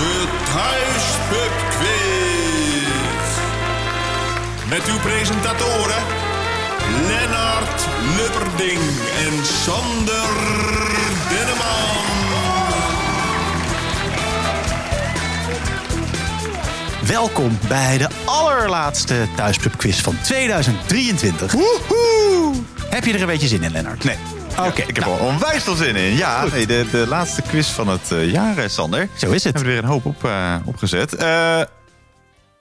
De Thuispub Met uw presentatoren Lennart Lubberding en Sander Denneman. Welkom bij de allerlaatste Thuispub-quiz van 2023. Woehoe! Heb je er een beetje zin in, Lennart? Nee. Oké, ik heb nou, er onwijs veel zin in. Ja, nee, de, de laatste quiz van het eh, jaar, eh, Sander. Zo is het. Hebben we er weer een hoop op, eh, opgezet.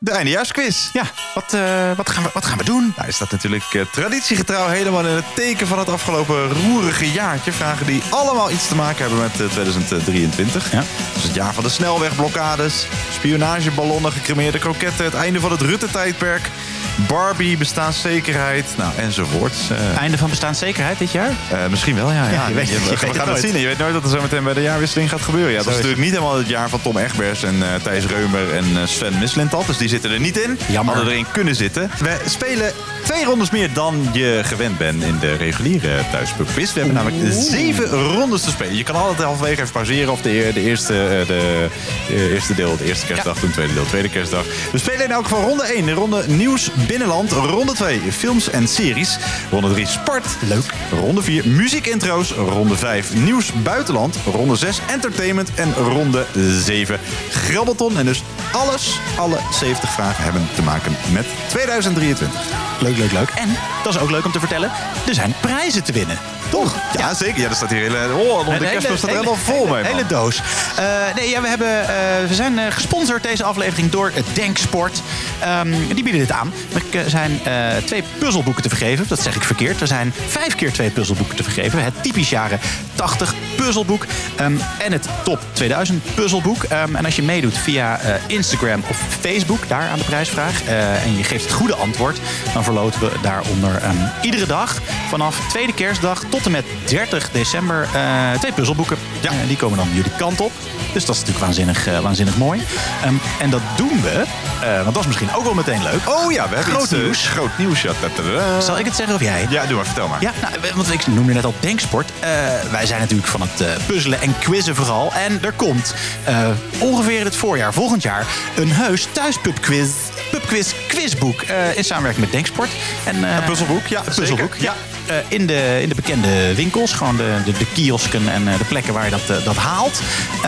De eindejaarsquiz. Ja, wat, eh, wat, gaan we, wat gaan we doen? Nou, is dat natuurlijk eh, traditiegetrouw helemaal in het teken van het afgelopen roerige jaartje. Vragen die allemaal iets te maken hebben met eh, 2023. Ja. Dus het jaar van de snelwegblokkades, spionageballonnen, gecremeerde kroketten, het einde van het Rutte-tijdperk, Barbie, bestaanszekerheid, nou, enzovoorts. Eh, Einde van bestaanszekerheid dit jaar? Eh, misschien wel, ja. ja. je weet- we je we weet gaan het zien. en Je weet nooit wat er zo meteen bij de jaarwisseling gaat gebeuren. Ja, dat is natuurlijk niet helemaal het jaar van Tom Egbers en eh, Thijs Reumer en Sven Mislintat. Dus die zitten er niet in. Jammer. Hadden erin kunnen zitten. We spelen twee rondes meer dan je gewend bent in de reguliere thuispubquiz. We hebben namelijk zeven rondes te spelen. Je kan altijd halverwege even pauzeren of de, de, eerste, de, de eerste deel, de eerste kerstdag, toen tweede deel, tweede kerstdag. We spelen in elk geval ronde 1. De ronde nieuws binnenland. Ronde 2 films en series. Ronde 3 sport. Leuk. Ronde 4 muziekintro's. Ronde 5 nieuws buitenland. Ronde 6 entertainment. En ronde 7 grabbelton. En dus alles, alle 70 vragen hebben te maken met 2023. Leuk, leuk, leuk. En, dat is ook leuk om te vertellen, er zijn prijzen te winnen. Toch? Ja, zeker. Ja, er staat hier hele... Oh, de kerstboom staat er helemaal vol mee, hele doos. Eh, nee, ja, we, hebben, eh, we zijn eh, gesponsord deze aflevering door Denksport. Ehm, die bieden dit aan. Er zijn twee puzzelboeken te vergeven. Dat zeg ik verkeerd. Er zijn vijf keer twee puzzelboeken te vergeven. Het typisch jaren 80 puzzelboek. ehm, en het top 2000 puzzelboek. Ehm, en als je meedoet via Instagram of Facebook, daar aan de prijsvraag. en je geeft het goede antwoord. Dan verloten we daaronder iedere dag vanaf tweede kerstdag tot en met 30 december eh, twee puzzelboeken. Ja. die komen dan jullie kant op. Dus dat is natuurlijk waanzinnig, eh, waanzinnig mooi. Ehm, en dat doen we, eh, want dat is misschien ook wel meteen leuk. Oh ja, we hebben Groot iets, eh, nieuws. groot nieuws. Ja. Zal ik het zeggen of jij? Ja, doe maar. Vertel maar. Ja, nou, want ik noemde net al Denksport. Eh, wij zijn natuurlijk van het eh, puzzelen en quizzen vooral. En er komt eh, ongeveer in het voorjaar, volgend jaar, een heus thuispubquiz. Pubquiz quizboek eh, in samenwerking met Denksport. En, eh, Een puzzelboek, ja, Een puzzelboek, ja. Eh, in, de, in de bekende winkels, gewoon de, de, de kiosken en de plekken waar je dat, dat haalt.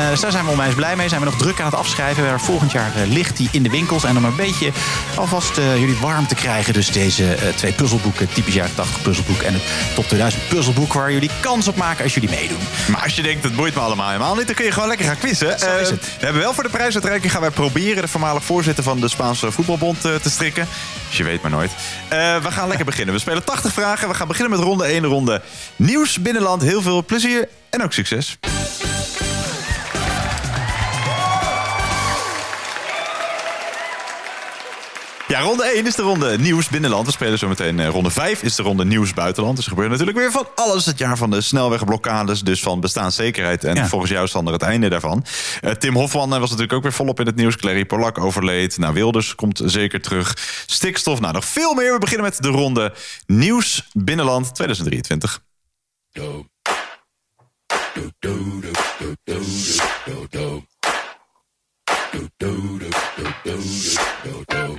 Dus daar zijn we onwijs blij mee. Zijn we nog druk aan het afschrijven. Maar Volgend jaar ligt die in de winkels. En om een beetje alvast jullie warm te krijgen. Dus deze twee puzzelboeken, typisch jaren 80 puzzelboek en het top 2000 puzzelboek. Waar jullie kans op maken als jullie meedoen. Maar als je denkt, het boeit me allemaal helemaal niet... dan kun je gewoon lekker gaan quizzen. Zo is het. we hebben wel voor de prijsuitreiking... gaan wij proberen de voormalig voorzitter van de Spaanse voetbalbond eh, te strikken. Dus je weet maar nooit. Eh, we gaan lekker beginnen. We spelen 80 vragen. We gaan beginnen met ronde 1, ronde nieuws binnenland. Heel veel plezier en ook succes. Ja, ronde 1 is de ronde nieuws binnenland. We spelen zo meteen eh, ronde 5 is de ronde nieuws buitenland. Dus er gebeurt natuurlijk weer van alles. Het jaar van de snelwegblokkades, dus van bestaanszekerheid. En Ja. volgens jou, Sander, het einde daarvan. Eh, Tim Hofman was natuurlijk ook weer volop in het nieuws. Clary Polak overleed. Nou, Wilders komt zeker terug. Stikstof, nou, nog veel meer. We beginnen met de ronde nieuws binnenland 2023.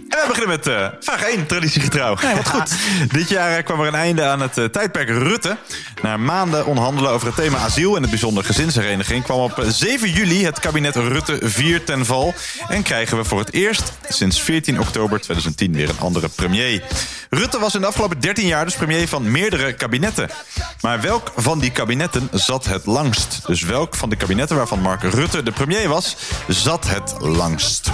En we beginnen met eh, vraag 1, traditiegetrouw. Ja, wat goed. Dit jaar eh, kwam er een einde aan het eh, tijdperk Rutte. Na maanden onderhandelen over het thema asiel en het bijzonder gezinshereniging... kwam op eh, 7 juli het kabinet Rutte 4 ten val. En krijgen we voor het eerst sinds 14 oktober 2010 weer een andere premier. Rutte was in de afgelopen 13 jaar dus premier van meerdere kabinetten. Maar welk van die kabinetten zat het langst? Dus welk van de kabinetten waarvan Mark Rutte de premier was... zat het langst?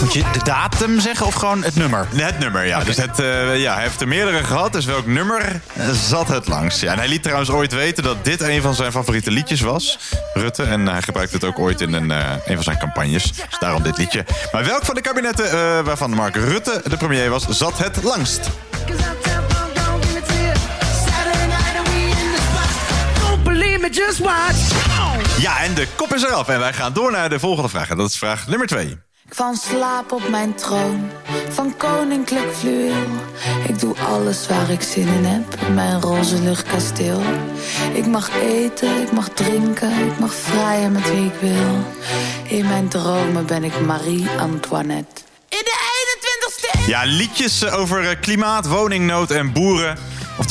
Moet je de datum zeggen of gewoon het nummer? Het nummer, ja. Dus het, eh, ja, hij heeft er meerdere gehad. Dus welk nummer zat het langst? Ja, en hij liet trouwens ooit weten dat dit een van zijn favoriete liedjes was. Rutte. En hij gebruikte het ook ooit in een, eh, een van zijn campagnes. Dus daarom dit liedje. Maar welk van de kabinetten eh, waarvan Mark Rutte de premier was, zat het langst? Just watch. Ja, en de kop is eraf. En wij gaan door naar de volgende vraag. En dat is vraag nummer twee. Ik val in slaap op mijn troon van koninklijk fluweel. Ik doe alles waar ik zin in heb in mijn roze luchtkasteel. Ik mag eten, ik mag drinken, ik mag vrijen met wie ik wil. In mijn dromen ben ik Marie Antoinette. In de 21ste eeuw! Ja, liedjes over eh, klimaat, woningnood en boeren.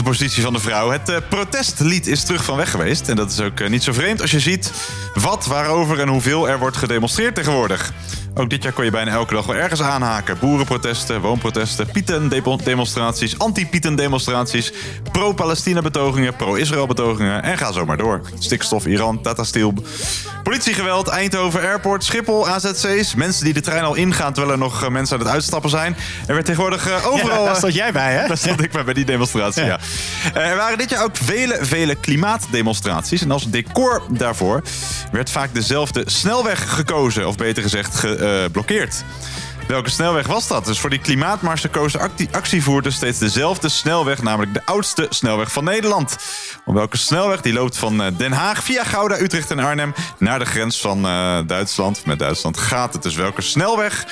Positie van de vrouw. Het eh, protestlied is terug van weg geweest. En dat is ook eh, niet zo vreemd als je ziet wat, waarover en hoeveel er wordt gedemonstreerd tegenwoordig. Ook dit jaar kon je bijna elke dag wel ergens aanhaken. Boerenprotesten, woonprotesten, Pieten-demonstraties, anti-Pieten-demonstraties, pro-Palestina-betogingen, pro-Israël-betogingen en ga zo maar door. Stikstof, Iran, Tata Steel, politiegeweld, Eindhoven Airport, Schiphol, AZC's, mensen die de trein al ingaan terwijl er nog eh, mensen aan het uitstappen zijn. Er werd tegenwoordig eh, overal... Ja, daar eh, stond jij bij, hè? daar stond ik bij, bij die demonstratie, ja. Er waren dit jaar ook vele, vele klimaatdemonstraties. En als decor daarvoor werd vaak dezelfde snelweg gekozen. Of beter gezegd, geblokkeerd. Welke snelweg was dat? Dus voor die klimaatmarsen kozen actie- actievoerders steeds dezelfde snelweg, namelijk de oudste snelweg van Nederland. Welke snelweg? Die loopt van eh, Den Haag via Gouda, Utrecht en Arnhem naar de grens van eh, Duitsland. Met Duitsland gaat het. Dus welke snelweg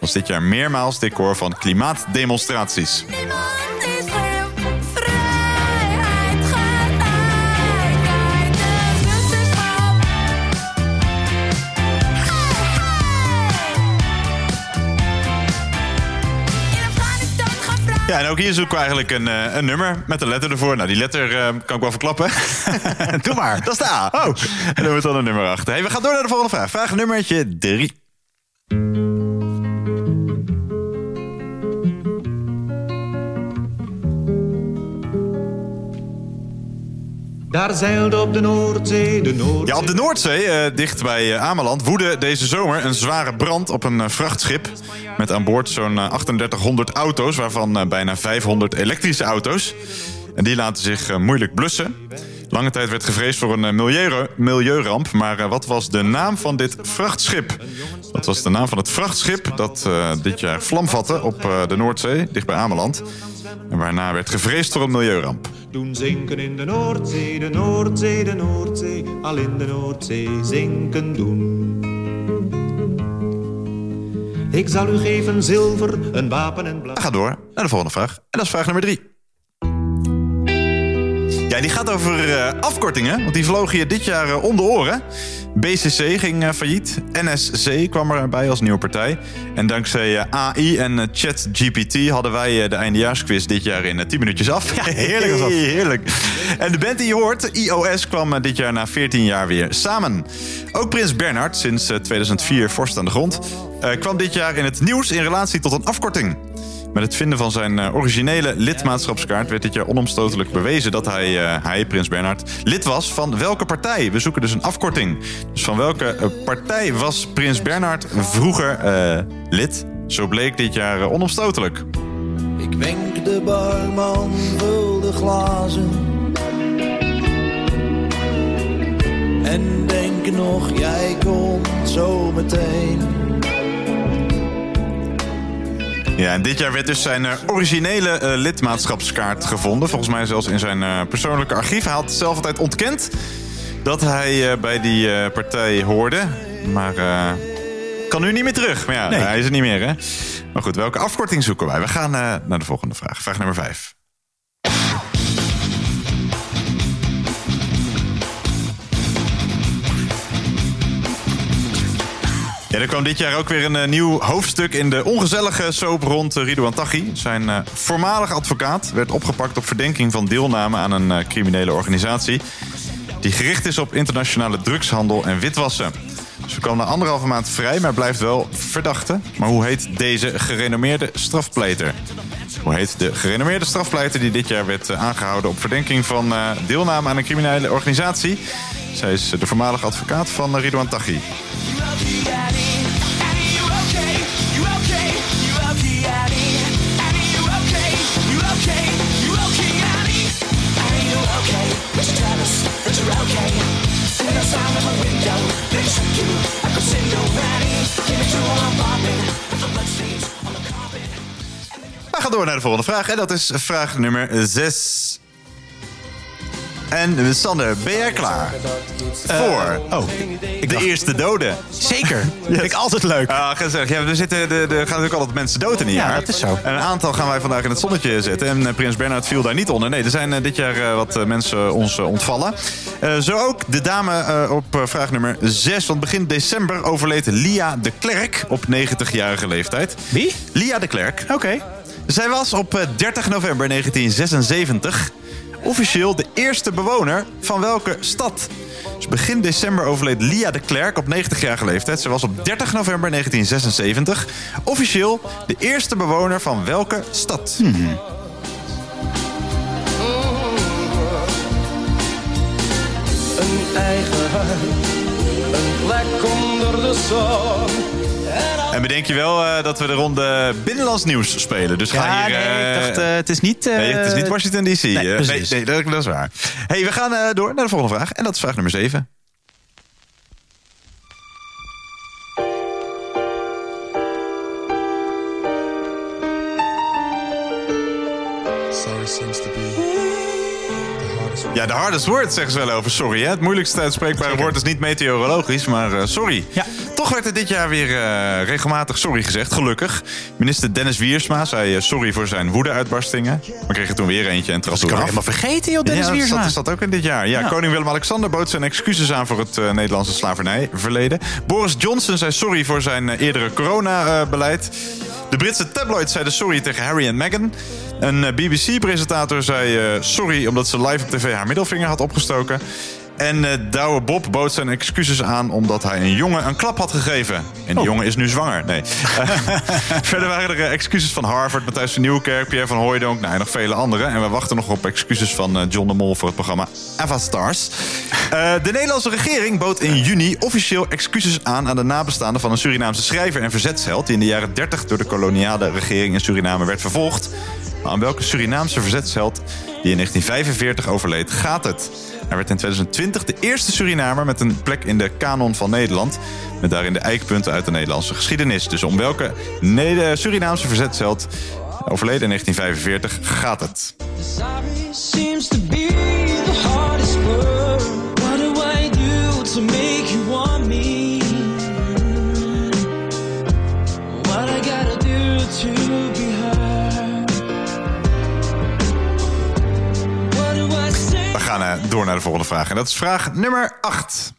was dit jaar meermaals decor van klimaatdemonstraties? Ja, en ook hier zoeken we eigenlijk een, eh, een nummer met een letter ervoor. Nou, die letter eh, kan ik wel verklappen. Doe maar. Dat is de A. Oh, en dan wordt dan een nummer achter. Hey, we gaan door naar de volgende vraag. Vraag nummertje 3. Daar zeilde op de Noordzee, de Noordzee. Ja, op de Noordzee, eh, dicht bij eh, Ameland, woedde deze zomer een zware brand op een eh, vrachtschip. Met aan boord zo'n eh, 3800 auto's, waarvan bijna 500 elektrische auto's. En die laten zich moeilijk blussen. Lange tijd werd gevreesd voor een milieu, milieuramp. Maar wat was de naam van dit vrachtschip? Wat was de naam van het vrachtschip dat dit jaar vlam vatte op de Noordzee, dicht bij Ameland? En waarna werd gevreesd voor een milieuramp. Doen zinken in de Noordzee, de Noordzee, de Noordzee. Al in de Noordzee zinken doen. Ik zal u geven zilver, een wapen en blauw. Gaan door naar de volgende vraag. En dat is vraag nummer drie. Ja, die gaat over eh, afkortingen, want die vlogen je dit jaar eh, om de oren. BCC ging eh, failliet. NSC kwam erbij als nieuwe partij. En dankzij AI en ChatGPT hadden wij de eindejaarsquiz dit jaar in eh, 10 minuutjes af. Ja, heerlijk was dat. heerlijk. En de band die je hoort, iOS, kwam dit jaar na 14 jaar weer samen. Ook Prins Bernhard, sinds eh, 2004 vorst aan de grond, kwam dit jaar in het nieuws in relatie tot een afkorting. Met het vinden van zijn eh, originele lidmaatschapskaart werd dit jaar onomstotelijk bewezen dat hij, eh, hij, Prins Bernhard, lid was van welke partij. We zoeken dus een afkorting. Dus van welke eh, partij was Prins Bernhard vroeger lid? Zo bleek dit jaar onomstotelijk. Ik wenk de barman, vul de glazen. En denk nog, jij komt zo meteen. Ja, en dit jaar werd dus zijn eh, originele eh, lidmaatschapskaart gevonden. Volgens mij zelfs in zijn eh, persoonlijke archief. Hij had het zelf altijd ontkend dat hij bij die partij hoorde. Maar kan nu niet meer terug. Maar ja, Nee. hij is er niet meer, hè? Maar goed, welke afkorting zoeken wij? We gaan naar de volgende vraag. Vraag nummer 5. Er kwam dit jaar ook weer een eh, nieuw hoofdstuk in de ongezellige soap rond uh, Ridouan Taghi. Zijn eh, voormalig advocaat werd opgepakt op verdenking van deelname aan een eh, criminele organisatie... die gericht is op internationale drugshandel en witwassen. Ze kwam na anderhalve maand vrij, maar blijft wel verdachte. Maar hoe heet deze gerenommeerde strafpleiter? Hoe heet de gerenommeerde strafpleiter die dit jaar werd eh, aangehouden... op verdenking van eh, deelname aan een criminele organisatie? Zij is eh, de voormalige advocaat van eh, Ridouan Taghi. We gaan door naar de volgende vraag. En dat is vraag nummer 6. En Sander, ben jij klaar? Voor Oh, de eerste dode. zeker. Vind ik altijd leuk. Ah, gezellig. Ja, er, zitten, er, er gaan natuurlijk altijd mensen dood in een Ja, dat is zo. En een aantal gaan wij vandaag in het zonnetje zetten. En eh, Prins Bernhard viel daar niet onder. Nee, er zijn eh, dit jaar eh, wat eh, mensen ons eh, ontvallen. Eh, zo ook de dame eh, op eh, vraag nummer 6. Want begin december overleed Lia de Klerk op 90-jarige leeftijd. Wie? Lia de Klerk. Oké. Zij was op eh, 30 november 1976 officieel de eerste bewoner van welke stad? Dus begin december overleed Lia de Klerk op 90-jarige leeftijd. Ze was op 30 november 1976 officieel de eerste bewoner van welke stad? Een eigen huis, een plek onder de zon. En bedenk je wel eh, dat we de ronde binnenlands nieuws spelen. Dus ga hier... nee, eh, ik dacht, eh, het is niet... eh, Nee, het is niet Washington D.C. Nee, eh. nee, precies. nee, dat, dat is waar. hey, we gaan eh, door naar de volgende vraag. En dat is vraag nummer 7. Sorry seems to be Ja, de hardest word zeggen ze wel over sorry. Hè? Het moeilijkste uitspreekbare woord is niet meteorologisch, maar eh, sorry. Ja. Toch werd er dit jaar weer eh, regelmatig sorry gezegd, gelukkig. Minister Dennis Wiersma zei eh, sorry voor zijn woedeuitbarstingen. Maar kreeg er toen weer eentje en trad kan helemaal vergeten, joh, Dennis ja, dat Wiersma. zat, zat ook in dit jaar. Ja, Ja. Koning Willem-Alexander bood zijn excuses aan voor het Nederlandse slavernijverleden. Boris Johnson zei sorry voor zijn eerdere coronabeleid. De Britse tabloids zeiden sorry tegen Harry en Meghan. Een eh, BBC-presentator zei eh, sorry omdat ze live op tv haar middelvinger had opgestoken. En eh Douwe Bob bood zijn excuses aan omdat hij een jongen een klap had gegeven. En die Oh. jongen is nu zwanger. Nee. Verder waren er eh, excuses van Harvard, Matthijs van Nieuwkerk, Pierre van Hooijdonk nou, en nog vele anderen. En we wachten nog op excuses van eh, John de Mol voor het programma Ava Stars. Eh, de Nederlandse regering bood in juni officieel excuses aan aan de nabestaanden van een Surinaamse schrijver en verzetsheld die in de jaren 30 door de koloniale regering in Suriname werd vervolgd. Maar aan welke Surinaamse verzetsheld die in 1945 overleed gaat het? Hij werd in 2020 de eerste Surinamer met een plek in de kanon van Nederland. Met daarin de eikpunten uit de Nederlandse geschiedenis. Dus om welke Surinaamse verzetsheld overleden in 1945 gaat het? Door naar de volgende vraag. En dat is vraag nummer 8.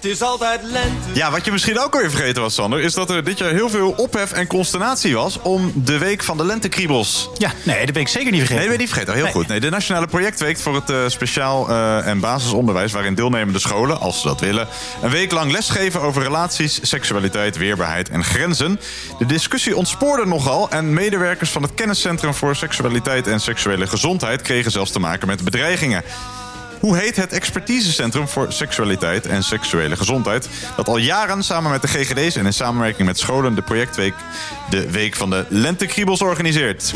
Het is altijd lente. Ja, wat je misschien ook alweer vergeten was, Sander... is dat er dit jaar heel veel ophef en consternatie was... om de week van de lentekriebels. Ja, nee, dat ben ik zeker niet vergeten. Nee, dat ben je niet vergeten. Heel Nee. goed. Nee, de Nationale Projectweek voor het eh, speciaal eh, en basisonderwijs... waarin deelnemende scholen, als ze dat willen... een week lang lesgeven over relaties, seksualiteit, weerbaarheid en grenzen. De discussie ontspoorde nogal... en medewerkers van het Kenniscentrum voor Seksualiteit en Seksuele Gezondheid... kregen zelfs te maken met bedreigingen. Hoe heet het expertisecentrum voor seksualiteit en seksuele gezondheid... dat al jaren samen met de GGD's en in samenwerking met scholen... de projectweek de Week van de Lentekriebels organiseert?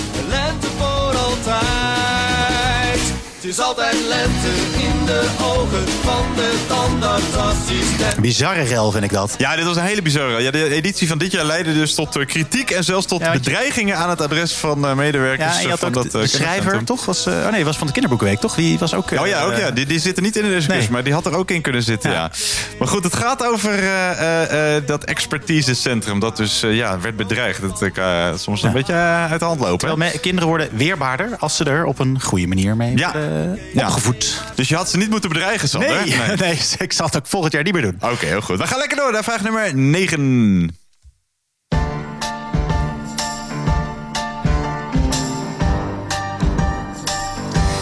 Het is altijd lente in de ogen van de tandartsassistent. Bizarre rel vind ik dat. Ja, dit was een hele bizarre. Ja, de editie van dit jaar leidde dus tot eh, kritiek en zelfs tot Ja, want je- bedreigingen aan het adres van eh, medewerkers Ja, je eh, had van ook dat de, de schrijver, toch? Was, eh, oh nee, was van de kinderboekenweek, toch? Die was ook... Oh ja, ook ja. Die, die zit er niet in de discussie, Nee. maar die had er ook in kunnen zitten, ja. Ja. Maar goed, het gaat over eh, eh, eh, dat expertisecentrum dat dus ja, werd bedreigd. Dat ik eh, soms een beetje uit de hand lopen. Terwijl me- kinderen worden weerbaarder als ze er op een goede manier mee Ja. Worden Ja. opgevoed. Dus je had ze niet moeten bedreigen, Sander. Nee, nee. ik zal het ook volgend jaar niet meer doen. Oké, heel goed. We gaan lekker door naar vraag nummer 9.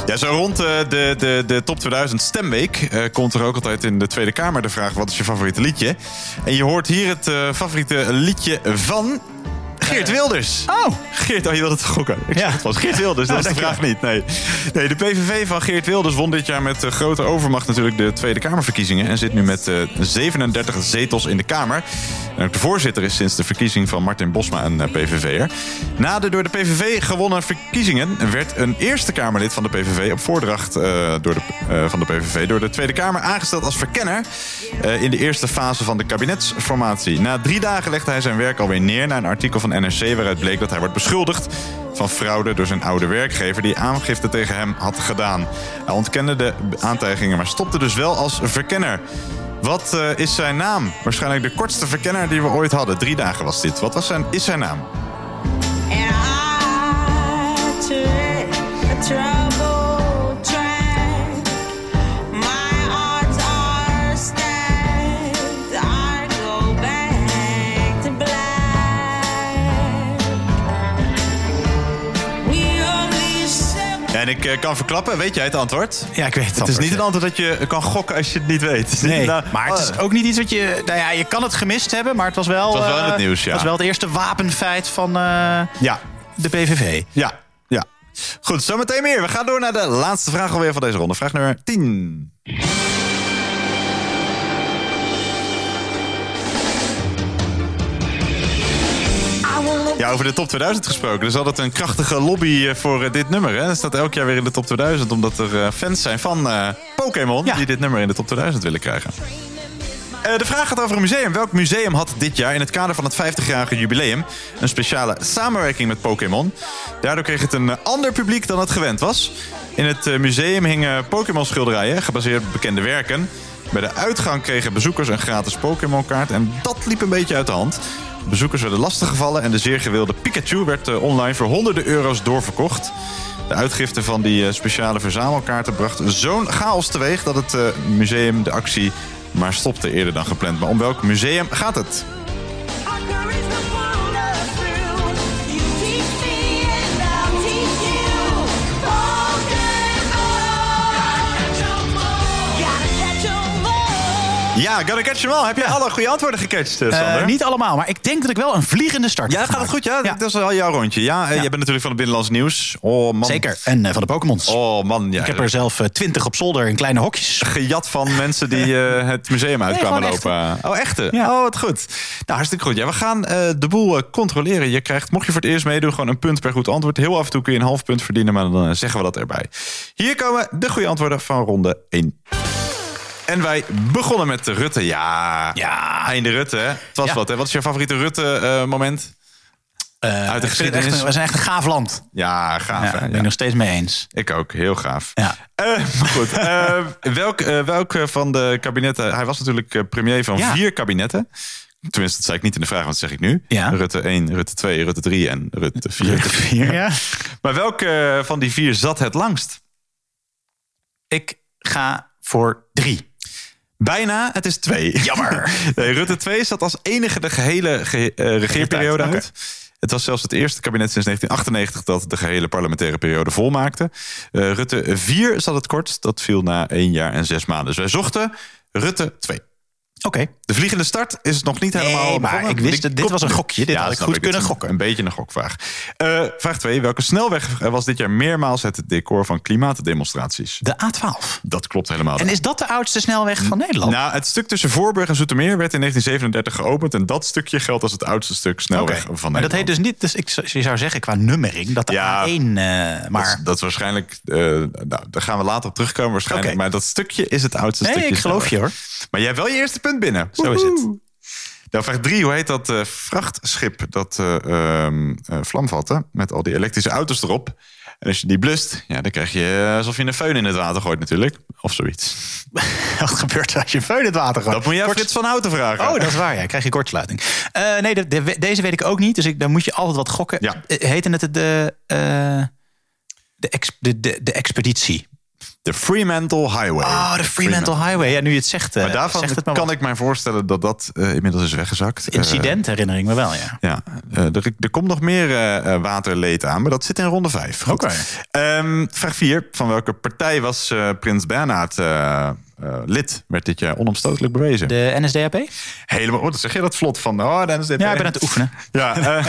Ja, zo rond eh, de, de, de top 2000 stemweek eh, komt er ook altijd in de Tweede Kamer de vraag: wat is je favoriete liedje? En je hoort hier het eh, favoriete liedje van Geert Wilders. Oh. Geert, oh, je wilde het gokken? Ik Ja. het was Geert Wilders, dat Oh, is de vraag niet. Nee. nee, de PVV van Geert Wilders won dit jaar met eh, grote overmacht natuurlijk de Tweede Kamerverkiezingen. En zit nu met eh, 37 zetels in de Kamer. En ook de voorzitter is sinds de verkiezing van Martin Bosma een eh, PVV'er. Na de door de PVV gewonnen verkiezingen werd een Eerste Kamerlid van de PVV op voordracht eh, door de, eh, van de PVV door de Tweede Kamer aangesteld als verkenner eh, in de eerste fase van de kabinetsformatie. Na drie dagen legde hij zijn werk alweer neer na een artikel van NRC waaruit bleek dat hij wordt beschuldigd van fraude door zijn oude werkgever die aangifte tegen hem had gedaan. Hij ontkende de aantijgingen, maar stopte dus wel als verkenner. Wat eh, is zijn naam? Waarschijnlijk de kortste verkenner die we ooit hadden. Drie dagen was dit. Wat was zijn, is zijn naam? En ik eh, kan verklappen, weet jij het antwoord? Ja, ik weet het Het is niet een antwoord dat je kan gokken als je het niet weet. Het is niet Nee, nou- maar het is ook niet iets wat je... Nou ja, je kan het gemist hebben, maar het was wel... Het was wel in eh, het nieuws, ja. Het was wel het eerste wapenfeit van eh, Ja, de PVV. ja, ja. Goed, zometeen meer. We gaan door naar de laatste vraag alweer van deze ronde. Vraag nummer 10. Ja, over de top 2000 gesproken. Er is altijd een krachtige lobby eh, voor eh, dit nummer. Hè? Dat staat elk jaar weer in de top 2000. Omdat er eh, fans zijn van Pokémon Ja. die dit nummer in de top 2000 willen krijgen. De vraag gaat over een museum. Welk museum had dit jaar in het kader van het 50-jarige jubileum een speciale samenwerking met Pokémon? Daardoor kreeg het een ander publiek dan het gewend was. In het museum hingen Pokémon-schilderijen, gebaseerd op bekende werken. Bij de uitgang kregen bezoekers een gratis Pokémon-kaart en dat liep een beetje uit de hand. Bezoekers werden lastiggevallen en de zeer gewilde Pikachu werd eh, online voor honderden euro's doorverkocht. De uitgifte van die eh, speciale verzamelkaarten bracht zo'n chaos teweeg dat het eh, museum de actie maar stopte eerder dan gepland. Maar om welk museum gaat het? Ja, Gotta Catch 'em All. Heb je alle goede antwoorden gecatcht, eh, Eh, Sander? niet allemaal, maar ik denk dat ik wel een vliegende start Ja, heb gaat het goed? Ja, dat is al jouw rondje. Ja, eh, Ja. jij bent natuurlijk van het Binnenlands Nieuws. Oh man. Zeker. En eh, van de Pokémons. Oh man, ja. ik heb er zelf eh, twintig op zolder in kleine hokjes. gejat van mensen die eh, het museum uit Nee, kwamen gewoon lopen. Oh, echte? Ja. Oh, wat goed. Nou, hartstikke goed. Ja, we gaan eh, de boel eh, controleren. Je krijgt, mocht je voor het eerst meedoen, gewoon een punt per goed antwoord. Heel af en toe kun je een half punt verdienen, maar dan eh, zeggen we dat erbij. Hier komen de goede antwoorden van ronde 1. En wij begonnen met de Rutte. Ja, Ja. einde Rutte. Hè? Het was Ja. wat, hè? Wat is jouw favoriete Rutte-moment? Eh, Uit de geschiedenis. een- we zijn echt een gaaf land. ja, gaaf. Ja, hè? ben Ja. ik nog steeds mee eens. Ik ook, heel gaaf. Ja. Eh, goed, eh, welk, eh, welk eh, van de kabinetten... Hij was natuurlijk eh, premier van Ja. vier kabinetten. Tenminste, dat zei ik niet in de vraag, want dat zeg ik nu. Ja. Rutte 1, Rutte 2, Rutte 3 en Rutte 4. Vier, ja. Maar welke eh, van die vier zat het langst? Ik ga voor drie. Bijna, het is twee. Jammer. Nee, Rutte 2 zat als enige de gehele ge- eh, regeerperiode uit. Het was zelfs het eerste kabinet sinds 1998 dat de gehele parlementaire periode volmaakte. Eh, Rutte 4 zat het kort. Dat viel na één jaar en zes maanden. Dus wij zochten Rutte 2. Oké. De vliegende start is nog niet helemaal Nee, maar ik wist het. Dit was een gokje. Dit had ik goed kunnen gokken. Een beetje een gokvraag. Eh, vraag 2. Welke snelweg was dit jaar meermaals het decor van klimaatdemonstraties? De A12. Dat klopt helemaal. En is dat de oudste snelweg van Nederland? Nou, het stuk tussen Voorburg en Zoetermeer werd in 1937 geopend. En dat stukje geldt als het oudste stuk snelweg van Maar Nederland. dat heet dus niet... Dus ik, zou- je zou zeggen qua nummering dat de Ja. A1... eh, Dat is, maar dat is waarschijnlijk... eh, nou, daar gaan we later op terugkomen waarschijnlijk. Maar dat stukje is het oudste nee, stukje ik geloof je hoor. Maar jij hebt wel je eerste punt binnen. Zo is het. Nou, vraag drie. Hoe heet dat eh, vrachtschip dat eh, ehm, eh, vlam vatte? Met al die elektrische auto's erop. En als je die blust, ja, dan krijg je alsof je een föhn in het water gooit natuurlijk. Of zoiets. Wat gebeurt er als je feun in het water gooit? Dat moet je Kort- Frits van Houten vragen. Oh, dat is waar. Ja, krijg je kortsluiting. Eh, nee, de, de- deze weet ik ook niet. Dus ik, dan moet je altijd wat gokken. Ja. Heette het de, eh, de, ex- de, de, de expeditie? De Fremantle Highway. Oh, de Fremantle Highway. Ja, nu je het zegt, eh, Maar daarvan zegt het maar kan wat. ik mij voorstellen dat dat eh, inmiddels is weggezakt. Eh, Incident herinner ik me wel, ja. Ja, er, er komt nog meer waterleed aan, maar dat zit in ronde 5. Oké. vraag 4. Van welke partij was Prins Bernhard lid? Werd dit jaar onomstotelijk bewezen. De NSDAP? Helemaal, oh, dat zeg je dat vlot van. Oh, dan is dit Ja, ik ben aan het oefenen. Ja, eh,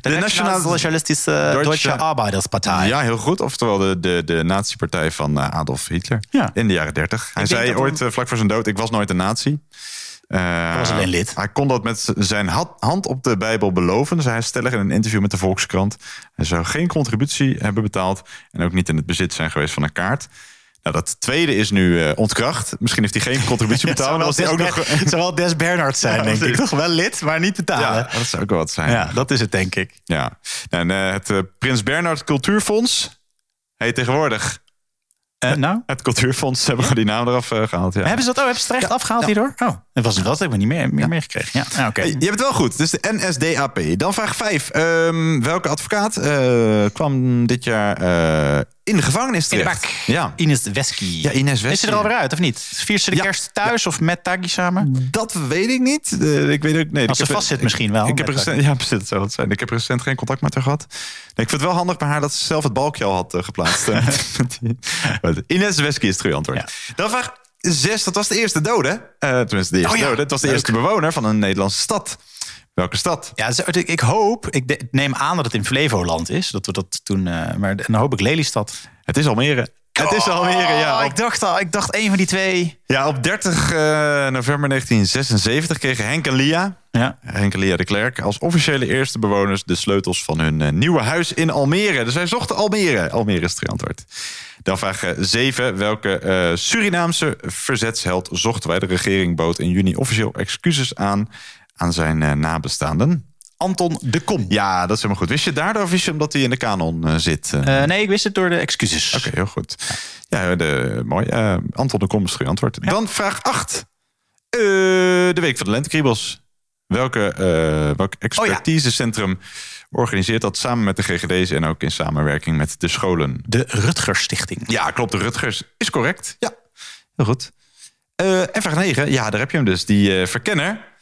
De, Nationale Socialistische Deutsche, Deutsche- Arbeiderspartij. ja, heel goed. Oftewel de, de, de nazi-partij van eh, Adolf Hitler Ja. in de jaren 30. Hij Ik zei ooit, eh, vlak voor zijn dood, ik was nooit een nazi. Eh, Hij was alleen lid. Hij kon dat met zijn hand op de Bijbel beloven, zei hij stellig in een interview met de Volkskrant. Hij zou geen contributie hebben betaald en ook niet in het bezit zijn geweest van een kaart. Nou, dat tweede is nu eh, ontkracht. Misschien heeft hij geen contributie Het betaald. zou ook nog... het zou wel Des Bernard zijn, Ja, denk ik. Toch wel lid, maar niet betalen. Ja, dat zou ook wel wat zijn. Ja, dat is het, denk ik. Ja. En eh, het eh, Prins Bernhard Cultuurfonds heet tegenwoordig nou? het Cultuurfonds. Ze hebben gewoon die naam eraf eh, gehaald. Ja. Hebben ze dat? Oh, hebben ze het echt afgehaald hierdoor? Oh, dat was dat heb ik niet meer, meer meegekregen. Ja, nou, oké. Hey, Je hebt het wel goed. Dus de NSDAP. Dan vraag 5. welke advocaat kwam dit jaar in de gevangenis In de. Ja. Ines Wesky. Ja, Ines Wesky. Is ze er alweer uit, of niet? Viert ze de Ja. kerst thuis of met Taggy samen? Dat weet ik niet. Eh, ik weet ook, nee, Als ze vast zit misschien wel. Ik heb recent, ja, precies, zou het zijn. Ik heb recent geen contact met haar gehad. Nee, ik vind het wel handig bij haar dat ze zelf het balkje al had eh, geplaatst. Ines Wesky is het goede antwoord. Dan vraag 6. Dat was de eerste dode. Eh tenminste, de eerste Oh dode. Het was de leuk. eerste bewoner van een Nederlandse stad. Welke stad? Ja, ik hoop, ik neem aan dat het in Flevoland is. Dat we dat toen, eh, maar dan hoop ik Lelystad. Het is Almere. Het is Almere, ja. Oh, Op, ik dacht al, ik dacht een van die twee. ja, op 30 eh, november 1976 kregen Henk en Lia, Ja. Henk en Lia de Klerk, als officiële eerste bewoners de sleutels van hun eh, nieuwe huis in Almere. Dus zij zochten Almere. Almere is het antwoord. Dan vraag 7. Welke Surinaamse verzetsheld zochten wij? De regering bood in juni officieel excuses aan aan zijn eh, nabestaanden. Anton de Kom. Ja, dat is helemaal goed. Wist je het daardoor of wist je omdat hij in de kanon eh, zit? eh? Nee, ik wist het door de excuses. Oké, heel goed. Ja, de, mooi. Anton de Kom is het goede antwoord. Dan vraag 8. de Week van de Lentekriebels. Welke, welk expertisecentrum organiseert dat samen met de GGD's en ook in samenwerking met de scholen? De Rutgers Stichting. Ja, klopt. De Rutgers is correct. Ja, heel goed. En vraag 9. Ja, daar heb je hem dus. Die verkenner.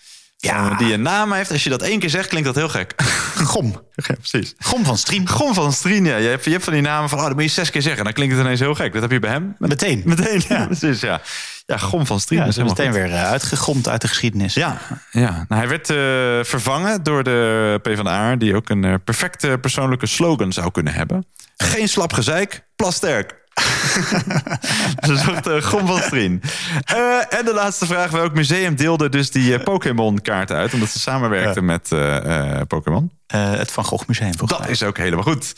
Ja. die een naam heeft. Als je dat één keer zegt, klinkt dat heel gek. Gom. ja, precies. Gom van Stream. Gon van Strien, ja. Je hebt, je hebt van die namen van, oh, dat moet je zes keer zeggen. Dan klinkt het ineens heel gek. Dat heb je bij hem. Meteen. Meteen, ja. Precies, ja. Ja, Gom van Strien. Ja, is meteen goed. weer eh, uitgegomd uit de geschiedenis. Ja, ja. Nou, hij werd eh, vervangen door de PvdA... die ook een eh, perfecte persoonlijke slogan zou kunnen hebben. Geen slap gezeik, plasterk. Ze zocht uh, Gom van Strien. Eh, en de laatste vraag. Welk museum deelde dus die eh, Pokémon-kaarten uit? Omdat ze samenwerkten met eh, eh, Pokémon. Eh, het Van Gogh Museum, volgens Dat mij. is ook helemaal goed.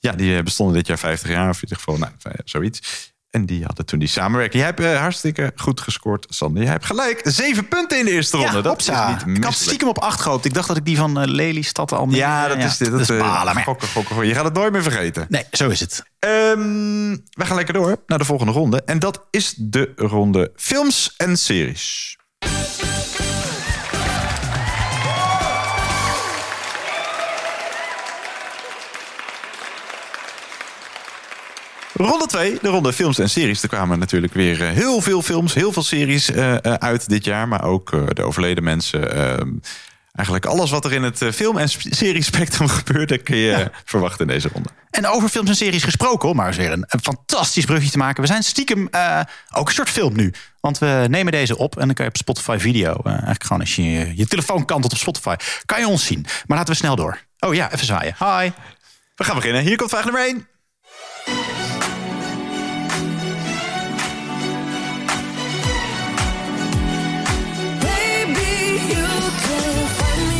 Ja, die eh, bestonden dit jaar 50 jaar, of in ieder geval nou, eh, zoiets. En die hadden toen die samenwerking. Jij hebt eh, hartstikke goed gescoord, Sander. Jij hebt gelijk zeven punten in de eerste ronde. Ja, dat hopsa. is niet Ik had stiekem op acht gehoopt. Ik dacht dat ik die van eh, Lelystad al... Ja, dat is dit. Dat, Dat is eh, balen, ja. gokken, gokken, gokken. Je gaat het nooit meer vergeten. Nee, zo is het. Ehm, we gaan lekker door naar de volgende ronde. En dat is de ronde films en series. Ronde 2, de ronde films en series. Er kwamen natuurlijk weer eh, heel veel films, heel veel series eh, eh, uit dit jaar. Maar ook de overleden mensen. eigenlijk alles wat er in het film- en sp- seriespectrum gebeurde... kun je verwachten in deze ronde. En over films en series gesproken, om maar eens weer een, een fantastisch brugje te maken. We zijn stiekem ook een soort film nu. Want we nemen deze op en dan kan je op Spotify video... eh, eigenlijk gewoon als je je, je telefoon kantelt op Spotify... kan je ons zien. Maar laten we snel door. Oh ja, even zwaaien. Hi. We gaan beginnen. Hier komt vraag nummer 1.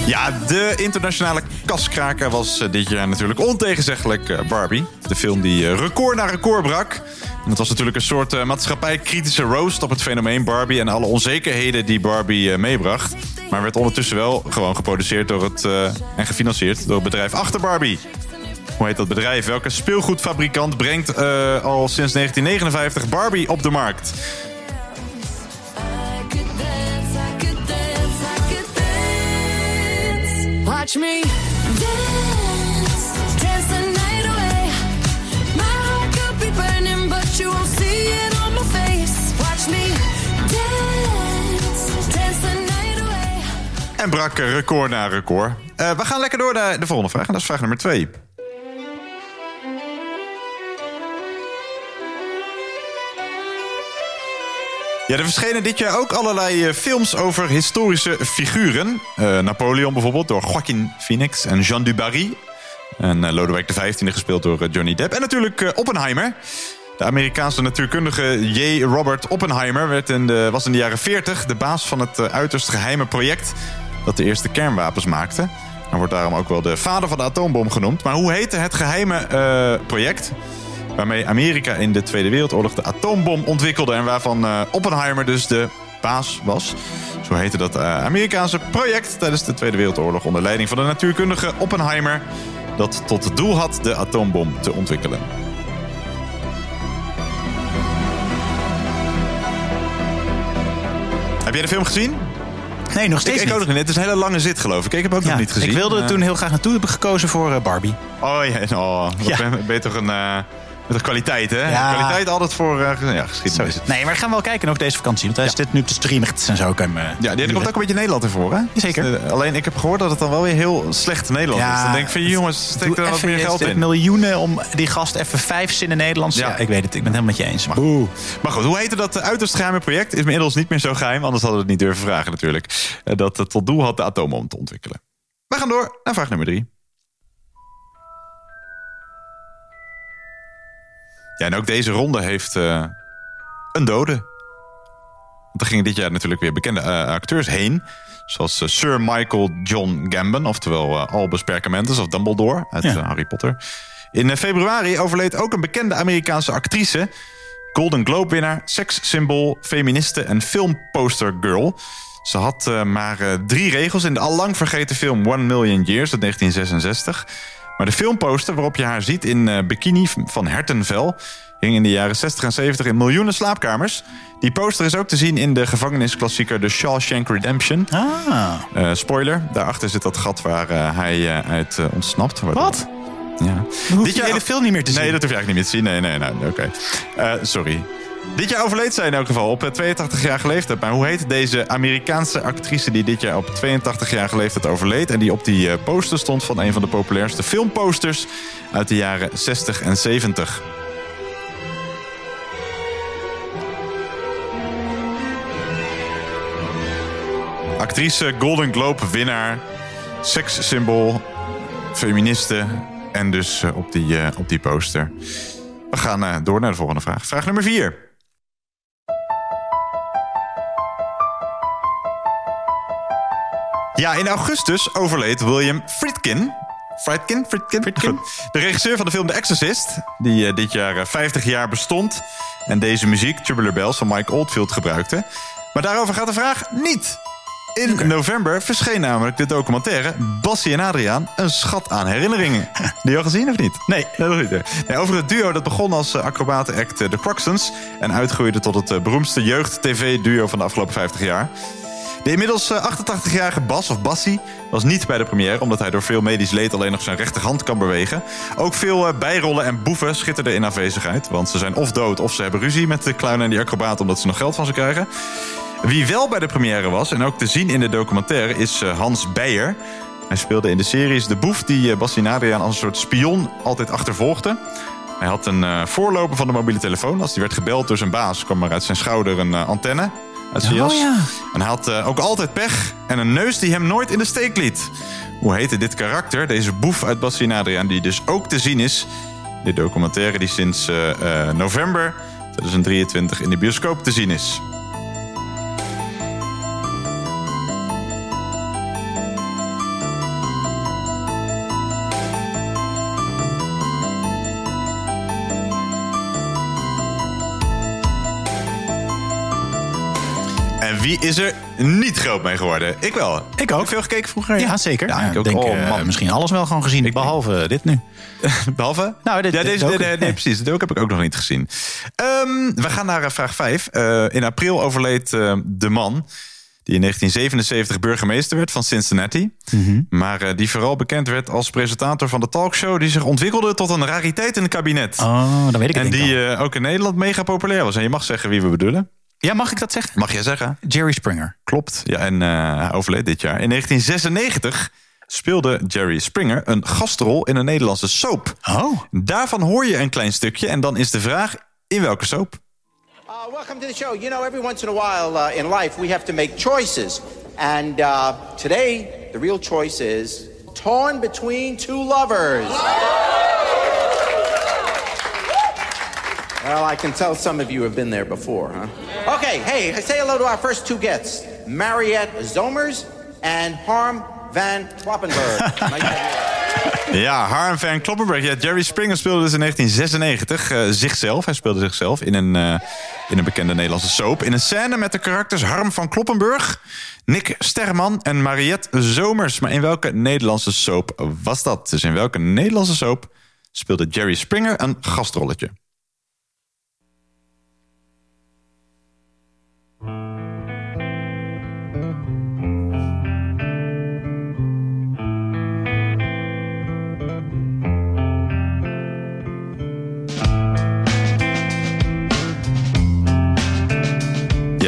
Ja, de internationale kaskraker was eh, dit jaar natuurlijk ontegenzeggelijk eh, Barbie. De film die eh, record na record brak. En het was natuurlijk een soort maatschappij-kritische roast op het fenomeen Barbie... en alle onzekerheden die Barbie meebracht. Maar werd ondertussen wel gewoon geproduceerd door het, en gefinancierd door het bedrijf achter Barbie. Hoe heet dat bedrijf? Welke speelgoedfabrikant brengt al sinds 1959 Barbie op de markt? Watch me dance, dance the night away. My heart could be burning, but you won't see it on my face. Watch me dance, dance the night away. En brak record na record. Eh, we gaan lekker door naar de volgende vraag. En dat is vraag nummer twee. Ja, er verschenen dit jaar ook allerlei eh, films over historische figuren. Eh, Napoleon bijvoorbeeld, door Joaquin Phoenix en Jean Dubarry. En eh, Lodewijk XV gespeeld door Johnny Depp. En natuurlijk Oppenheimer. De Amerikaanse natuurkundige J. Robert Oppenheimer werd in de, was in de jaren 40 de baas van het uiterst geheime project dat de eerste kernwapens maakte. Hij wordt daarom ook wel de vader van de atoombom genoemd. Maar hoe heette het geheime eh, project waarmee Amerika in de Tweede Wereldoorlog de atoombom ontwikkelde en waarvan eh, Oppenheimer dus de baas was? Zo heette dat eh, Amerikaanse project tijdens de Tweede Wereldoorlog onder leiding van de natuurkundige Oppenheimer dat tot het doel had de atoombom te ontwikkelen. Heb jij de film gezien? Nee, nog Ik, steeds ik niet. ook nog niet. Het is een hele lange zit, geloof ik. Ik heb ook Ja, nog niet gezien. Ik wilde er Eh, toen heel graag naartoe. Heb ik gekozen voor Barbie. Oh ja, oh, Ja. Ben, ben je toch een... met de kwaliteit, hè? Ja. Kwaliteit altijd voor eh, ja, geschiedenis. Nee, maar we gaan wel kijken ook deze vakantie. Want hij is dit nu te streamen en zo. Kan me Ja, die komt ook een beetje Nederland ervoor, hè? Zeker. Eh, alleen ik heb gehoord dat het dan wel weer heel slecht Nederland is. Dan denk ik van, jongens, steek er wat meer geld in. miljoenen om die gast even vijf zinnen Nederlands. Ja. Ja. ik weet het. Ik ben het helemaal met je eens. Maar Maar goed, hoe heette dat eh, uiterst geheime project? Is inmiddels niet meer zo geheim, anders hadden we het niet durven vragen natuurlijk. Eh, Dat het tot doel had de atoombom te ontwikkelen. We gaan door naar vraag nummer drie. Ja, en ook deze ronde heeft eh, een dode. Want er gingen dit jaar natuurlijk weer bekende eh, acteurs heen. Zoals eh, Sir Michael John Gambon, oftewel Albus Perkamentus of Dumbledore uit Ja. Harry Potter. In februari overleed ook een bekende Amerikaanse actrice. Golden Globe winnaar, sekssymbool, feministe en filmposter girl. Ze had maar drie regels in de al lang vergeten film One Million Years uit 1966. Maar de filmposter waarop je haar ziet in eh, bikini van hertenvel... hing in de jaren 60 en 70 in miljoenen slaapkamers. Die poster is ook te zien in de gevangenisklassieker The Shawshank Redemption. Ah, Eh, spoiler, daarachter zit dat gat waar eh, hij uit ontsnapt. Waardoor- wat? Ja. Hoef je de hele film niet meer te zien. Nee, dat hoef je eigenlijk niet meer te zien. Nee, nee, nee. Oké. Sorry. Dit jaar overleed zij in elk geval op eh, 82-jarige leeftijd. Maar hoe heet deze Amerikaanse actrice die dit jaar op 82-jarige leeftijd overleed... en die op die eh, poster stond van een van de populairste filmposters... uit de jaren 60 en 70? Actrice, Golden Globe winnaar, sekssymbool, feministe en dus eh, op, die, op die poster. We gaan door naar de volgende vraag. Vraag nummer 4. Ja, in augustus overleed William Friedkin. Friedkin? Friedkin? Goed. De regisseur van de film The Exorcist, die eh, dit jaar eh, 50 jaar bestond... en deze muziek, Tubular Bells, van Mike Oldfield gebruikte. Maar daarover gaat de vraag niet. In november verscheen namelijk de documentaire Bassie en Adriaan, een schat aan herinneringen. Die al gezien of niet? Nee. Nee, nog niet. Nee, over het duo dat begon als eh, acrobatenact eh, The Croxtons... en uitgroeide tot het eh, beroemdste jeugd-tv-duo van de afgelopen 50 jaar. De inmiddels eh, 88-jarige Bas, of Bassie, was niet bij de première... omdat hij door veel medisch leed alleen nog zijn rechterhand kan bewegen. Ook veel eh, bijrollen en boeven schitterden in afwezigheid... want ze zijn of dood of ze hebben ruzie met de clown en die acrobaat... omdat ze nog geld van ze krijgen. Wie wel bij de première was en ook te zien in de documentaire is eh, Hans Beijer. Hij speelde in de series de boef die eh, Bastien Adriaan als een soort spion altijd achtervolgde. Hij had een eh, voorloper van de mobiele telefoon. Als die werd gebeld door zijn baas, kwam er uit zijn schouder een eh, antenne uit zijn Oh, ja. En hij had eh, ook altijd pech en een neus die hem nooit in de steek liet. Hoe heette dit karakter, deze boef uit Bastien Adriaan... die dus ook te zien is in de documentaire die sinds eh, eh, november 2023 in de bioscoop te zien is. Wie is er niet groot mee geworden? Ik wel. Ik ook. Veel gekeken vroeger? Ja, zeker. Ja, ik ook. denk, oh, eh, misschien alles wel gewoon gezien, behalve dit nu. Behalve? Nou, dit- ja, dit deze, ook. nee, precies. De ook heb ik ook nog niet gezien. Ehm, we gaan naar eh, vraag 5. in april overleed eh, de man die in 1977 burgemeester werd van Cincinnati. Mhm. Maar eh, die vooral bekend werd als presentator van de talkshow... die zich ontwikkelde tot een rariteit in het kabinet. Oh, dan weet ik en die eh, ook in Nederland mega populair was. En je mag zeggen wie we bedoelen. Ja, mag ik dat zeggen? Mag jij zeggen? Jerry Springer. Klopt. Ja, en eh, hij overleed dit jaar. In 1996 speelde Jerry Springer een gastrol in een Nederlandse soap. Oh. Daarvan hoor je een klein stukje en dan is de vraag in welke soap? Uh, welcome to the show. You know, every once in a while uh, in life we have to make choices. And uh, today, the real choice is torn between two lovers. Well, I can tell some of you have been there before, huh? Okay, hey, say hello to our first two guests Mariette Zomers and Harm Van Kloppenberg. Ja, Harm van Kloppenberg. Ja, Jerry Springer speelde dus in 1996 eh, zichzelf. Hij speelde zichzelf in een, eh, in een bekende Nederlandse soap. In een scène met de karakters Harm van Kloppenburg, Nick Sterman en Mariette Zomers. Maar in welke Nederlandse soap was dat? Dus in welke Nederlandse soap speelde Jerry Springer een gastrolletje?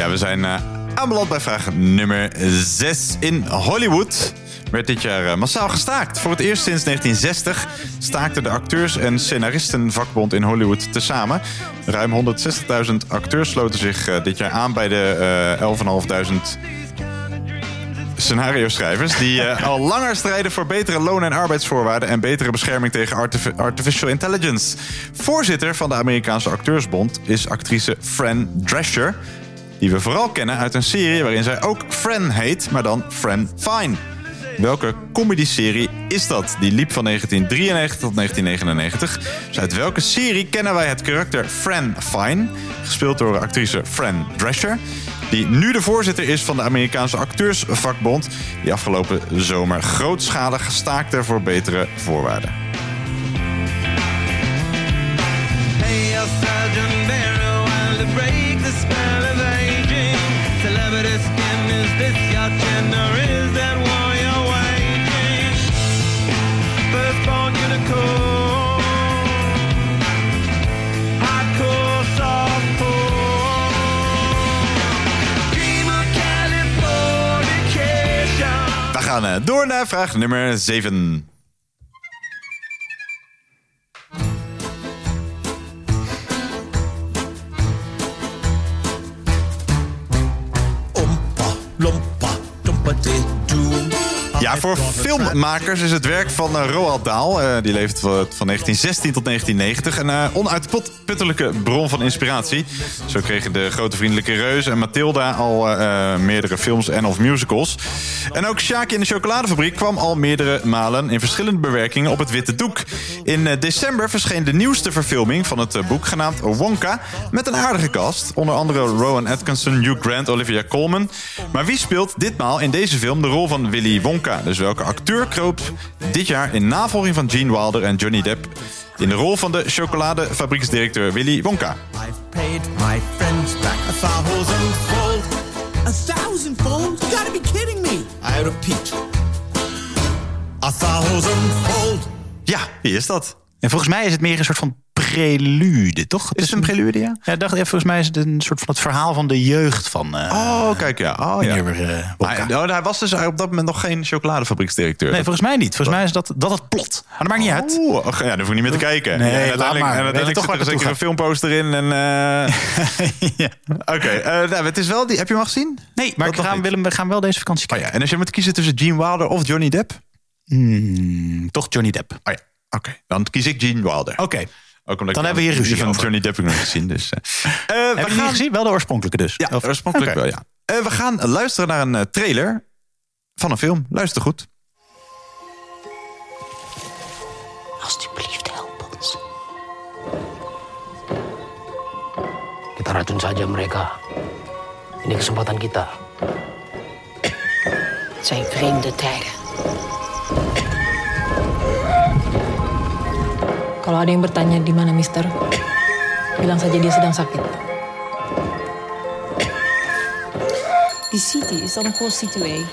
Ja, we zijn eh, aanbeland bij vraag nummer 6. In Hollywood werd dit jaar eh, massaal gestaakt. Voor het eerst sinds 1960 staakten de acteurs- en scenaristenvakbond in Hollywood tezamen. Ruim 160.000 acteurs sloten zich eh, dit jaar aan bij de eh 11.500 scenario-schrijvers... die al langer strijden voor betere loon- en arbeidsvoorwaarden... en betere bescherming tegen artifi- artificial intelligence. Voorzitter van de Amerikaanse Acteursbond is actrice Fran Drescher... die we vooral kennen uit een serie waarin zij ook Fran heet... maar dan Fran Fine. Welke comedy-serie is dat? Die liep van 1993 tot 1999. Dus uit welke serie kennen wij het karakter Fran Fine... gespeeld door actrice Fran Drescher die nu de voorzitter is van de Amerikaanse acteursvakbond... die afgelopen zomer grootschalig staakte voor betere voorwaarden. We gaan eh, door naar vraag nummer 7. property Ja, voor filmmakers is het werk van eh, Roald Dahl, eh, die leeft van van 1916 tot 1990, een eh, onuitputtelijke bron van inspiratie. Zo kregen de Grote Vriendelijke Reus en Mathilda al meerdere films en of musicals. En ook Sjaakje in de Chocoladefabriek kwam al meerdere malen in verschillende bewerkingen op het witte doek. In december verscheen de nieuwste verfilming van het boek genaamd Wonka met een aardige cast. Onder andere Rowan Atkinson, Hugh Grant, Olivia Colman. Maar wie speelt ditmaal in deze film de rol van Willy Wonka? Dus welke acteur kroop dit jaar in navolging van Gene Wilder en Johnny Depp in de rol van de chocoladefabrieksdirecteur Willy Wonka? I've paid my friends back a thousandfold. A thousandfold? You gotta be kidding me. I repeat. A thousandfold. Ja, wie is dat? En volgens mij is het meer een soort van prelude, toch? Is het een prelude, ja? Ja, ik dacht, ja, volgens mij is het een soort van het verhaal van de jeugd van eh Oh, kijk, ja. Oh, ja. meneer Wonka. Hij, oh, hij was dus op dat moment nog geen chocoladefabrieksdirecteur. Nee, volgens mij niet. Volgens mij is dat, dat het plot. Maar dat maakt niet uit. Oeh, och, ja, daar hoef je niet meer te kijken. Nee, Ja, en laat uiteindelijk, maar. en We uiteindelijk toch zit er het zeker een filmposter in. En, eh, ja. Oké, eh, nou, het is wel die. Heb je hem al gezien? Nee, maar Dat ik nog ga, niet. Willem, we gaan wel deze vakantie Oh kijken. ja, en als je moet kiezen tussen Gene Wilder of Johnny Depp? Hmm, toch Johnny Depp. Oh ja, oké. Dan kies ik Gene Wilder. Oké. Ook omdat Dan hebben we hier ruzie van over. Johnny Depp nog gezien. Dus, eh. Eh, we die gaan- gezien? Wel de oorspronkelijke dus. Ja, Of- oorspronkelijk Oké. wel, ja. Eh, we gaan luisteren naar een eh, trailer van een film. Luister goed. Alsjeblieft, help ons. Kita racun saja mereka. Ini kesempatan kita. Het zijn vreemde tijden. Kalau ada yang bertanya di mana Mister, bilang saja dia sedang sakit. Die city is dat een prostituee?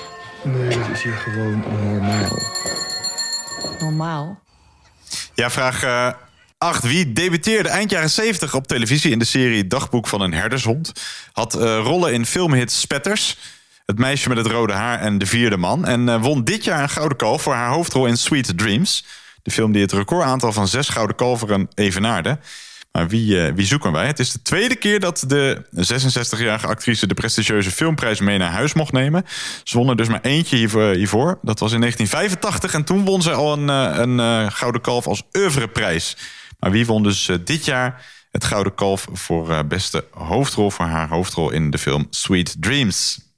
Nee, dat is hier gewoon normaal. Normaal. Ja, vraag 8. Wie debuteerde eind jaren 70 op televisie in de serie Dagboek van een herdershond? Had eh, rollen in filmhit Spetters, Het meisje met het rode haar en De vierde man. En eh, won dit jaar een gouden kalf voor haar hoofdrol in Sweet Dreams. Film die het recordaantal van zes gouden kalveren evenaarde. Maar wie, eh, wie zoeken wij? Het is de tweede keer dat de 66-jarige actrice de prestigieuze filmprijs mee naar huis mocht nemen. Ze won er dus maar eentje hiervoor. Dat was in 1985 en toen won ze al een, eh, een eh, gouden kalf als oeuvreprijs. Maar wie won dus dit jaar het Gouden Kalf voor beste hoofdrol voor haar hoofdrol in de film Sweet Dreams.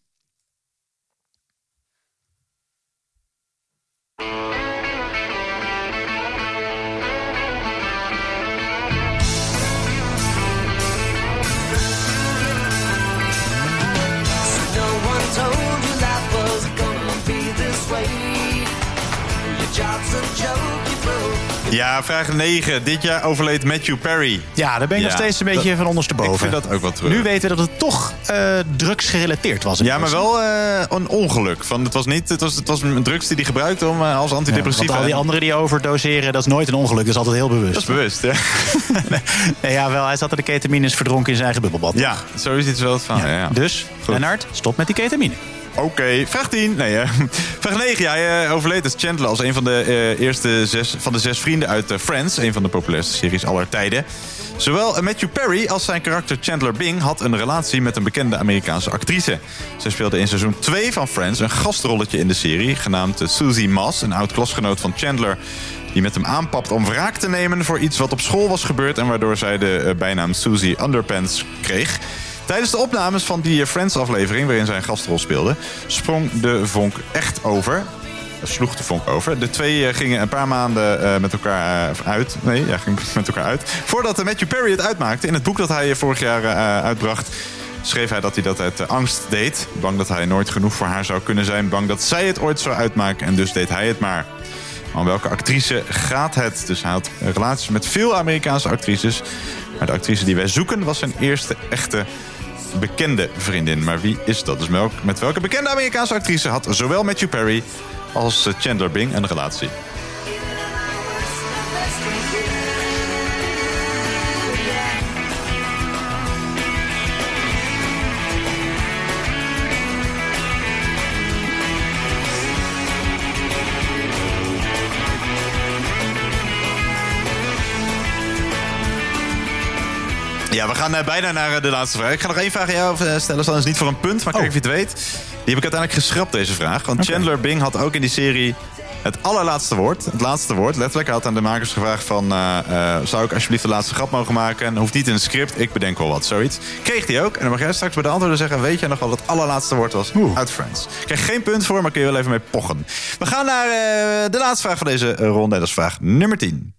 Ja, vraag 9. Dit jaar overleed Matthew Perry. Ja, daar ben ik Ja, nog steeds een beetje dat- van ondersteboven. Ik vind dat ook wel terug. Nu weten we dat het toch eh drugsgerelateerd was. Ja, maar wel eh, een ongeluk. Van, het, was niet, het, was, het was een drugs die hij gebruikte om, eh, als Ja, antidepressief. want al die anderen die overdoseren, dat is nooit een ongeluk. Dat is altijd heel bewust. Dat is bewust, ja. Nee, ja, wel, hij zat er de ketamine is verdronken in zijn eigen bubbelbad. Ja, zo is het wel van. Ja. ja. Dus, Lennart, stop met die ketamine. Oké, vraag 10. Nee, vraag 9. Ja, eh, overleed als Chandler als een van de eh, eerste zes, van de zes vrienden uit eh, Friends. Een van de populairste series aller tijden. Zowel Matthew Perry als zijn karakter Chandler Bing had een relatie met een bekende Amerikaanse actrice. Zij speelde in seizoen 2 van Friends een gastrolletje in de serie, genaamd eh, Susie Moss, een oud klasgenoot van Chandler. Die met hem aanpapt om wraak te nemen voor iets wat op school was gebeurd en waardoor zij de bijnaam Susie Underpants kreeg. Tijdens de opnames van die Friends-aflevering, waarin zij een gastrol speelde, sprong de vonk echt over. Sloeg de vonk over. De twee eh, gingen een paar maanden eh, met elkaar eh, uit. Nee, ja, gingen met elkaar uit. Voordat Matthew Perry het uitmaakte. In het boek dat hij vorig jaar uitbracht, schreef hij dat hij dat uit angst deed. Bang dat hij nooit genoeg voor haar zou kunnen zijn. Bang dat zij het ooit zou uitmaken. En dus deed hij het maar. Om welke actrice gaat het? Dus hij had relaties met veel Amerikaanse actrices. Maar de actrice die wij zoeken was zijn eerste echte bekende vriendin. Maar wie is dat? Dus met welke bekende Amerikaanse actrice had zowel Matthew Perry als eh, Chandler Bing een relatie? Ja, we gaan eh, bijna naar eh, de laatste vraag. Ik ga nog één vraag aan jou eh, stellen. Dat is niet voor een punt, maar kijk of je het weet. Die heb ik uiteindelijk geschrapt, deze vraag. Want Chandler Bing had ook in die serie het allerlaatste woord. Het laatste woord. Letterlijk hij had aan de makers gevraagd van... zou ik alsjeblieft de laatste grap mogen maken? En hoeft niet in een script. Ik bedenk wel wat, zoiets. Kreeg hij ook. En dan mag jij straks bij de antwoorden zeggen... weet jij nog wat het allerlaatste woord was uit Friends? Ik krijg geen punt voor, maar kun je wel even mee pochen. We gaan naar de laatste vraag van deze ronde. Dat is vraag nummer 10.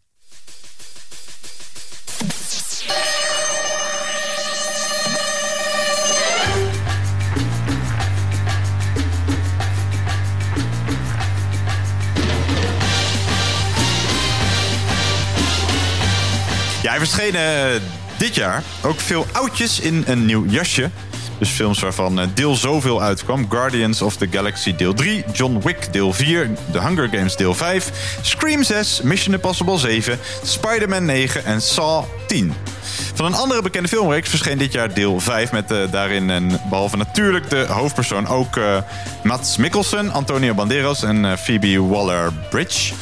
Hij verscheen eh, dit jaar ook veel oudjes in een nieuw jasje. Dus films waarvan eh, deel zoveel uitkwam. Guardians of the Galaxy deel 3, John Wick deel 4, The Hunger Games deel 5, Scream 6, Mission Impossible 7, Spider-Man 9 en Saw 10. Van een andere bekende filmreeks verscheen dit jaar deel 5... met eh, daarin, een, behalve natuurlijk de hoofdpersoon... ook eh, Mats Mikkelsen, Antonio Banderas en Phoebe Waller-Bridge...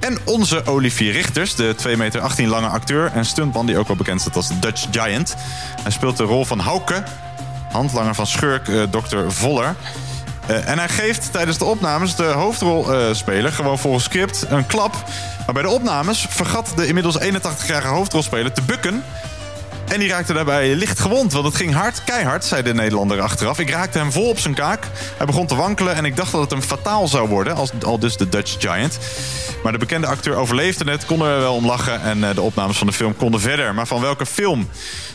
En onze Olivier Richters, de 2,18 meter lange acteur en stuntman... die ook wel bekend staat als Dutch Giant. Hij speelt de rol van Hauke, handlanger van schurk eh, Dr. Voller. Eh, en hij geeft tijdens de opnames de hoofdrolspeler gewoon volgens script een klap. Maar bij de opnames vergat de inmiddels 81-jarige hoofdrolspeler te bukken... En die raakte daarbij licht gewond, want het ging hard, keihard, zei de Nederlander achteraf. Ik raakte hem vol op zijn kaak. Hij begon te wankelen en ik dacht dat het hem fataal zou worden, als, al dus de Dutch Giant. Maar de bekende acteur overleefde het, kon er wel om lachen en eh, de opnames van de film konden verder. Maar van welke film?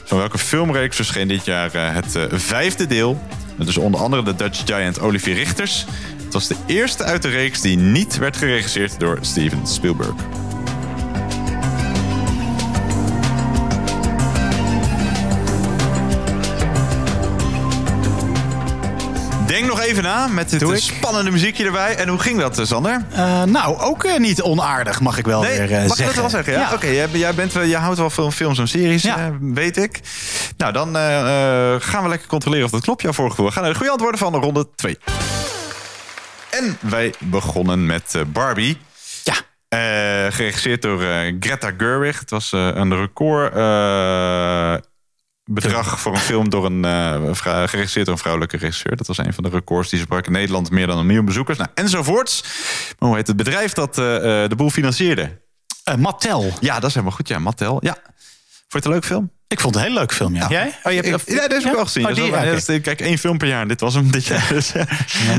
Van welke filmreeks verscheen dit jaar eh, het eh, vijfde deel? Met dus onder andere de Dutch Giant Olivier Richters. Het was de eerste uit de reeks die niet werd geregisseerd door Steven Spielberg. Even na met dit Doe eh, ik. spannende muziekje erbij. En hoe ging dat, eh, Sander? Eh, nou, ook niet onaardig, mag ik wel Nee, weer mag zeggen. ik dat wel zeggen? Ja? Oké, jij, jij, bent, wel- jij houdt wel veel films en series, weet ik. Nou, dan gaan we lekker controleren of dat klopt, jouw vorige gevoel. We gaan naar de goede antwoorden van de ronde 2. En wij begonnen met Barbie. Ja. Eh, geregisseerd door Greta Gerwig. Het was een record bedrag voor een film door een, eh, geregisseerd door een vrouwelijke regisseur. Dat was een van de records die ze brak in Nederland. Meer dan een miljoen bezoekers. Nou, enzovoorts. Maar hoe heet het bedrijf dat eh, eh, de boel financierde? Mattel. Ja, dat is helemaal goed. Ja, Mattel. Ja. Vond je het een leuk film? Ik vond het een hele leuke film, ja. Jij? Oh, je hebt, Ik- ja, deze heb ik wel gezien. Oh, Dat die, dat is- Kijk, één film per jaar. Dit was hem dit jaar. Dus,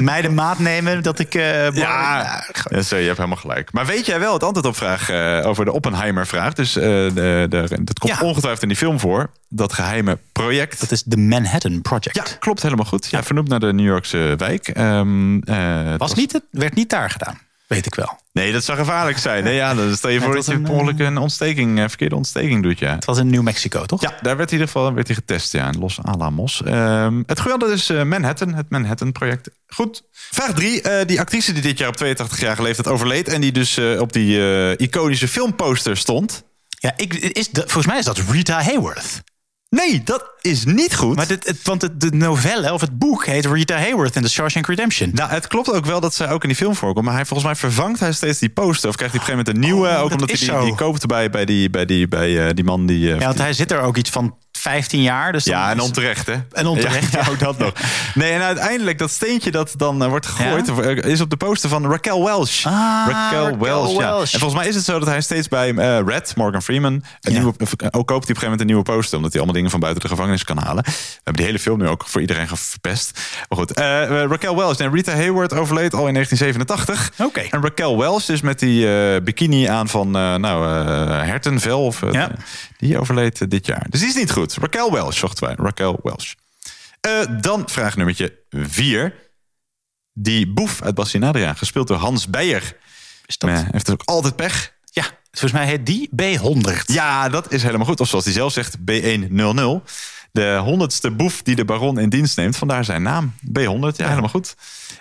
mij de maat nemen dat ik... eh, ja, ja, zo, je hebt helemaal gelijk. Maar weet jij wel het antwoord op vraag eh, over de Oppenheimer-vraag? Dus eh, de, de, dat komt ongetwijfeld in die film voor. Dat geheime project. Dat is de Manhattan Project. Ja, klopt helemaal goed. Ja, vernoemd naar de New Yorkse wijk. Ehm, eh, het Was niet, het werd niet daar gedaan, weet ik wel. Nee, dat zou gevaarlijk zijn. Nee, ja, dan stel je voor dat je een, ongeluk een ontsteking, eh, verkeerde ontsteking doet. Ja. Het was in New Mexico, toch? Ja, daar werd in ieder geval werd hij getest, ja, in Los Alamos. Ehm, het geweldige is eh, Manhattan, het Manhattan-project. Goed. Vraag drie. eh, die actrice die dit jaar op 82-jarige leeftijd overleed... en die dus eh, op die eh, iconische filmposter stond... Ja, ik, is de, volgens mij is dat Rita Hayworth. Nee, dat is niet goed. Maar dit, het, want het, de novelle of het boek heet Rita Hayworth in The Shawshank Redemption. Nou, het klopt ook wel dat zij ook in die film voorkomt. Maar hij, volgens mij vervangt hij steeds die poster. Of krijgt hij op een gegeven moment een nieuwe. Oh, ook dat omdat hij die, die koopt bij, bij, die, bij, die, bij eh, die man die... eh, Ja, want hij zit er ook iets van 15 jaar. Dus Ja, en is- onterecht, hè? En onterecht, Ja, ook dat nog. Nee, en uiteindelijk dat steentje dat dan eh, wordt gegooid... eh, is op de poster van Raquel Welch. Ah, Raquel, Raquel Welch, ja. En volgens mij is het zo dat hij steeds bij eh, Red, Morgan Freeman... Een nieuwe, ook koopt hij op een gegeven moment een nieuwe poster... omdat hij allemaal dingen van buiten de gevangenis kan halen. We hebben die hele film nu ook voor iedereen verpest. Maar goed, Raquel Welch en Rita Hayworth overleed al in 1987. Oké. En Raquel Welch dus met die bikini aan van nou, hertenvel... Of, Ja. die overleed dit jaar. Dus die is niet goed. Raquel Welch zochten wij. Raquel Welch. Eh, dan vraag nummertje 4. Die boef uit Bastien Adriaan, gespeeld door Hans Beijer. Is dat? Eh, heeft ook altijd pech. Ja, volgens mij heet die B100. Ja, dat is helemaal goed. Of zoals hij zelf zegt, B100. De honderdste boef die de baron in dienst neemt. Vandaar zijn naam. B100, ja, helemaal goed.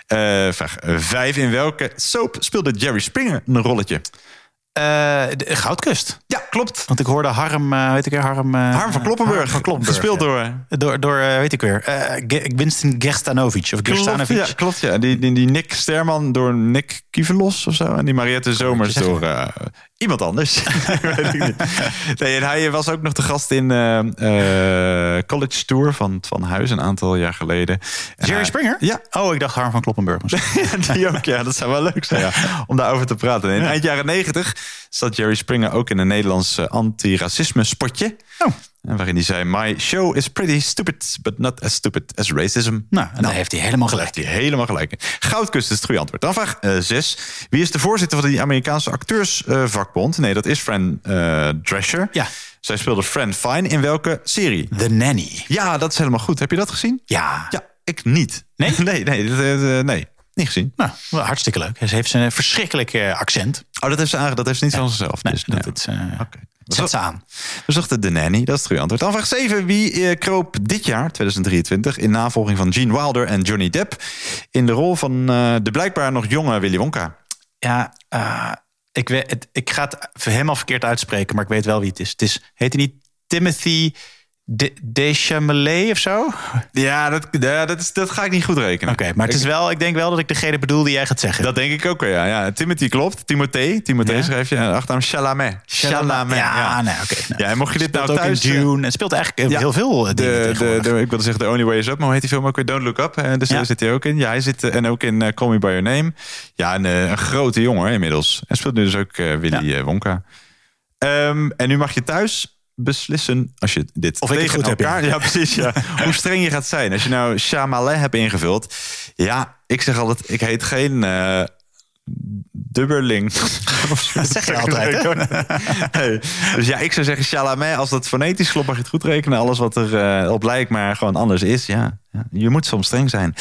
Eh, vraag 5. In welke soap speelde Jerry Springer een rolletje? Eh, de Goudkust. Ja, klopt. Want ik hoorde Harm, eh, weet ik weer, Harm... eh, Harm van Kloppenburg. Harm van Kloppenburg, Gespeeld ja. door... Door, door eh, weet ik weer, eh, Winston Gerstanovic. Of Klopt, Gerstanovic. ja, klopt, ja. Die, die, die Nick Sterman door Nick Kivelos of zo. En die Mariette Zomers door eh, iemand anders. Weet ik niet. Nee, en hij was ook nog de gast in eh, eh, College Tour van Van Huis een aantal jaar geleden. En Jerry hij- Springer? Ja, Oh, ik dacht Harm van Kloppenburg. Ja, die ook, ja. Dat zou wel leuk zijn, ja. Om daarover te praten. In eind jaren negentig zat Jerry Springer ook in een Nederlands eh, antiracisme spotje. Oh. En waarin hij zei, my show is pretty stupid, but not as stupid as racism. Nou, en daar heeft hij helemaal gelijk. Heeft hij helemaal gelijk. in. Goudkust is het goede antwoord. Dan vraag 6. Wie is de voorzitter van die Amerikaanse acteursvakbond? nee, dat is Fran eh, Drescher. Ja. Zij speelde Fran Fine in welke serie? The Nanny. Ja, dat is helemaal goed. Heb je dat gezien? Ja. Ja, ik niet. Nee? nee, nee, dat, eh, nee. Niet gezien. Nou, hartstikke leuk. Ze heeft een verschrikkelijk eh, accent. Oh, dat heeft ze aange, dat heeft ze niet van zichzelf. Nee, dus, dat nee. is, eh, Oké. Zet ze aan. We zochten de nanny, dat is het goede antwoord. Dan vraag 7. Wie eh, kroop dit jaar, 2023, in navolging van Gene Wilder en Johnny Depp... in de rol van eh, de blijkbaar nog jonge Willy Wonka? Ja, eh, ik, weet, ik ga het helemaal verkeerd uitspreken, maar ik weet wel wie het is. Het is heet hij niet Timothy de, of zo? Oké, Ja, dat, ja, dat, is, dat ga ik niet goed rekenen. maar het is wel, ik denk wel dat ik degene bedoel die jij gaat zeggen. Dat denk ik ook wel, ja. ja. Timothy klopt. Timothée. Timothée Ja. schrijf je. En achternaam Chalamet. Chalamet. Ja, nee, oké. nou. Ja, en mocht je dit nou ook in thuis... eh, Dune. Het speelt eigenlijk heel veel eh, dingen De, de, de, ik wilde zeggen The Only Way Is Up, maar hoe heet die film ook weer? Don't Look Up. Eh, Dus daar zit hij ook in. Ja, hij zit eh, en ook in eh, Call Me By Your Name. Ja, een, eh, een grote jongen inmiddels. En speelt nu dus ook eh, Willy eh, Wonka. Ehm, en nu mag je thuis beslissen als je dit Of tegen goed heb, elkaar... ja. Ja, precies. Ja. hoe streng je gaat zijn. Als je nou Chamalet hebt ingevuld. Ja, ik zeg altijd, ik heet geen... eh Dubberling. Dat zeg je altijd? Nee. Dus ja, ik zou zeggen Chalamet. Als dat fonetisch klopt, mag je het goed rekenen. Alles wat er eh, op lijkt, maar gewoon anders is. Ja, ja, je moet soms streng zijn.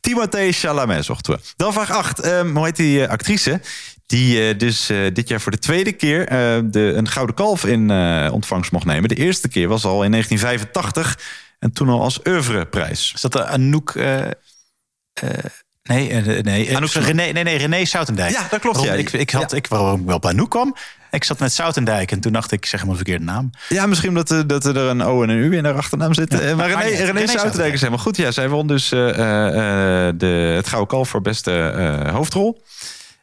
Timothée Chalamet zochten we. Dan vraag 8. Ehm, hoe heet die eh, actrice? Die eh, dus eh, dit jaar voor de tweede keer eh, de, een gouden kalf in ontvangst mocht nemen. De eerste keer was al in 1985. En toen al als oeuvreprijs. Is dat de Anouk... nee, nee, Anouk René, nee, nee, René Soutendijk. Ja, dat klopt, Waarom- ja. Ik, ik had, ik, waarom ik wel op Anouk kwam, ik zat met Soutendijk en toen dacht ik, zeg helemaal de verkeerde naam. Ja, misschien omdat er, dat er een O en een U in haar achternaam zit. Ja, Eh, maar maakt René. René, René Soutendijk is helemaal goed. Ja, zij won dus de, het Gouden Kalf voor beste hoofdrol.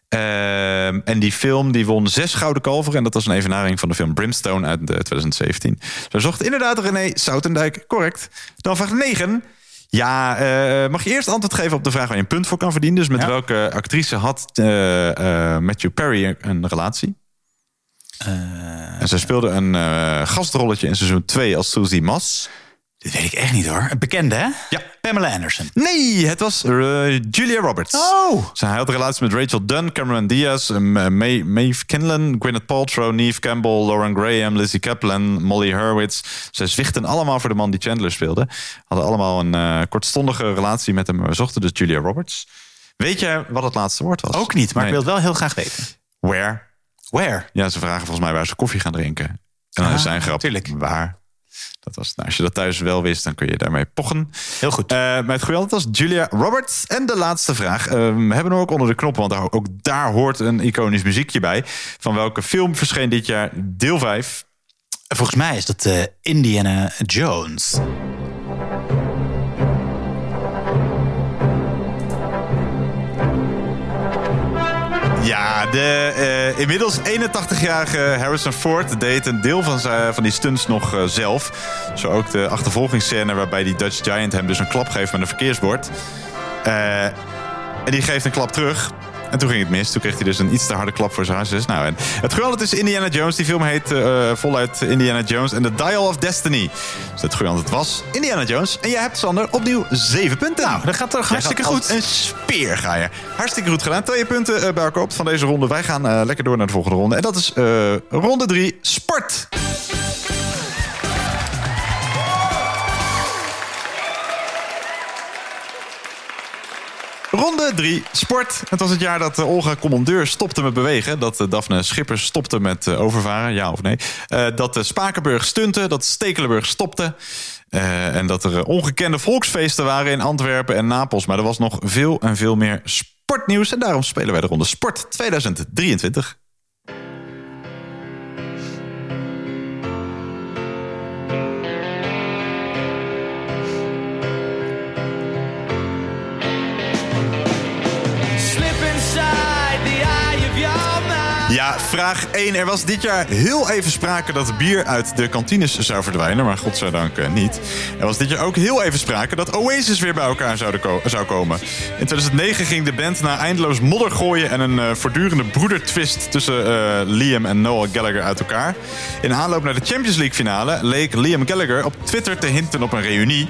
Ehm, en die film die won zes Gouden Kalveren. En dat was een evenaring van de film Brimstone uit eh, 2017. Zo zocht inderdaad René Soutendijk. Correct. Dan vraag 9. Ja, eh, mag je eerst antwoord geven op de vraag waar je een punt voor kan verdienen? Dus met Ja. welke actrice had eh, eh, Matthew Perry een relatie? en zij speelde een eh, gastrolletje in seizoen 2 als Susie Moss. Dit weet ik echt niet hoor. Een bekende, hè? Ja. Pamela Anderson. Nee, het was eh, Julia Roberts. Oh. Zij had een relatie met Rachel Dunn, Cameron Diaz, eh, Mae, Maeve Kinlan, Gwyneth Paltrow, Neve Campbell, Lauren Graham, Lizzie Kaplan, Molly Hurwitz. Zij zwichten allemaal voor de man die Chandler speelde. Hadden allemaal een eh, kortstondige relatie met hem. We zochten dus Julia Roberts. Weet jij wat het laatste woord was? Ook niet, maar Nee. ik wil het wel heel graag weten. Where? Where? Ja, ze vragen volgens mij waar ze koffie gaan drinken. En dan Ah, is zijn grap. Waar? Dat was, nou, als je dat thuis wel wist, dan kun je daarmee pochen. Heel goed. Eh maar het goede was Julia Roberts. En de laatste vraag. eh, we hebben hem ook onder de knoppen, want ook daar hoort een iconisch muziekje bij. Van welke film verscheen dit jaar deel 5? Volgens mij is dat eh, Indiana Jones. Ja, de eh, inmiddels 81-jarige Harrison Ford deed een deel van, zijn, van die stunts nog eh, zelf. Zo ook de achtervolgingsscène waarbij die Dutch Giant hem dus een klap geeft met een verkeersbord. Eh, en die geeft een klap terug. En toen ging het mis. Toen kreeg hij dus een iets te harde klap voor zijn hartjes. Nou, en het geweldige is Indiana Jones. Die film heet eh, voluit Indiana Jones en The Dial of Destiny. Dus het goede antwoord was Indiana Jones. En jij hebt, Sander, opnieuw zeven punten. Nou, dat gaat toch hartstikke goed. Een speer ga je. Hartstikke goed gedaan. Twee punten eh, bij elkaar op van deze ronde. Wij gaan eh, lekker door naar de volgende ronde. En dat is ronde drie, sport. Ronde 3, sport. Het was het jaar dat eh, Olga Commandeur stopte met bewegen. Dat eh, Daphne Schippers stopte met eh, overvaren, ja of nee. Dat Spakenburg stunte, dat Stekelenburg stopte. En dat er ongekende volksfeesten waren in Antwerpen en Napels. Maar er was nog veel en veel meer sportnieuws. En daarom spelen wij de ronde Sport 2023. Ja, vraag 1. Er was dit jaar heel even sprake dat bier uit de kantines zou verdwijnen. Maar godzijdank eh, niet. Er was dit jaar ook heel even sprake dat Oasis weer bij elkaar zouden zou komen. In 2009 ging de band na eindeloos modder gooien... en een eh, voortdurende broedertwist tussen eh, Liam en Noel Gallagher uit elkaar. In aanloop naar de Champions League finale leek Liam Gallagher op Twitter te hinten op een reunie...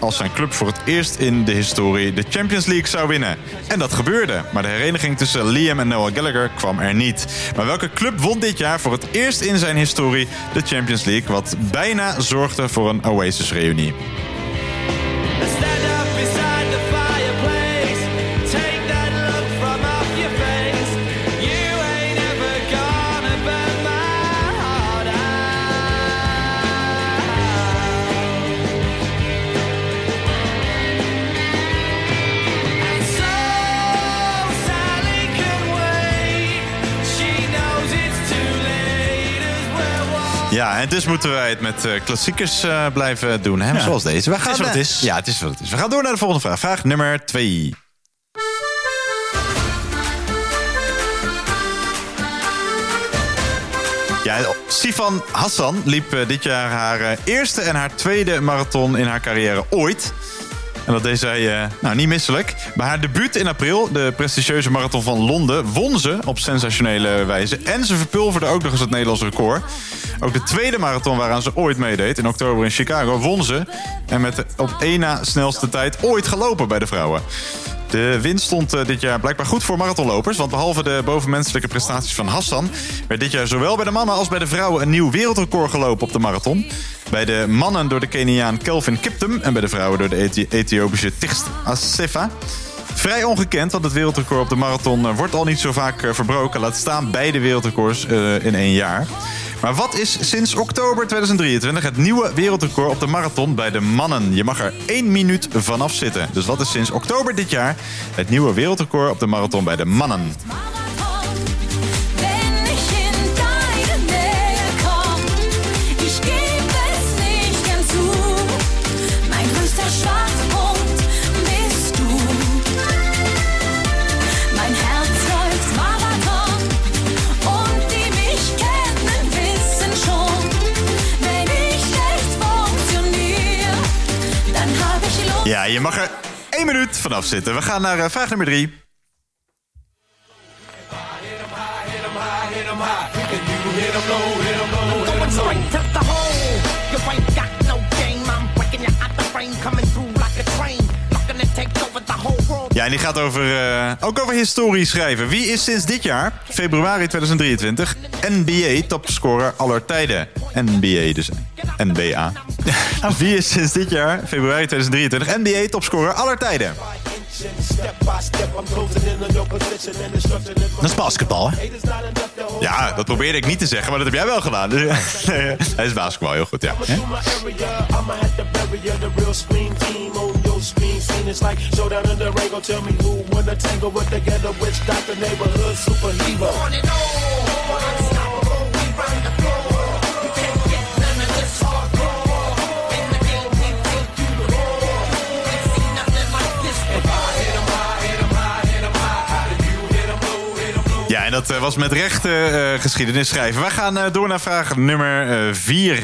als zijn club voor het eerst in de historie de Champions League zou winnen. En dat gebeurde. Maar de hereniging tussen Liam en Noel Gallagher kwam er niet. Maar welke club won dit jaar voor het eerst in zijn historie de Champions League... wat bijna zorgde voor een Oasis-reunie? Ja, en dus moeten wij het met eh, klassiekers eh, blijven doen, hè? Ja. zoals deze. We Het is wat het eh, is. Ja, het is wat het is. We gaan door naar de volgende vraag. Vraag nummer twee. Ja, Sifan Hassan liep dit jaar haar eerste en haar tweede marathon in haar carrière ooit. En dat deed zij eh, nou, niet misselijk. Bij haar debuut in april, de prestigieuze marathon van Londen, won ze op sensationele wijze. En ze verpulverde ook nog eens het Nederlands record. Ook de tweede marathon waaraan ze ooit meedeed, in oktober in Chicago, won ze. En met de op één na snelste tijd ooit gelopen bij de vrouwen. De winst stond eh, dit jaar blijkbaar goed voor marathonlopers. Want behalve de bovenmenselijke prestaties van Hassan... werd dit jaar zowel bij de mannen als bij de vrouwen... een nieuw wereldrecord gelopen op de marathon. Bij de mannen door de Keniaan Kelvin Kiptum... en bij de vrouwen door de Ethi- Ethiopische Tigst Assefa. Vrij ongekend, want het wereldrecord op de marathon... eh, wordt al niet zo vaak eh, verbroken. Laat staan beide wereldrecords eh, in één jaar. Maar wat is sinds oktober 2023 het nieuwe wereldrecord op de marathon bij de mannen? Je mag er één minuut vanaf zitten. Dus wat is sinds oktober dit jaar het nieuwe wereldrecord op de marathon bij de mannen? Ja, je mag er één minuut vanaf zitten. We gaan naar eh, vraag nummer drie. En die gaat over, eh, ook over historie schrijven. Wie is sinds dit jaar, februari 2023, NBA topscorer aller tijden? NBA dus, NBA. Wie is sinds dit jaar, februari 2023, NBA topscorer aller tijden? Dat is basketbal, hè? Ja, dat probeerde ik niet te zeggen, maar dat heb jij wel gedaan. Dus, Hij is basketbal, heel goed, ja. It's en dat eh, was met recht eh, eh, geschiedenis schrijven. We gaan door naar vraag nummer 4.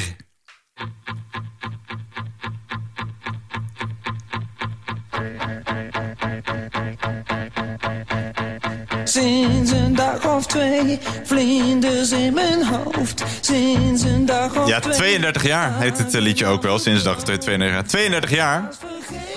Sinds een dag of twee, vlinders in mijn hoofd. Sinds een dag of Ja, twee. 32 jaar heet het liedje ook wel, sinds dag 32 jaar. 32 jaar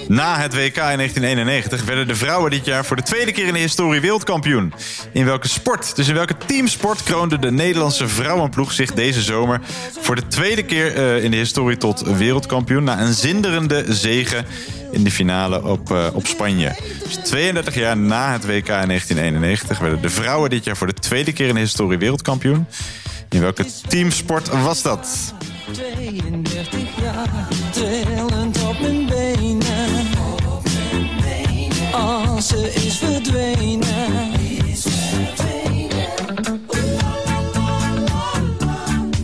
na het WK in 1991 werden de vrouwen dit jaar voor de tweede keer in de historie wereldkampioen. In welke sport, dus in welke teamsport kroonde de Nederlandse vrouwenploeg zich deze zomer voor de tweede keer eh, in de historie tot wereldkampioen na een zinderende zege in de finale op, eh, op Spanje. Dus 32 jaar na het WK in 1991 werden de vrouwen dit jaar voor de tweede keer in de historie wereldkampioen. In welke teamsport was dat? 32 jaar, op mijn benen. Ze is verdwenen.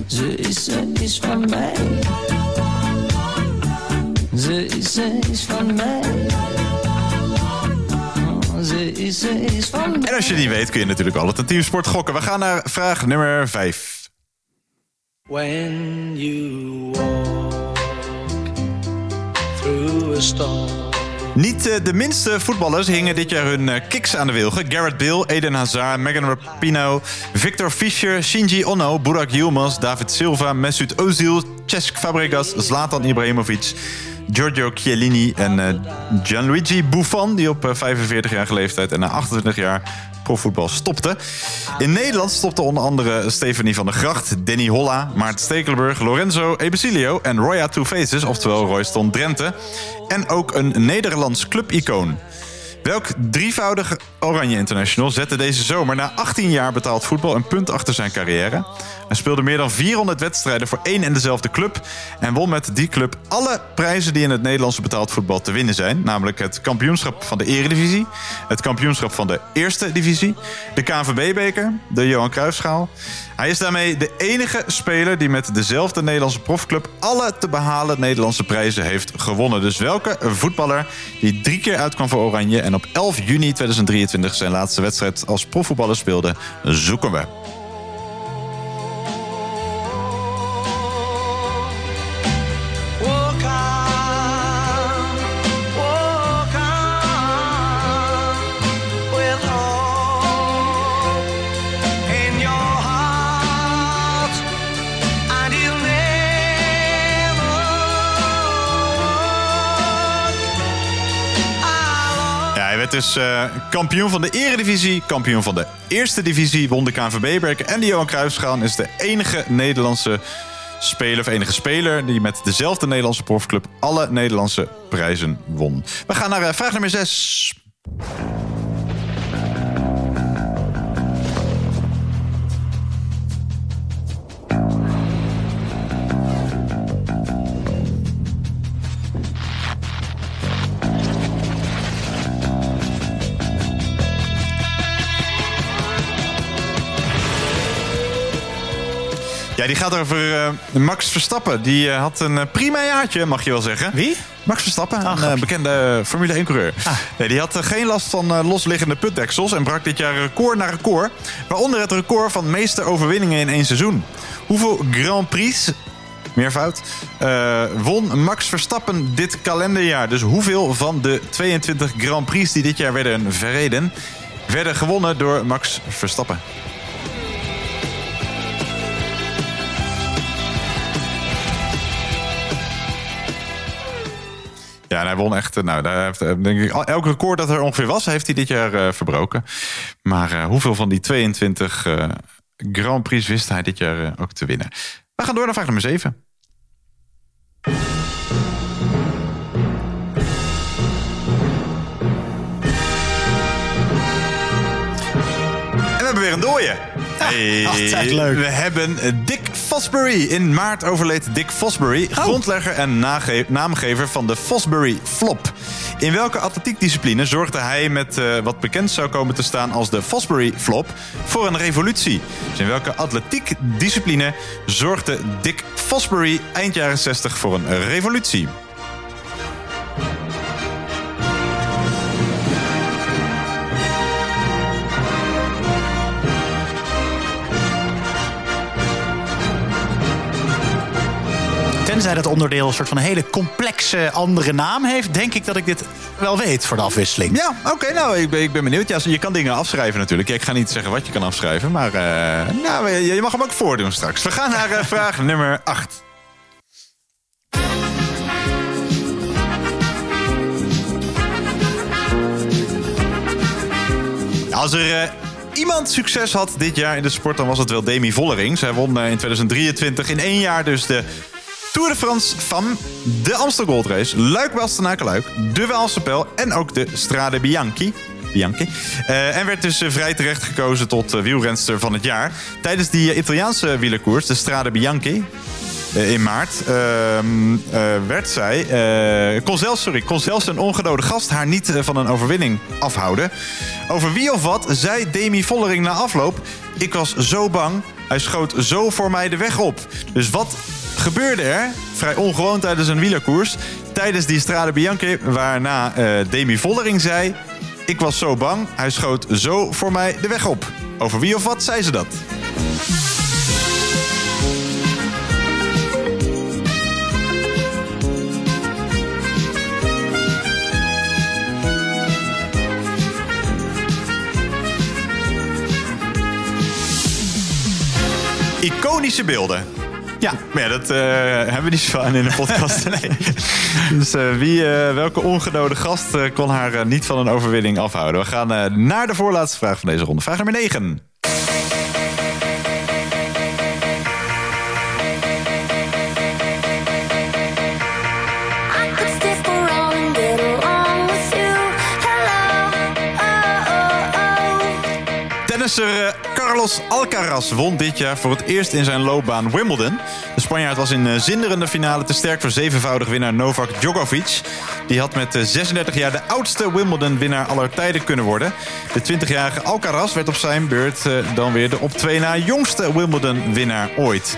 Ze is, ze is van mij. Ze is, ze is van mij. Oh, Ze is, ze is van mij. En als je die weet kun je natuurlijk altijd een teamsport gokken. We gaan naar vraag nummer 5. When you walk through a storm. Niet eh, de minste voetballers hingen dit jaar hun eh, kicks aan de wilgen. Garrett Bill, Eden Hazard, Megan Rapinoe, Victor Fischer, Shinji Ono, Burak Yilmaz, David Silva, Mesut Ozil, Cesc Fabregas, Zlatan Ibrahimovic, Giorgio Chiellini en eh, Gianluigi Buffon... die op eh, 45-jarige leeftijd en na 28 jaar profvoetbal stopte. In Nederland stopte onder andere Stephanie van der Gracht, Danny Holla, Maart Stekelenburg, Lorenzo Ebesilio en Roya Two Faces, oftewel Royston Drenthe. En ook een Nederlands clubicoon. Welk drievoudige Oranje International zette deze zomer na 18 jaar betaald voetbal een punt achter zijn carrière? Hij speelde meer dan 400 wedstrijden voor één en dezelfde club en won met die club alle prijzen die in het Nederlandse betaald voetbal te winnen zijn, namelijk het kampioenschap van de Eredivisie, het kampioenschap van de Eerste Divisie, de KNVB-beker, de Johan Cruijffschaal. Hij is daarmee de enige speler die met dezelfde Nederlandse profclub alle te behalen Nederlandse prijzen heeft gewonnen. Dus welke voetballer die drie keer uitkwam voor Oranje en op 11 juni 2023 zijn laatste wedstrijd als profvoetballer speelde, zoeken we. Werd dus eh, kampioen van de Eredivisie, kampioen van de Eerste Divisie, won de KNVB-beker en de Johan Cruijffschaal. Is de enige Nederlandse speler, of enige speler, die met dezelfde Nederlandse profclub alle Nederlandse prijzen won. We gaan naar eh, vraag nummer 6. Ja, die gaat over eh, Max Verstappen. Die eh, had een eh, prima jaartje, mag je wel zeggen. Wie? Max Verstappen, een eh, bekende Formule 1-coureur. Nee, die had geen last van losliggende putdeksels... en brak dit jaar record na record. Waaronder het record van meeste overwinningen in één seizoen. Hoeveel Grand Prix, meervoud, eh, won Max Verstappen dit kalenderjaar? Dus hoeveel van de 22 Grand Prix die dit jaar werden verreden... werden gewonnen door Max Verstappen? Ja, hij won echt, eh, nou, daar heeft, eh, denk ik, elk record dat er ongeveer was, heeft hij dit jaar eh, verbroken. Maar hoeveel van die 22 eh, Grand Prix wist hij dit jaar ook te winnen? We gaan door naar vraag nummer 7. En we hebben weer een dooie. Hey, altijd leuk. We hebben Dick Fosbury. In maart overleed Dick Fosbury, grondlegger en naamgever van de Fosbury Flop. In welke atletiekdiscipline zorgde hij met eh, wat bekend zou komen te staan als de Fosbury Flop voor een revolutie? Dus in welke atletiekdiscipline zorgde Dick Fosbury eind jaren 60 voor een revolutie? Tenzij dat onderdeel een soort van een hele complexe andere naam heeft, denk ik dat ik dit wel weet voor de afwisseling. Ja, oké, nou, ik ben, ik ben benieuwd. Ja, je kan dingen afschrijven natuurlijk. Ja, ik ga niet zeggen wat je kan afschrijven, maar eh, nou, je mag hem ook voordoen straks. We gaan naar eh, vraag nummer 8. Als er eh, iemand succes had dit jaar in de sport, dan was het wel Demi Vollering. Zij won in 2023 in één jaar dus de Tour de France Femme, de Amstel Gold Race, Luik Bastenaken-Luik, de Waalse Pijl en ook de Strade Bianchi. Bianchi. Eh, en werd dus eh, vrij terecht gekozen tot eh, wielrenster van het jaar. Tijdens die Italiaanse wielerkoers, de Strade Bianchi, in maart ehm, eh, werd zij. kon, zelfs, sorry, kon zelfs een ongedode gast haar niet van een overwinning afhouden. Over wie of wat zei Demi Vollering na afloop. Ik was zo bang. Hij schoot zo voor mij de weg op. Dus wat gebeurde er? Vrij ongewoon tijdens een wielerkoers. Tijdens die Strade Bianchi. Waarna eh, Demi Vollering zei. Ik was zo bang. Hij schoot zo voor mij de weg op. Over wie of wat zei ze dat? Iconische beelden. Ja. Maar ja, dat eh, hebben we niet zo aan in de podcast. nee. Dus eh, wie, eh, welke ongenode gast kon haar niet van een overwinning afhouden? We gaan naar de voorlaatste vraag van deze ronde. Vraag nummer 9. could stay for all and get along with you. Hello, oh, oh, oh. Tennisser Carlos Alcaraz won dit jaar voor het eerst in zijn loopbaan Wimbledon. De Spanjaard was in eh, zinderende finale te sterk voor zevenvoudig winnaar Novak Djokovic. Die had met eh, 36 jaar de oudste Wimbledon-winnaar aller tijden kunnen worden. De 20-jarige Alcaraz werd op zijn beurt eh, dan weer de op twee na jongste Wimbledon-winnaar ooit.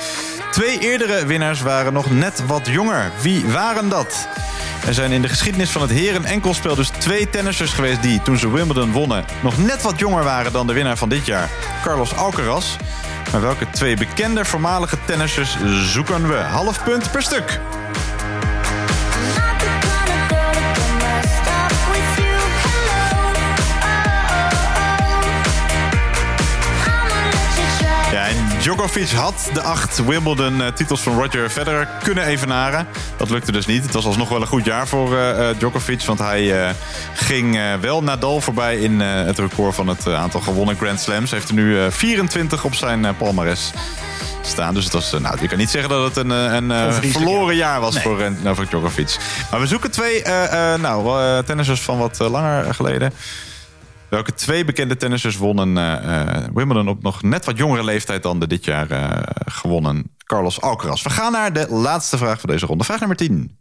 Twee eerdere winnaars waren nog net wat jonger. Wie waren dat? Er zijn in de geschiedenis van het heren enkelspel dus twee tennissers geweest die, toen ze Wimbledon wonnen, nog net wat jonger waren dan de winnaar van dit jaar, Carlos Alcaraz. Maar welke twee bekende voormalige tennissers zoeken we? Half punt per stuk. Djokovic had de acht Wimbledon-titels van Roger Federer kunnen evenaren. Dat lukte dus niet. Het was alsnog wel een goed jaar voor eh, eh, Djokovic. Want hij eh, ging eh, wel Nadal voorbij in eh, het record van het eh, aantal gewonnen Grand Slams. Hij heeft er nu eh, 24 op zijn eh, palmares staan. Dus het was, eh, nou, je kan niet zeggen dat het een, eh, een eh, verloren jaar was Nee. voor eh, Novak Djokovic. Maar we zoeken twee eh, eh, nou, eh, tennissers van wat eh, langer geleden. Welke twee bekende tennissers wonnen eh, eh, Wimbledon op nog net wat jongere leeftijd dan de dit jaar eh, gewonnen Carlos Alcaraz? We gaan naar de laatste vraag van deze ronde. Vraag nummer 10.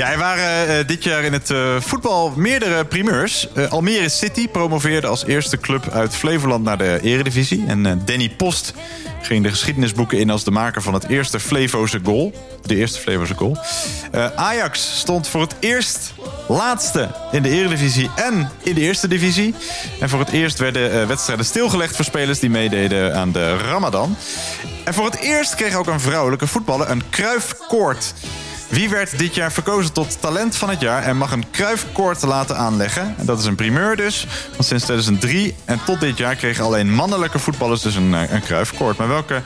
Ja, er waren eh, dit jaar in het eh, voetbal meerdere primeurs. Eh, Almere City promoveerde als eerste club uit Flevoland naar de eredivisie. En eh, Danny Post ging de geschiedenisboeken in als de maker van het eerste Flevoze goal. De eerste Flevoze goal. Eh, Ajax stond voor het eerst laatste in de eredivisie en in de eerste divisie. En voor het eerst werden eh, wedstrijden stilgelegd voor spelers die meededen aan de Ramadan. En voor het eerst kreeg ook een vrouwelijke voetballer een kruifkoord. Wie werd dit jaar verkozen tot talent van het jaar en mag een kruifkoord laten aanleggen? En dat is een primeur dus, want sinds 2003 en tot dit jaar kregen alleen mannelijke voetballers dus een, eh, een kruifkoord. Maar welke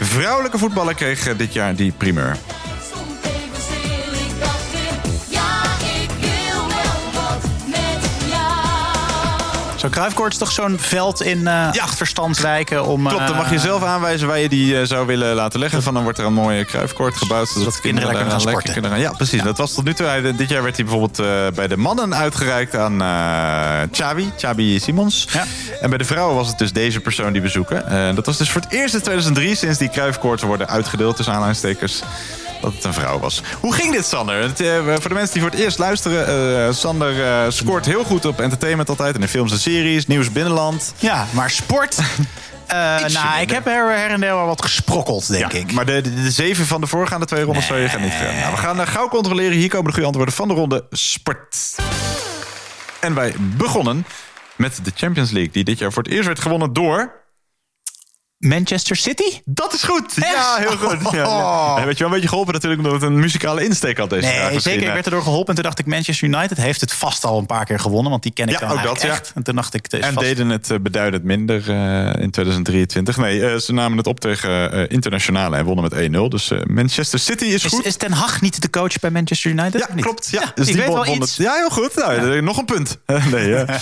vrouwelijke voetballer kreeg eh, dit jaar die primeur? Zo'n kruifkoord is toch zo'n veld in eh achterstandswijken om... Klopt, dan mag je eh, zelf aanwijzen waar je die eh, zou willen laten leggen. Van dan wordt er een mooie kruifkoord gebouwd. Zodat, kinderen lekker gaan lekker sporten. kunnen gaan. Ja, precies. Dat was tot nu toe. Hij- Dit jaar werd hij bijvoorbeeld bij de mannen uitgereikt aan Xavi, Xavi Simons. En bij de vrouwen was het dus deze persoon die bezoeken. Dat was dus voor het eerst in 2003 sinds die kruifkoorten worden uitgedeeld tussen aanhalingstekens. Dat het een vrouw was. Hoe ging dit, Sander? Het, eh, voor de mensen die voor het eerst luisteren. eh, Sander eh, scoort heel goed op entertainment altijd. In de films en series, nieuws binnenland. Ja, maar sport... nou, ik heb her, her en der wel wat gesprokkeld, denk ik. Maar de, de, de zeven van de voorgaande twee rondes zou je gaan niet gaan. Nou, we gaan gauw controleren. Hier komen de goede antwoorden van de ronde sport. En wij begonnen met de Champions League. Die dit jaar voor het eerst werd gewonnen door... Manchester City? Dat is goed. Ja, heel goed. Ja, ja. En weet je wel een beetje geholpen natuurlijk omdat het een muzikale insteek had deze Nee, zeker. Ik werd erdoor geholpen. En toen dacht ik, Manchester United heeft het vast al een paar keer gewonnen. Want die ken ik Ja, dan ook dat, ja. echt. En toen dacht ik, het is En vast... deden het eh, beduidend minder eh, in 2023. Nee, eh, ze namen het op tegen eh, internationale en wonnen met 1-0. Dus eh, Manchester City is Is, goed. is Ten Hag niet de coach bij Manchester United? Ja, klopt. Ja, Ja, dus ik die weet wel iets. het. Ja, heel goed. Nou, Nog een punt. nee, ja.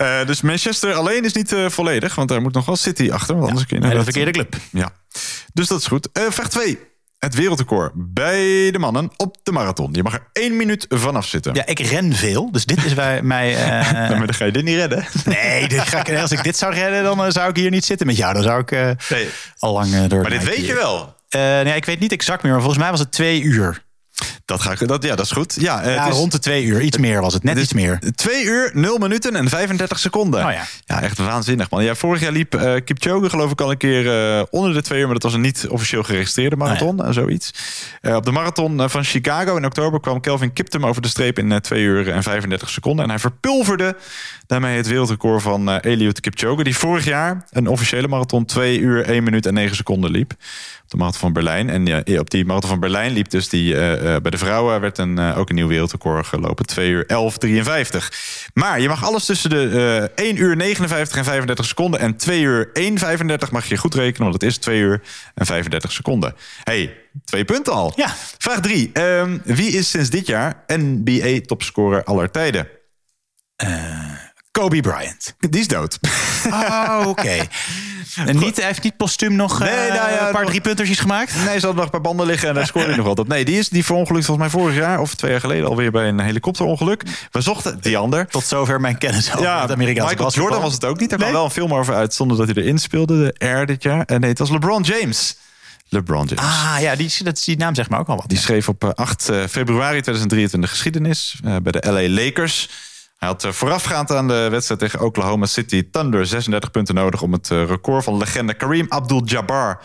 Eh, dus Manchester alleen is niet eh, volledig, want daar moet nog wel City achter. Want anders kun je Verkeerde club. Ja, dus dat is goed. Eh, vraag 2. Het wereldrecord bij de mannen op de marathon. Je mag er één minuut vanaf zitten. Ja, ik ren veel. Dus dit is bij mij... eh, Nou, maar dan ga je dit niet redden. Nee, dit ga ik, als ik dit zou redden, dan eh, zou ik hier niet zitten met jou. Dan zou ik eh, al lang eh, door Maar dit weet je wel. Eh, nee, ik weet niet exact meer, maar volgens mij was het twee uur. Dat ga ik, dat, ja, dat is goed. Ja, eh, Ja, is- rond de twee uur. Iets meer was het, net iets meer. 2 uur, 0 minuten en 35 seconden. Oh ja. ja, echt waanzinnig, man. Ja, vorig jaar liep eh Kipchoge geloof ik al een keer eh, onder de 2 uur... maar dat was een niet officieel geregistreerde marathon, en zoiets. Op de marathon van Chicago in oktober kwam Kelvin Kiptum over de streep... in 2 uur en 35 seconden. En hij verpulverde daarmee het wereldrecord van Eliud Kipchoge... die vorig jaar een officiële marathon 2 uur, 1 minuut en 9 seconden liep. De marathon van Berlijn. En ja, op die marathon van Berlijn liep dus die... eh, eh, bij de vrouwen werd een, eh, ook een nieuw wereldrecord gelopen. 2 uur 11, 53. Maar je mag alles tussen de eh 1 uur 59 en 35 seconden... en 2 uur 1, 35 mag je goed rekenen... want het is 2 uur en 35 seconden. hey, twee punten al. Ja. Vraag 3. wie is sinds dit jaar NBA-topscorer aller tijden? Kobe Bryant. Die is dood. Oh, oké. En niet, hij heeft niet postuum nog eh, Nee, nou ja, een paar nog- drie puntertjes gemaakt? Nee, ze hadden nog een paar banden liggen en daar scoorde hij nog wat op. Nee, die is die verongelukt volgens mij vorig jaar of twee jaar geleden alweer bij een helikopterongeluk. We zochten die ander. Tot zover mijn kennis over Ja, het Amerikaanse Michael. Jordan was het ook niet. Daar kwam Nee? wel een film over uit zonder dat hij erin speelde. De Air dit jaar. En nee, het was LeBron James. LeBron James. Ah ja, die, dat, die naam zegt me ook al wat. Die schreef op eh, 8 eh, februari 2023 geschiedenis eh, bij de LA Lakers. Hij had eh, voorafgaand aan de wedstrijd tegen Oklahoma City Thunder 36 punten nodig om het eh, record van legende Kareem Abdul-Jabbar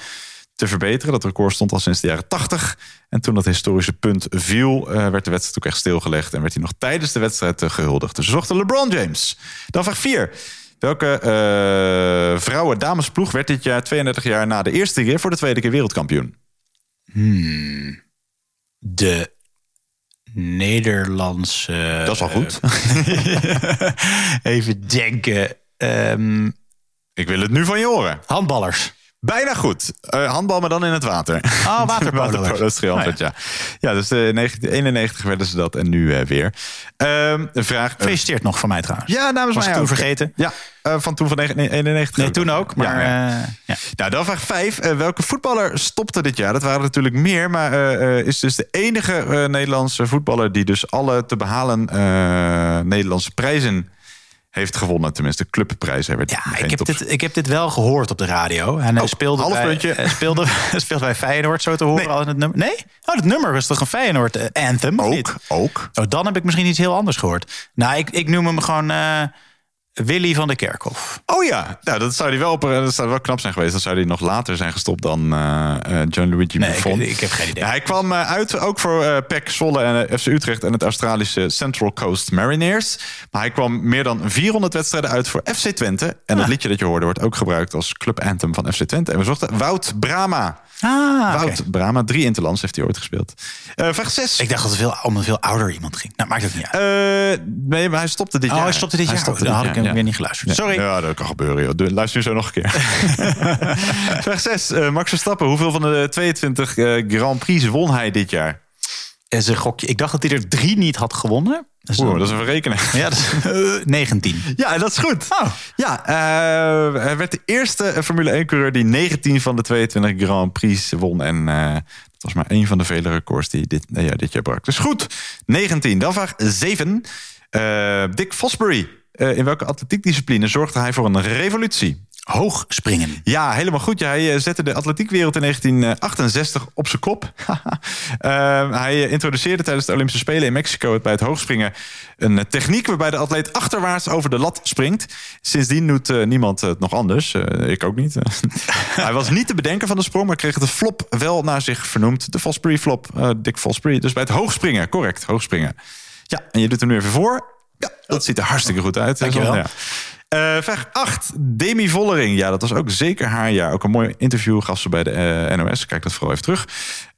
te verbeteren. Dat record stond al sinds de jaren 80. En toen dat historische punt viel, eh, werd de wedstrijd ook echt stilgelegd. En werd hij nog tijdens de wedstrijd eh, gehuldigd. Dus we zochten LeBron James. Dan vraag 4. Welke eh vrouwen damesploeg werd dit jaar 32 jaar na de eerste keer voor de tweede keer wereldkampioen? Hmm. De Nederlandse... Dat is wel goed. Even denken. Ehm, Ik wil het nu van je horen. handballers. Bijna goed. Eh, handbal, maar dan in het water. Oh, waterpolo. Waterpolo, dat is het antwoord, ja. ja. dus eh, 1991 werden ze dat en nu eh, weer. Een vraag. Gefeliciteerd nog van mij trouwens. ja, namens Was mij toen ook. vergeten. Ja, van toen van 1991. Nee, toen ook. Maar Ja, ja. ja. Nou, dan vraag 5. welke voetballer stopte dit jaar? Dat waren natuurlijk meer, maar is dus de enige Nederlandse voetballer die dus alle te behalen eh, Nederlandse prijzen heeft gewonnen. Tenminste, clubprijzen. Hij werd Ja, ik heb, top- dit, ik heb dit wel gehoord op de radio. En hij Oh, speelde, half bij, speelde, speelde bij Feyenoord zo te horen. Nee. al in het nummer. Nee? Oh, het nummer was toch een Feyenoord eh, anthem? Ook, ook. Oh, dan heb ik misschien iets heel anders gehoord. Nou, ik, ik noem hem gewoon... eh, Willy van der Kerkhof. Oh ja, nou, dat zou hij wel, dat zou wel knap zijn geweest. Dan zou hij nog later zijn gestopt dan eh eh, John Luigi Nee, Buffon. ik- ik heb geen idee. Hij kwam eh, uit ook voor eh PEC Zwolle en eh, FC Utrecht en het Australische Central Coast Mariners. Maar hij kwam meer dan 400 wedstrijden uit voor FC Twente. En het liedje dat je hoorde wordt ook gebruikt als club anthem van FC Twente. En we zochten Wout Brama. Ah, Wout Brama, drie interlands heeft hij ooit gespeeld. Eh vraag 6. Ik dacht dat het veel, om een veel ouder iemand ging. Nou, maakt het niet uit. Eh, nee, maar hij stopte dit Oh, jaar. hij stopte dit jaar. Dan had ik hem weer niet geluisterd. Ja. Sorry. Ja, dat kan gebeuren. Joh. Luister je zo nog een keer. Vraag 6. Max Verstappen. Hoeveel van de 22 eh, Grand Prix won hij dit jaar? Is een gokje. Ik dacht dat hij er drie niet had gewonnen. Dat is, Oeh, een- dat is een verrekenen. ja, dat is eh, 19. Ja, dat is goed. Oh. Ja, eh, hij werd de eerste eh, Formule 1-coureur die 19 van de 22 Grand Prix won. En eh, dat was maar één van de vele records die dit, eh, ja, dit jaar brak. Dus goed, 19. Dan vraag 7. Eh, Dick Fosbury. Eh, in welke atletiekdiscipline zorgde hij voor een revolutie? Hoog springen. Ja, helemaal goed. Ja, hij eh, zette de atletiekwereld in 1968 op zijn kop. Eh, hij eh, introduceerde tijdens de Olympische Spelen in Mexico het bij het hoogspringen een techniek waarbij de atleet achterwaarts over de lat springt. Sindsdien doet niemand het nog anders. Ik ook niet. hij was niet te bedenken van de sprong, maar kreeg de flop wel naar zich vernoemd. De Fosbury flop, Dick Fosbury. Dus bij het hoogspringen, correct, hoogspringen. Ja, en je doet er nu even voor. Ja, dat ziet er hartstikke goed uit. Dankjewel. Ja. Eh, vraag 8. Demi Vollering. Ja, dat was ook zeker haar jaar. Ook een mooi interview gaf ze bij de eh, NOS. Kijk dat vooral even terug.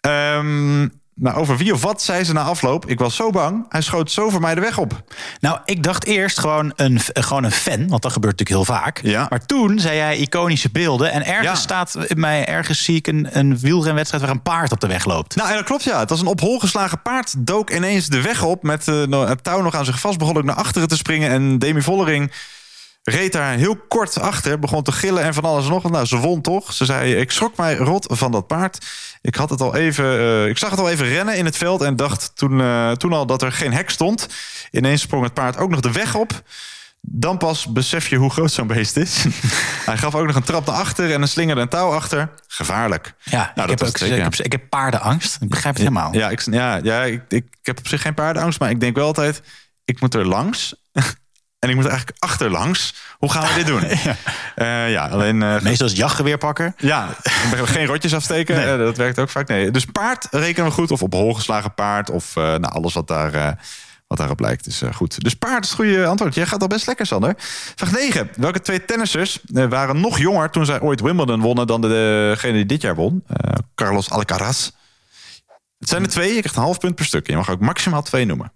Ehm, nou, over wie of wat zei ze na afloop. Ik was zo bang. Hij schoot zo voor mij de weg op. Nou, ik dacht eerst gewoon een, gewoon een fan, want dat gebeurt natuurlijk heel vaak. Maar toen zei jij iconische beelden. En ergens Ja. staat in mij, ergens zie ik een, een wielrenwedstrijd waar een paard op de weg loopt. Nou, en dat klopt ja. Het was een op hol geslagen paard. Dook ineens de weg op. Met no- het touw nog aan zich vast. Begon naar achteren te springen. En Demi Vollering reed daar heel kort achter. Begon te gillen en van alles nog. Nou, ze won toch. Ze zei, ik schrok mij rot van dat paard. Ik, had het al even, eh, ik zag het al even rennen in het veld. En dacht toen, eh, toen al dat er geen hek stond. Ineens sprong het paard ook nog de weg op. Dan pas besef je hoe groot zo'n beest is. Hij gaf ook nog een trap naar achter en een slinger en touw achter. Gevaarlijk. Ja, Nou, ik, dat heb ook, zeker, ik, heb, ik heb paardenangst. Ik begrijp het helemaal. Ja, ik, ja, ja ik, ik, ik heb op zich geen paardenangst, maar ik denk wel altijd... ik moet er langs en ik moet eigenlijk achterlangs. Hoe gaan we dit doen? ja. ja, alleen... eh, Meestal is het jachtgeweer pakken. ja, geen rotjes afsteken. Nee. eh, dat werkt ook vaak. Nee. Dus paard rekenen we goed. Of op hol geslagen paard. Of eh, nou, alles wat, daar, eh, wat daarop lijkt is eh, goed. Dus paard is het goede antwoord. Jij gaat al best lekker, Sander. Vraag 9. Welke twee tennissers eh, waren nog jonger... toen zij ooit Wimbledon wonnen dan de, degene die dit jaar won? Eh, Carlos Alcaraz. Het zijn er twee. Je krijgt een half punt per stuk. Je mag ook maximaal twee noemen.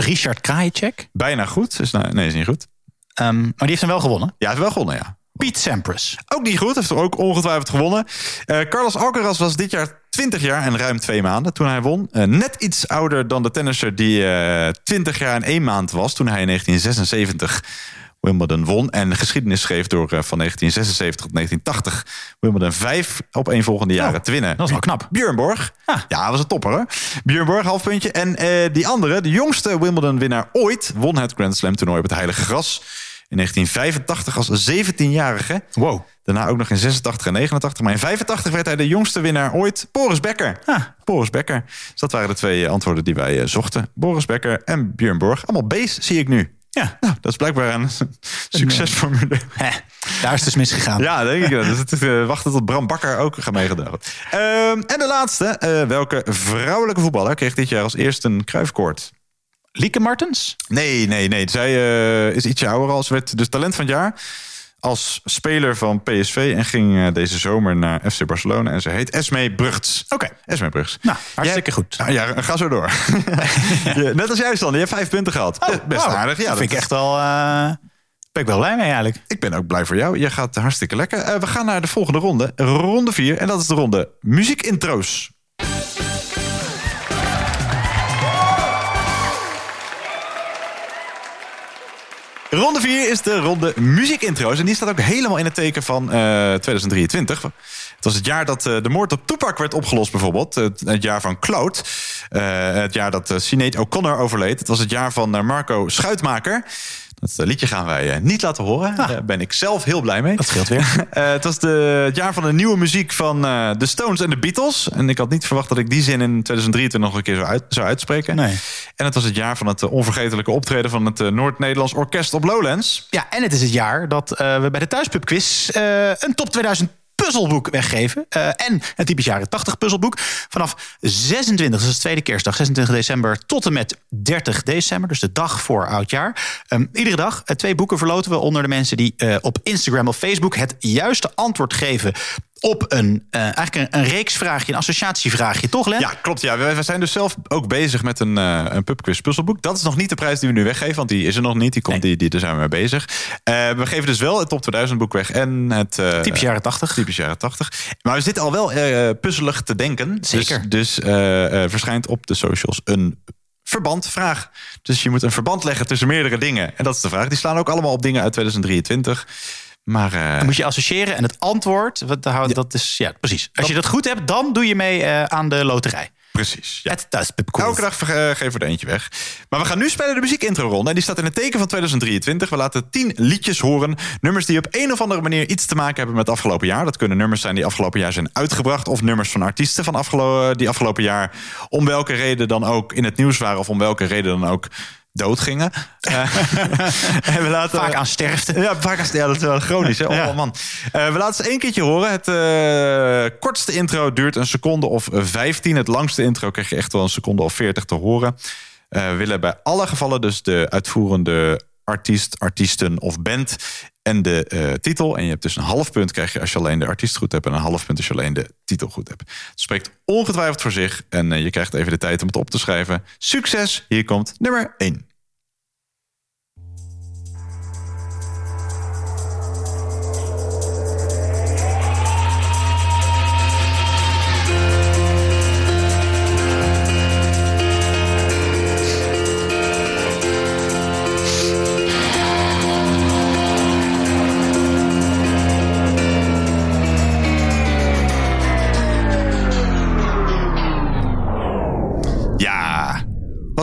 Richard Krajicek. Bijna goed. Is, nou, nee, is niet goed. Ehm, maar die heeft hem wel gewonnen. Ja, hij heeft wel gewonnen, ja. Piet Sampras. Ook niet goed, heeft er ook ongetwijfeld gewonnen. Eh, Carlos Alcaraz was dit jaar 20 jaar en ruim twee maanden toen hij won. Eh, net iets ouder dan de tennisser die eh 20 jaar en één maand was... toen hij in 1976 Wimbledon won. En geschiedenis schreef door eh, van 1976 tot 1980... Wimbledon vijf op één volgende jaren te winnen. dat is wel knap. Björn Borg. Ja, dat was een topper hoor. Björn Borg, half puntje. En eh, die andere, de jongste Wimbledon-winnaar ooit... won het Grand Slam toernooi op het Heilige Gras... in 1985 als 17-jarige. Wow. Daarna ook nog in 86 en 89. Maar in 85 werd hij de jongste winnaar ooit. Boris Becker. Boris Becker. Dus dat waren de twee eh, antwoorden die wij zochten. Boris Becker en Björn Borg. Allemaal B's zie ik nu. Ja. Nou, dat is blijkbaar een succesformule. Daar is het dus misgegaan. Ja, denk ik. wel. Dus het eh, wachten tot Bram Bakker ook gaat meegedogen. Ehm en de laatste. eh, welke vrouwelijke voetballer kreeg dit jaar als eerste een kruifkoord? Lieke Martens? Nee, nee, nee. Zij eh, is ietsje ouder al. Ze werd dus talent van het jaar als speler van PSV en ging eh, deze zomer naar FC Barcelona. En ze heet Esme Brugts. Oké. Esme Brugts. Nou, hartstikke goed. Ja, ja, ga zo door. Ja, net als jij, Stan. Je hebt vijf punten gehad. Best wow. aardig. Ja, Oh, Dat vind ik echt wel... eh, ben ik wel blij mee eigenlijk. Ik ben ook blij voor jou. Je gaat hartstikke lekker. Eh, we gaan naar de volgende ronde. Ronde 4. En dat is de ronde muziekintro's. Ronde 4 is de ronde muziekintro's. En die staat ook helemaal in het teken van eh, 2023. Het was het jaar dat eh, de moord op Tupac werd opgelost bijvoorbeeld. Het, het jaar van Cloud. Eh, het jaar dat uh, Sinead O'Connor overleed. Het was het jaar van eh, Marco Schuitmaker. Dat eh, liedje gaan wij eh, niet laten horen. Daar ben ik zelf heel blij mee. Dat scheelt weer. Eh, het was de, het jaar van de nieuwe muziek van de Stones en de Beatles. En ik had niet verwacht dat ik die zin in 2023 nog een keer zou, uit, zou uitspreken. Nee. En het was het jaar van het onvergetelijke optreden van het Noord-Nederlands Orkest op Lowlands. Ja, en het is het jaar dat we bij de Thuispubquiz een top 2000 puzzelboek weggeven. Eh, en een typisch jaren 80 puzzelboek. Vanaf 26, dat is de tweede kerstdag, 26 december tot en met 30 december. Dus de dag voor oudjaar. Ehm, iedere dag eh, twee boeken verloten we onder de mensen die eh, op Instagram of Facebook het juiste antwoord geven op een, eh, eigenlijk een, een reeksvraagje, een associatievraagje, toch Len? Ja, klopt. Ja. We, we zijn dus zelf ook bezig met een, eh een pubquiz puzzelboek. Dat is nog niet de prijs die we nu weggeven, want die is er nog niet. Die komt, die, die, daar zijn we mee bezig. Eh, we geven dus wel het top 2000 boek weg en het... eh, Typisch jaren 80. Typisch jaren 80. Maar we zitten al wel puzzelig te denken. Zeker. Dus, dus eh, eh, verschijnt op de socials een verbandvraag. Dus je moet een verband leggen tussen meerdere dingen. En dat is de vraag. Die slaan ook allemaal op dingen uit 2023. Maar Dan moet je associëren en het antwoord, wat, dat is, ja, precies. Als je dat goed hebt, dan doe je mee eh, aan de loterij. Precies. Ja. Het thuispubquiz. Elke dag eh, geven we er eentje weg. Maar we gaan nu spelen de muziekintro-ronde. En die staat in het teken van 2023. We laten tien liedjes horen. Nummers die op een of andere manier iets te maken hebben met het afgelopen jaar. Dat kunnen nummers zijn die afgelopen jaar zijn uitgebracht. Of nummers van artiesten van afgelo die afgelopen jaar... om welke reden dan ook in het nieuws waren. Of om welke reden dan ook doodgingen. Eh, we laten, Vaak aan sterfte. Ja, vaak aan sterfte. Ja, dat is wel chronisch. Hè? Oh, Ja. man. Eh, we laten ze één keertje horen. Het eh, kortste intro duurt een seconde of 15. Het langste intro krijg je echt wel een seconde of 40 te horen. We willen bij alle gevallen dus de uitvoerende artiest, artiesten of band en de titel. En je hebt dus een half punt krijg je als je alleen de artiest goed hebt... en een half punt als je alleen de titel goed hebt. Het spreekt ongetwijfeld voor zich en je krijgt even de tijd om het op te schrijven. Succes! Hier komt nummer 1.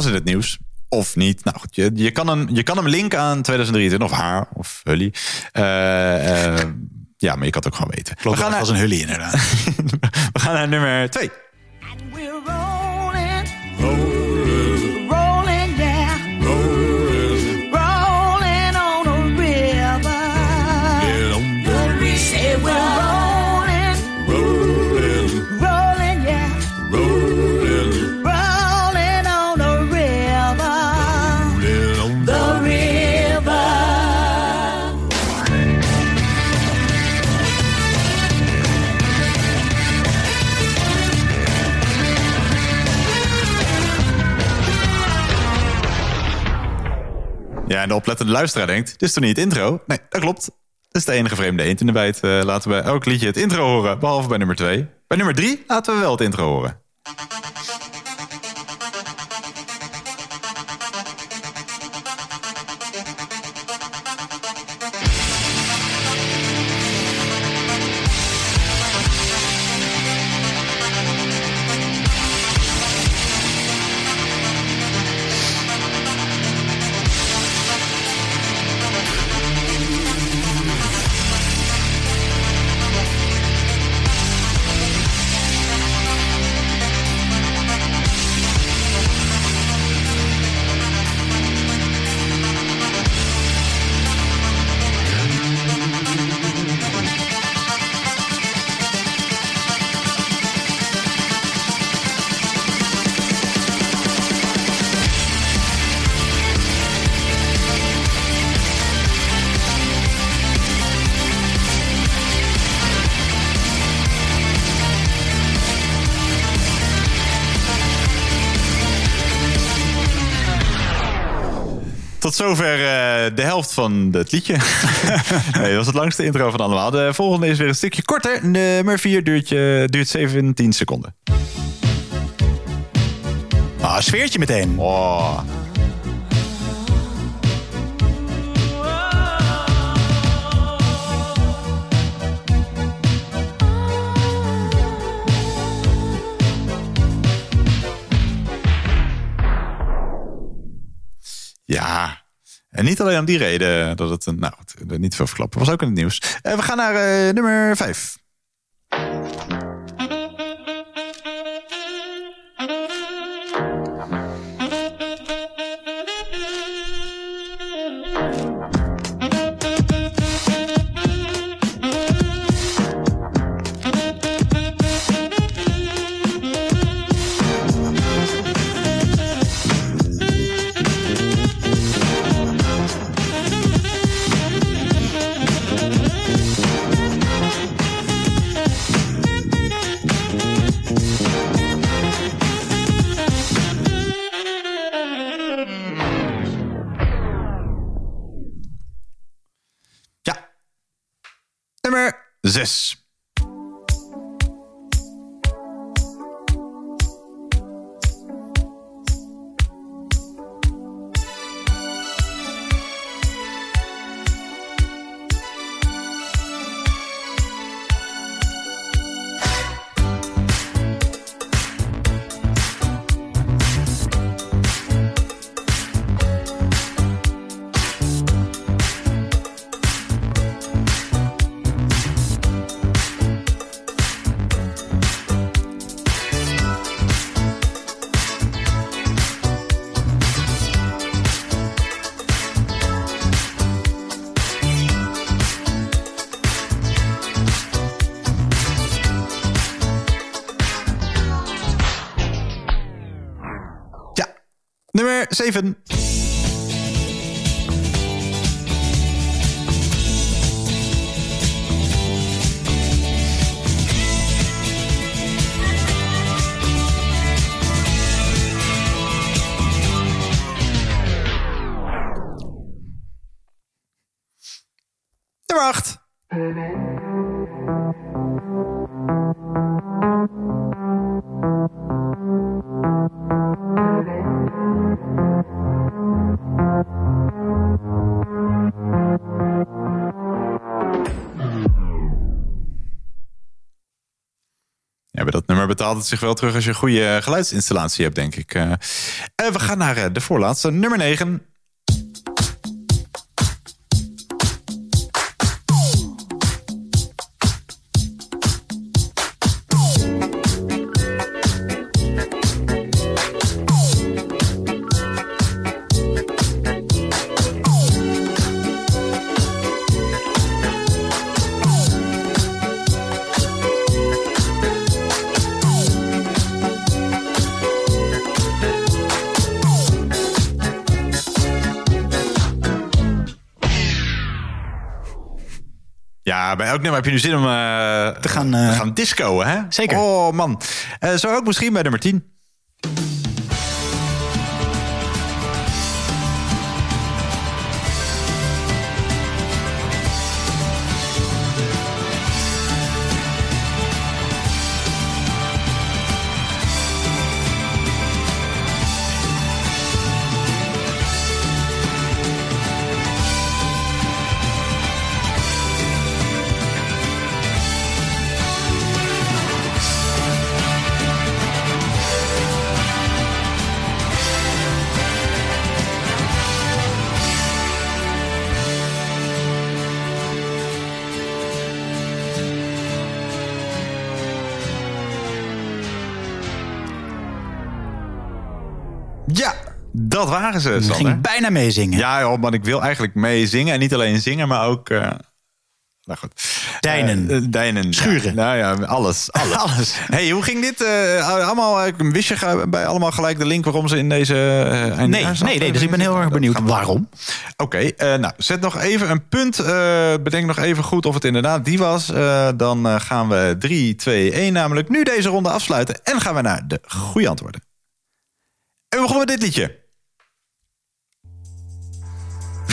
Was in het nieuws. Of niet. Nou goed, je, je, kan, hem, je kan hem linken aan 2023 of haar of Hully. Eh, eh, ja, maar je kan het ook gewoon weten. Klopt, we gaan dat naar, was een Hully inderdaad. we gaan naar nummer 2. En de oplettende luisteraar denkt, dit is toch niet het intro? Nee, dat klopt. Dat is de enige vreemde eend in de bijt. Eh, laten we elk liedje het intro horen, behalve bij nummer 2. Bij nummer 3 laten we wel het intro horen. De helft van het liedje. nee, dat was het langste intro van allemaal. De volgende is weer een stukje korter. Nummer 4 duurt, je, duurt 17 seconden. Ah, sfeertje meteen. Oh. Ja, En niet alleen om die reden dat het een... Nou, niet veel verklappen. Was ook in het nieuws. Eh, we gaan naar eh, nummer 5. Nummer 6. Nummer betaalt het zich wel terug als je een goede geluidsinstallatie hebt, denk ik. Eh, eh, we gaan naar eh, de voorlaatste, nummer 9. Elk nummer heb je nu zin om eh, te gaan, te gaan discoen, hè? Zeker. Oh, man. Eh, zo ook misschien bij nummer 10. Ze, Sander. ging bijna meezingen. Ja, joh, man, ik wil eigenlijk meezingen. En niet alleen zingen, maar ook... eh, nou goed. Deinen. Eh, eh, deinen. Schuren. Ja. Nou ja, alles. Alles. Alles. Hey, hoe ging dit? eh, allemaal, wist je bij allemaal gelijk de link waarom ze in deze... eh, Nee, nee, nee, dus ik ben heel erg benieuwd waarom. Oké, nou, zet nog even een punt. bedenk nog even goed of het inderdaad die was. Dan gaan we 3, 2, 1 namelijk nu deze ronde afsluiten. En gaan we naar de goede antwoorden. En we begonnen met dit liedje.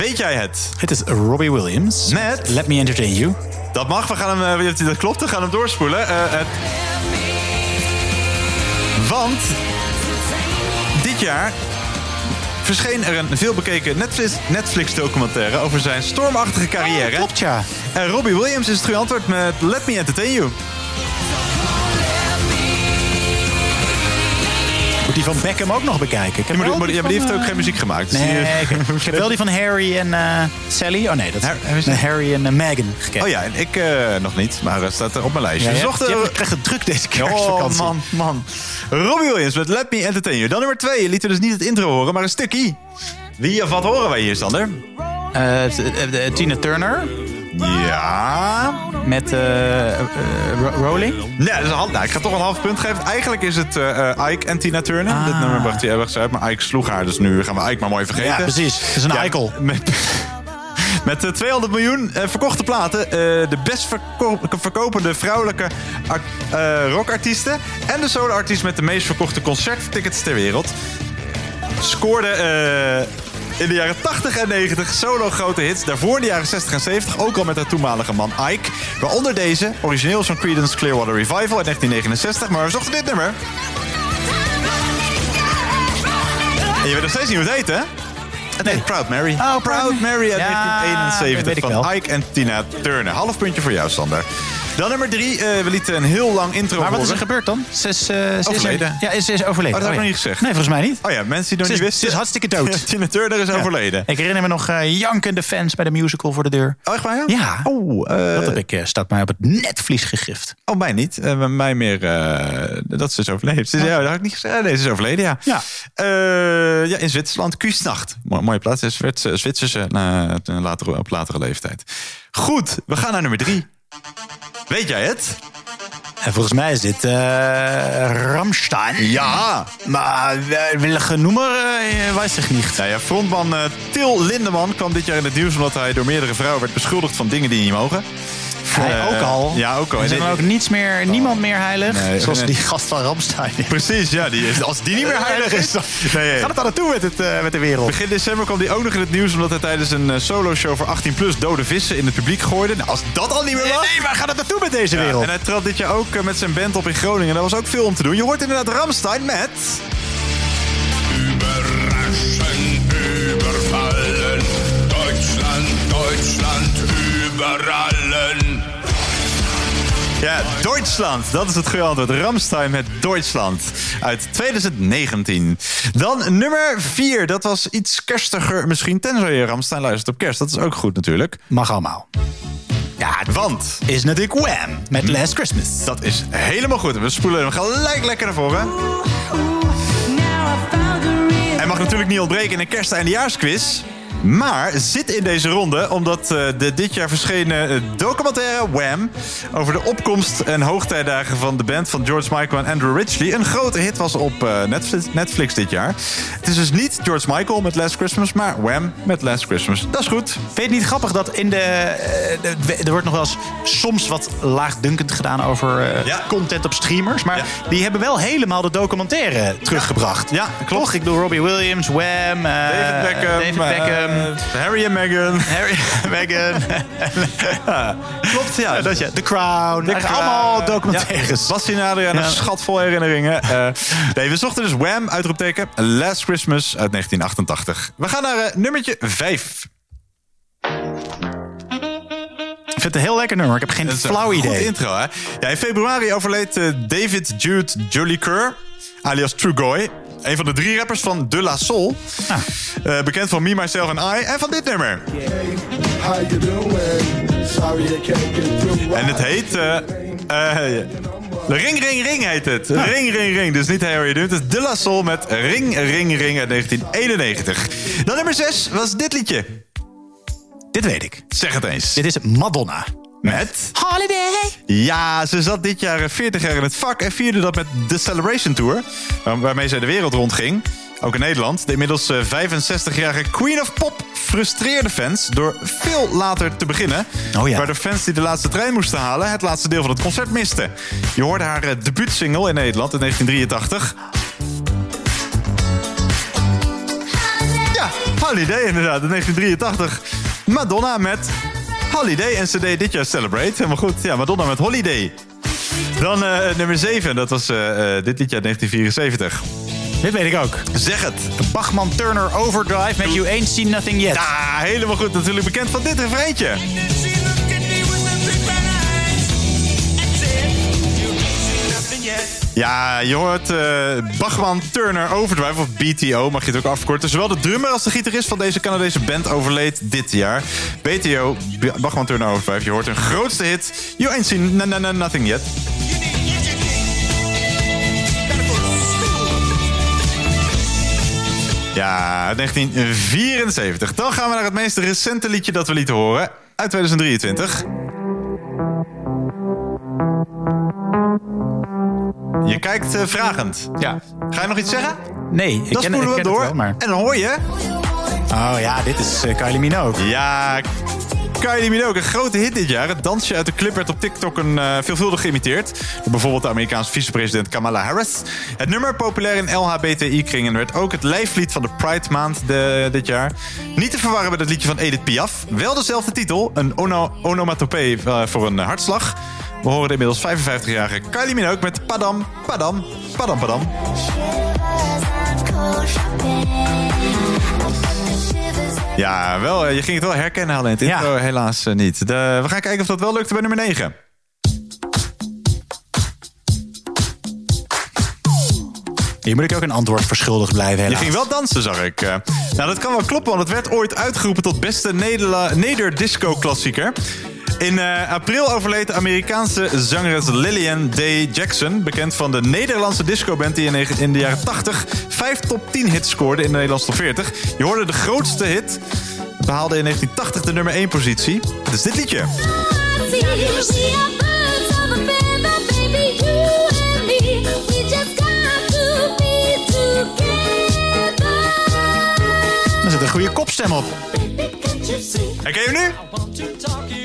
Weet jij het? Het is Robbie Williams. Met? Let Me Entertain You. Dat mag, we gaan hem, eh, dat klopt, we gaan hem doorspoelen. Eh, het... Want dit jaar verscheen er een veelbekeken Netflix, Netflix documentaire over zijn stormachtige carrière. klopt, ja. En Robbie Williams is het goede antwoord met Let Me Entertain You. Moet die van Beckham ook nog bekijken. Ik heb Ja, maar, wel die- die ja, maar die van, heeft ook eh, geen muziek gemaakt. Dus Nee, die- ik, ik heb wel die van Harry en eh, Sally. Oh nee, dat is nee, Harry en eh, Meghan gekend. Oh ja, en ik eh, nog niet, maar het staat er op mijn lijstje. Je hebt- je krijgt het druk deze Oh kerstvakantie. man, man. Robbie Williams met Let Me Entertain You. Dan nummer twee. Je liet er dus niet het intro horen, maar een stukje. Wie of wat horen wij hier, Sander? Eh, t- eh, eh, Tina Turner. Ja. Met eh, eh, Ro- Rolling. Nee, dat is een hand. Nou, ik ga toch een half punt geven. Eigenlijk is het eh, eh, Ike en Tina Turner. Dit nummer bracht hij ergens uit, maar Ike sloeg haar. Dus nu gaan we Ike maar mooi vergeten. Ja, precies. Het is een eikel. Met, met eh, 200 miljoen eh, verkochte platen. eh, de best verko- verkopende vrouwelijke art- eh, rockartiesten. En de soloartiest met de meest verkochte concerttickets ter wereld. Scoorde eh, in de jaren 80 en 90 solo grote hits. Daarvoor in de jaren 60 en 70 ook al met haar toenmalige man Ike. Waaronder deze, origineel van Creedence Clearwater Revival uit 1969. Maar we zochten dit nummer. En je weet nog steeds niet hoe het heet, hè? Het heet Proud Mary. Oh, Proud Mary uit Ja, 1971 weet ik van. Ike en Tina Turner. Half puntje voor jou, Sander. Dan nummer drie. eh, we lieten een heel lang intro Maar wat is er gebeurd dan? Ze is, eh, ze is Overleden. ja, ze is overleden. Oh, dat heb ik ja. nog niet gezegd. Nee, volgens mij niet. Oh ja, mensen die nog niet is, wisten. ze is hartstikke dood. Tina Turner is Ja. overleden. Ik herinner me nog eh, jankende fans bij de musical voor de deur. Oh, echt waar, ja? Ja. Oh, dat heb ik, staat mij op het netvlies gegrift. Oh, mij niet. Bij mij meer dat ze is overleden. Ze is, ja, dat had ik niet gezegd. Nee, ze is overleden, ja. Ja. Ja, in Zwitserland. Kuusnacht. Mo- mooie plaats. Zwitserse latere, op latere leeftijd. Goed, we gaan naar nummer drie. Weet jij het? En volgens mij is dit eh Ramstein. Ja. Maar uh, welke nummer uh, weiß ik niet. Nou ja, frontman eh, Til Lindeman kwam dit jaar in het nieuws... omdat hij door meerdere vrouwen werd beschuldigd van dingen die niet mogen. Hij Eh, ook al. Ja, ook al. Er zijn ook niets meer, niemand meer heilig. Nee, zoals nee. die gast van Ramstein. Precies, ja. Die is, als die niet meer heilig is... dan- Nee, nee. Gaat het aan naartoe met, het, eh, met de wereld? Begin december kwam hij ook nog in het nieuws... omdat hij tijdens een eh, soloshow voor 18-plus dode vissen in het publiek gooide. Nou, als dat al niet meer was... Nee, waar gaat het naartoe met deze Ja, wereld? en hij trad dit jaar ook met zijn band op in Groningen. Daar was ook veel om te doen. Je hoort inderdaad Ramstein met... Überraschen, überfallen. Deutschland, Deutschland, Ja, Duitsland. Dat is het goede antwoord. Ramstein met Duitsland. Uit 2019. Dan nummer 4. Dat was iets kerstiger misschien. Tenzij je Ramstein luistert op kerst. Dat is ook goed natuurlijk. Mag allemaal. Ja, want... Is natuurlijk Wham met Last Christmas. Dat is helemaal goed. We spoelen hem gelijk lekker naar voren. Hij mag natuurlijk niet ontbreken in een kerst- en eindejaarsquiz. Maar zit in deze ronde omdat eh, de dit jaar verschenen eh, documentaire Wham... over de opkomst en hoogtijdagen van de band van George Michael en Andrew Ridgely... een grote hit was op eh, Netflix, dit jaar. Het is dus niet George Michael met Last Christmas, maar Wham met Last Christmas. Dat is goed. Vind je het niet grappig dat in de, Er wordt nog wel eens soms wat laagdunkend gedaan over Ja. content op streamers. Maar die hebben wel helemaal de documentaire teruggebracht. Ja, klopt. Toch? Ik bedoel Robbie Williams, Wham, David Beckham, David Beckham, Harry en Meghan. Harry, Meghan. Klopt, ja. Ja, dat je, The Crown. Crown. allemaal documentaires. Ja, Bastien en Adriaan, Ja. een schat vol herinneringen. Eh, nee, we zochten dus Wham, uitroepteken, Last Christmas uit 1988. We gaan naar eh, nummertje 5. Ik vind het een heel lekker nummer. Ik heb geen Dat flauw goed idee. intro, hè? Ja, in februari overleed eh, David Jude Jolicoeur, alias Trugoy. Een van de drie rappers van De La Soul. Ah. Eh, bekend van Me, Myself and I. En van dit nummer. En het heet... eh, Ring Ring Ring heet het. Ring Ring Ring. Dus niet Harry Dunt. Het is De La Soul met Ring Ring Ring uit 1991. Dan nummer 6 was dit liedje. Dit weet ik. Zeg het eens. Dit is Madonna. Met? Holiday. Ja, ze zat dit jaar eh, 40 jaar in het vak en vierde dat met de Celebration Tour. waar- Waarmee zij de wereld rondging. Ook in Nederland. De inmiddels eh, 65-jarige Queen of Pop frustreerde fans door veel later te beginnen. Oh ja. Waardoor fans die de laatste trein moesten halen het laatste deel van het concert misten. Je hoorde haar eh, debuutsingle in Nederland in 1983. Ja, Holiday inderdaad, in 1983. Madonna met Holiday en deed dit jaar Celebrate. Helemaal goed. Ja, Madonna met Holiday. Dan eh, nummer 7, dat was eh, eh, dit liedje uit 1974. Dit weet ik ook. Zeg het. Bachman Turner Overdrive met You Ain't Seen Nothing Yet. Ja, helemaal goed. Natuurlijk bekend van dit refreintje. Ja, je hoort eh Bachman Turner Overdrive, of BTO mag je het ook afkorten. Zowel de drummer als de gitarist van deze Canadese band overleed dit jaar. BTO, Bachman Turner Overdrive, je hoort hun grootste hit. You ain't seen na- na- na- nothing yet. Ja, 1974. Dan gaan we naar het meest recente liedje dat we lieten horen. Uit 2023. Je kijkt eh, vragend. Ja. Ga je nog iets zeggen? Nee, ik Dan ken, spoelen ik we door. het wel, maar... En dan hoor je... Oh ja, dit is eh, Kylie Minogue. Ja, Kylie Minogue, een grote hit dit jaar. Het dansje uit de clip werd op TikTok een, eh, veelvuldig geïmiteerd. Door bijvoorbeeld de Amerikaanse vicepresident Kamala Harris. Het nummer, populair in LHBTI-kringen, werd ook het lijflied van de Pride Maand de- dit jaar. Niet te verwarren met het liedje van Edith Piaf. Wel dezelfde titel, een ono onomatopee voor een hartslag. We horen de inmiddels 55-jarige Kylie Minogue met Padam, Padam, Padam, Padam. Ja, wel, eh, je ging het wel herkennen alleen het intro helaas eh, niet. De, we gaan kijken of dat wel lukte bij nummer 9. Hier moet ik ook een antwoord verschuldigd blijven, Je helaas. ging wel dansen, zag ik. Eh, Nou, dat kan wel kloppen, want het werd ooit uitgeroepen tot beste Neder-disco-klassieker. In eh, april overleed de Amerikaanse zangeres Lillian Day Jackson... bekend van de Nederlandse discoband die in, in de jaren 80... vijf top 10 hits scoorde in de Nederlandse top 40. Je hoorde de grootste hit. Behaalde in 1980 de nummer 1 positie. Het is dit liedje. Er zit een goede kopstem op. Herken je hem nu?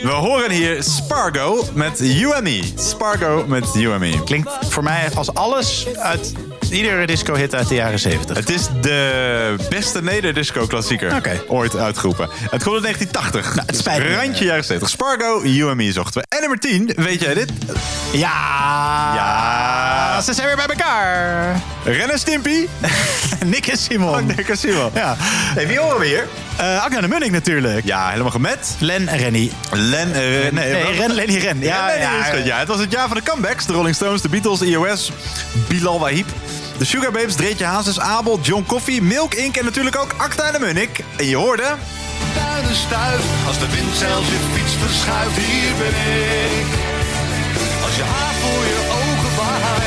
We horen hier Spargo met You and Me. Spargo met You and Me. Klinkt voor mij als alles uit iedere disco-hit uit de jaren 70. Het is de beste Neder-disco-klassieker ooit uitgeroepen. Het komt in 1980. Nou, het spijt me. Randje jaren 70. Spargo, You and Me zochten we. En nummer 10, weet jij dit? Ja! Ja! Ze zijn weer bij elkaar. Ren en Stimpy. Nick en Simon. Oh, Nick en Simon. Ja. Hey, wie horen we hier? Eh Agna de Munnik natuurlijk. Ja, helemaal gemet. Len en Rennie. Len, eh, nee, Ren, Lenny, Ren. Ja, Ja, ja, ja, ja, het was het jaar van de comebacks. De Rolling Stones, de Beatles, iOS, Bilal Wahib. De Sugar Babes, Dreetje Hazes, Abel, John Coffee, Milk Inc. en natuurlijk ook Acta en de Munnik. En je hoorde... Duinen stuif, als de wind zelfs je fiets verschuift, hier ben ik. Als je haar voor je ogen waait,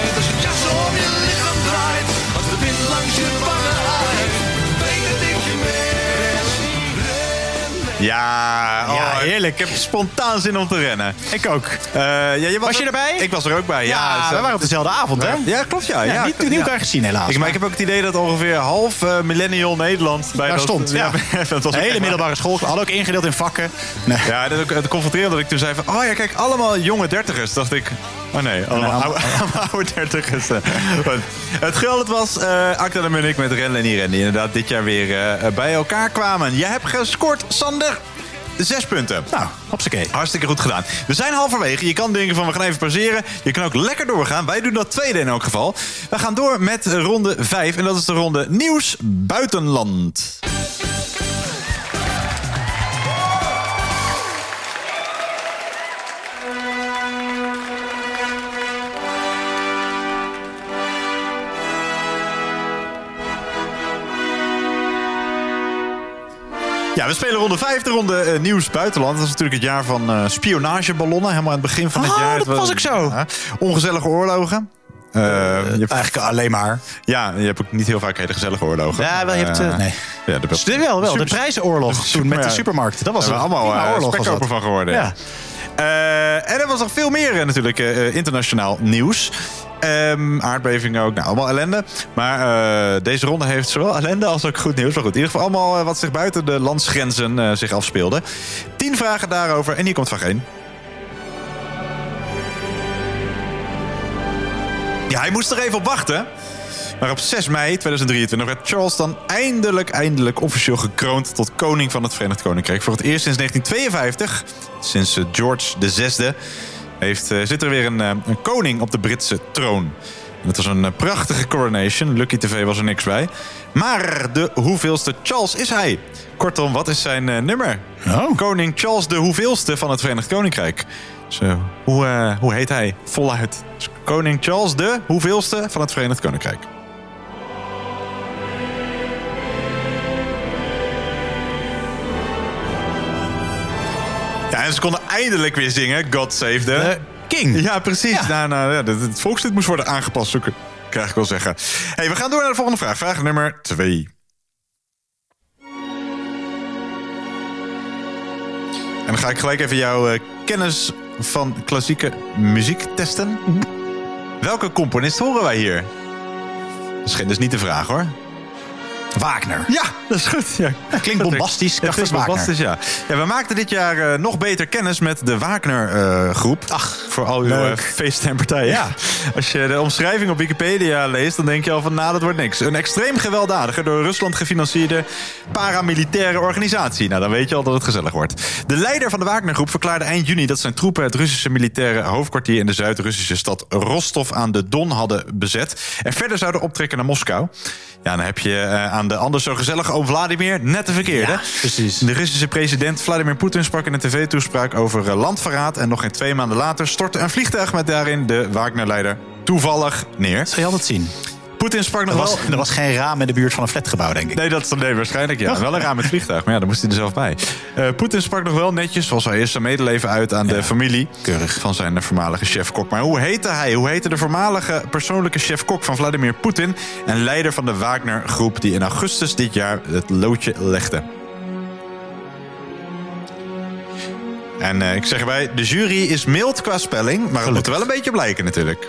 om je lichaam draait, als de wind langs je wangen Ja, oh, Ja, heerlijk. Ik heb spontaan zin om te rennen. Ik ook. Eh, ja, je Was je er- erbij? Ik was er ook bij. Ja, Ja, we waren op dezelfde avond, hè? Ja, klopt, ja. Ja, niet toen elkaar gezien, helaas. Ik, maar ik heb ook het idee dat ongeveer half eh, millennial Nederland bij Daar dat- stond, ja. dat was Een hele middelbare school. Hadden ook ingedeeld in vakken. Nee. Ja, dat het confronterende dat ik toen zei van... Oh ja, kijk, allemaal jonge dertigers. dacht ik... Oh nee, allemaal oude, oude dertigers. eh. Het geld was Acta de Munnik met Ren en die inderdaad dit jaar weer bij elkaar kwamen. Je hebt gescoord, Sander. Zes punten. Nou, hopsakee. Hartstikke goed gedaan. We zijn halverwege. Je kan denken van we gaan even pauzeren. Je kan ook lekker doorgaan. Wij doen dat tweede in elk geval. We gaan door met ronde 5. En dat is de ronde Nieuws Buitenland. Ja, we spelen ronde 5, de ronde eh, nieuws buitenland. Dat is natuurlijk het jaar van eh, spionageballonnen. Helemaal aan het begin van het Oh, jaar. dat was ik zo. Ja. ongezellige oorlogen. Eh, je hebt, Eigenlijk alleen maar. ja, je hebt ook niet heel vaak hele gezellige oorlogen. Ja, wel, je hebt, nee. Ja, de, wel, wel. De prijzenoorlog toen met de ja. supermarkt. Dat was we allemaal eh, oorlog. was spekkoper dat. van geworden. Ja. Eh, en er was nog veel meer natuurlijk internationaal nieuws. Ehm, aardbevingen ook, nou, allemaal ellende. Maar eh, deze ronde heeft zowel ellende als ook goed nieuws. Maar goed, in ieder geval allemaal eh, wat zich buiten de landsgrenzen eh, zich afspeelde. Tien vragen daarover en hier komt vraag 1. Ja, hij moest er even op wachten. Maar op 6 mei 2023 werd Charles dan eindelijk, eindelijk officieel gekroond tot koning van het Verenigd Koninkrijk. Voor het eerst sinds 1952, sinds George VI, heeft, eh, zit er weer een, eh, een koning op de Britse troon. En het was een eh, prachtige coronation. Lucky TV was er niks bij. Maar de hoeveelste Charles is hij? Kortom, wat is zijn nummer? Koning Charles de hoeveelste van het Verenigd Koninkrijk. Dus, hoe, hoe heet hij? Voluit. Dus koning Charles de hoeveelste van het Verenigd Koninkrijk? En ze konden eindelijk weer zingen God Save the... King. Ja, precies. Nou, nou, ja, het, het volkslied moest worden aangepast, zo krijg ik wel zeggen. Hey, we gaan door naar de volgende vraag. Vraag nummer twee. En dan ga ik gelijk even jouw eh, kennis van klassieke muziek testen. Welke componist horen wij hier? Dat is, geen- dat is niet de vraag hoor. Wagner. Ja, dat is goed. Ja. Klinkt bombastisch, krachtig klinkt bombastisch, ja. ja. We maakten dit jaar eh, nog beter kennis met de Wagner-groep. Ach, voor al uw leuk. eh, feesten en partijen. Ja. Als je de omschrijving op Wikipedia leest, dan denk je al van, nou, dat wordt niks. Een extreem gewelddadige, door Rusland gefinancierde paramilitaire organisatie. Nou, dan weet je al dat het gezellig wordt. De leider van de Wagner-groep verklaarde eind juni dat zijn troepen het Russische militaire hoofdkwartier in de Zuid-Russische stad Rostov aan de Don hadden bezet. En verder zouden optrekken naar Moskou. Ja, dan heb je eh, aan de anders zo gezellige oom Vladimir net de verkeerde. precies. De Russische president Vladimir Poetin sprak in een tv-toespraak over eh, landverraad. En nog geen twee maanden later stortte een vliegtuig met daarin de Wagner-leider toevallig neer. Zal je altijd zien. Poetin sprak nog Er was, wel... er was geen raam in de buurt van een flatgebouw, denk ik. Nee, dat nee, waarschijnlijk ja. Wel een raam met vliegtuig, maar ja, dan moest hij er zelf bij. Eh, Poetin sprak nog wel netjes, zoals hij eerst zijn medeleven uit aan de familie van zijn voormalige chef-kok. Maar hoe heette hij? Hoe heette de voormalige persoonlijke chef-kok van Vladimir Poetin en leider van de Wagner-groep die in augustus dit jaar het loodje legde? En eh, ik zeg erbij, de jury is mild qua spelling, maar het moet er wel een beetje op lijken natuurlijk.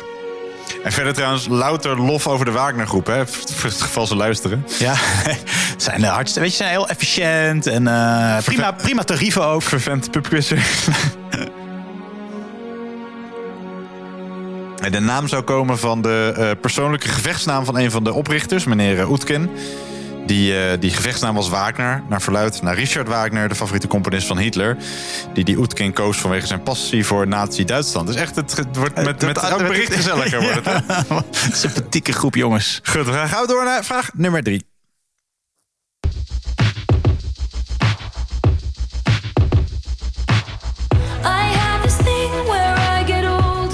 En verder trouwens, louter lof over de Wagner-groep, hè? Voor het geval ze luisteren. Ja, zijn uh, hartstikke, weet je, zijn heel efficiënt en eh, prima, prima tarieven ook. Vervent pubquizzer. De naam zou komen van de eh, persoonlijke gevechtsnaam van een van de oprichters, meneer eh, Oetken. Die, eh, die gevechtsnaam was Wagner, naar verluid naar Richard Wagner, de favoriete componist van Hitler. Die die Oetken koos vanwege zijn passie voor Nazi-Duitsland. Dus echt, het, het wordt met, met elk bericht gezelliger. Wordt het, hè? Sympathieke groep jongens. Goed, we gaan gauw door naar vraag nummer drie.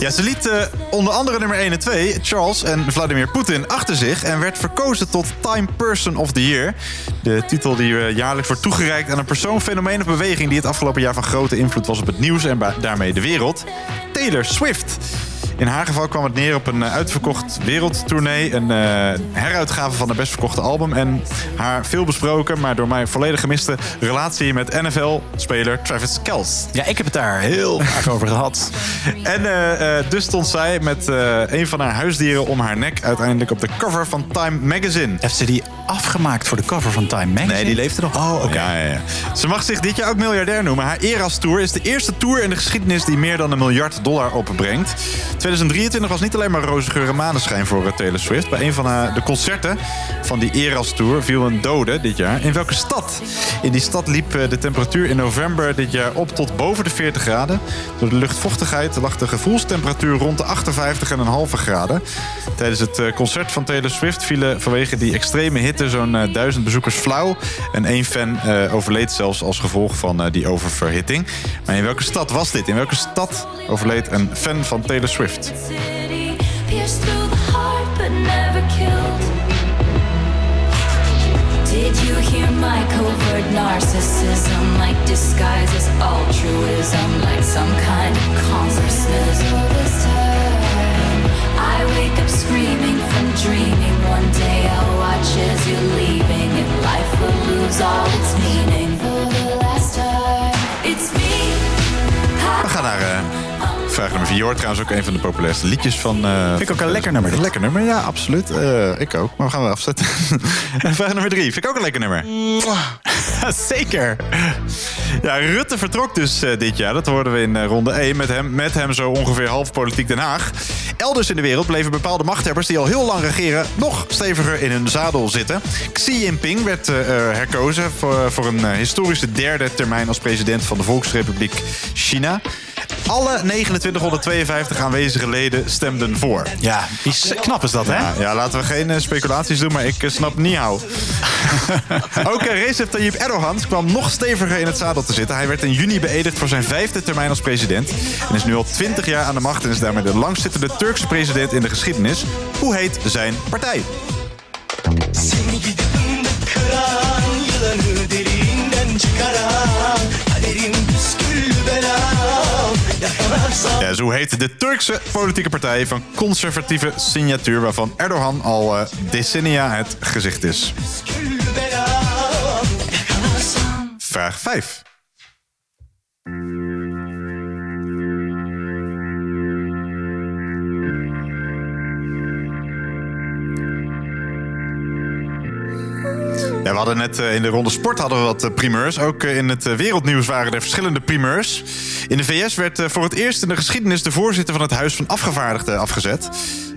Ze liet eh, onder andere nummer 1 en 2, Charles en Vladimir Poetin, achter zich... en werd verkozen tot Time Person of the Year. De titel die eh, jaarlijks wordt toegereikt aan een persoon, fenomeen of beweging... die het afgelopen jaar van grote invloed was op het nieuws en daarmee de wereld. Taylor Swift. In haar geval kwam het neer op een eh, uitverkocht wereldtournee. Een eh, heruitgave van haar best verkochte album. En haar veel besproken, maar door mij volledig gemiste relatie met NFL-speler Travis Kelce. Ja, ik heb het daar heel vaak over gehad. En eh, dus stond zij met een van haar huisdieren om haar nek uiteindelijk op de cover van Time Magazine. Heeft ze die afgemaakt voor de cover van Time Magazine? Nee, die leefde nog. Oh, oké. Ja, ja, ja. Ze mag zich dit jaar ook miljardair noemen. Haar Eras Tour is de eerste tour in de geschiedenis die meer dan een miljard dollar opbrengt. 2023 was niet alleen maar roze geur maneschijn voor eh, Taylor Swift. Bij een van haar, de concerten van die Eras Tour viel een dode dit jaar. In welke stad? In die stad liep eh, de temperatuur in november dit jaar op tot boven de 40 graden. Door de luchtvochtigheid lag de gevoelstemperatuur rond de 58,5 graden. Tijdens het eh, concert van Taylor Swift vielen vanwege die extreme hitte zo'n eh, duizend bezoekers flauw. En één fan eh, overleed zelfs als gevolg van eh, die oververhitting. Maar in welke stad was dit? In welke stad overleed een fan van Taylor Swift? City pierced through the heart but never killed. Did you hear my covert narcissism? Like disguises, altruism, like some kind of consciousness. All this time, I wake up screaming from dreaming. One day I'll watch as you're leaving, and life will lose all its meaning. Vraag nummer 4. Je hoort trouwens ook een van de populairste liedjes van... eh, Vind ik ook een lekker nummer. Een lekker nummer, ja, absoluut. Eh, ik ook, maar we gaan wel afzetten. En vraag nummer 3. Vind ik ook een lekker nummer. Zeker. Ja, Rutte vertrok dus eh, dit jaar. Dat hoorden we in ronde 1. Met hem, met hem zo ongeveer half politiek Den Haag. Elders in de wereld bleven bepaalde machthebbers die al heel lang regeren... nog steviger in hun zadel zitten. Xi Jinping werd herkozen voor, voor een historische derde termijn... als president van de Volksrepubliek China. Alle 2952 aanwezige leden stemden voor. Ja, is, knap is dat, hè? Ja, ja, laten we geen eh, speculaties doen, maar ik eh, snap niet hoe. Ook eh, Recep Tayyip Erdogan kwam nog steviger in het zadel te zitten. Hij werd in juni beëdigd voor zijn vijfde termijn als president. En is nu al 20 jaar aan de macht en is daarmee de langzittende Turkse president in de geschiedenis. Hoe heet zijn partij? Seni gidip kıran Yılanı deliğinden çıkaran Kaderim püsküllü belam Yakalarsan Ja, zo heet de Turkse politieke partij van conservatieve signatuur... waarvan Erdogan al eh, decennia het gezicht is. Vraag 5. We hadden net eh, in de ronde sport hadden we wat eh, primeurs. Ook eh, in het wereldnieuws waren er verschillende primeurs. In de VS werd voor het eerst in de geschiedenis de voorzitter van het Huis van Afgevaardigden afgezet.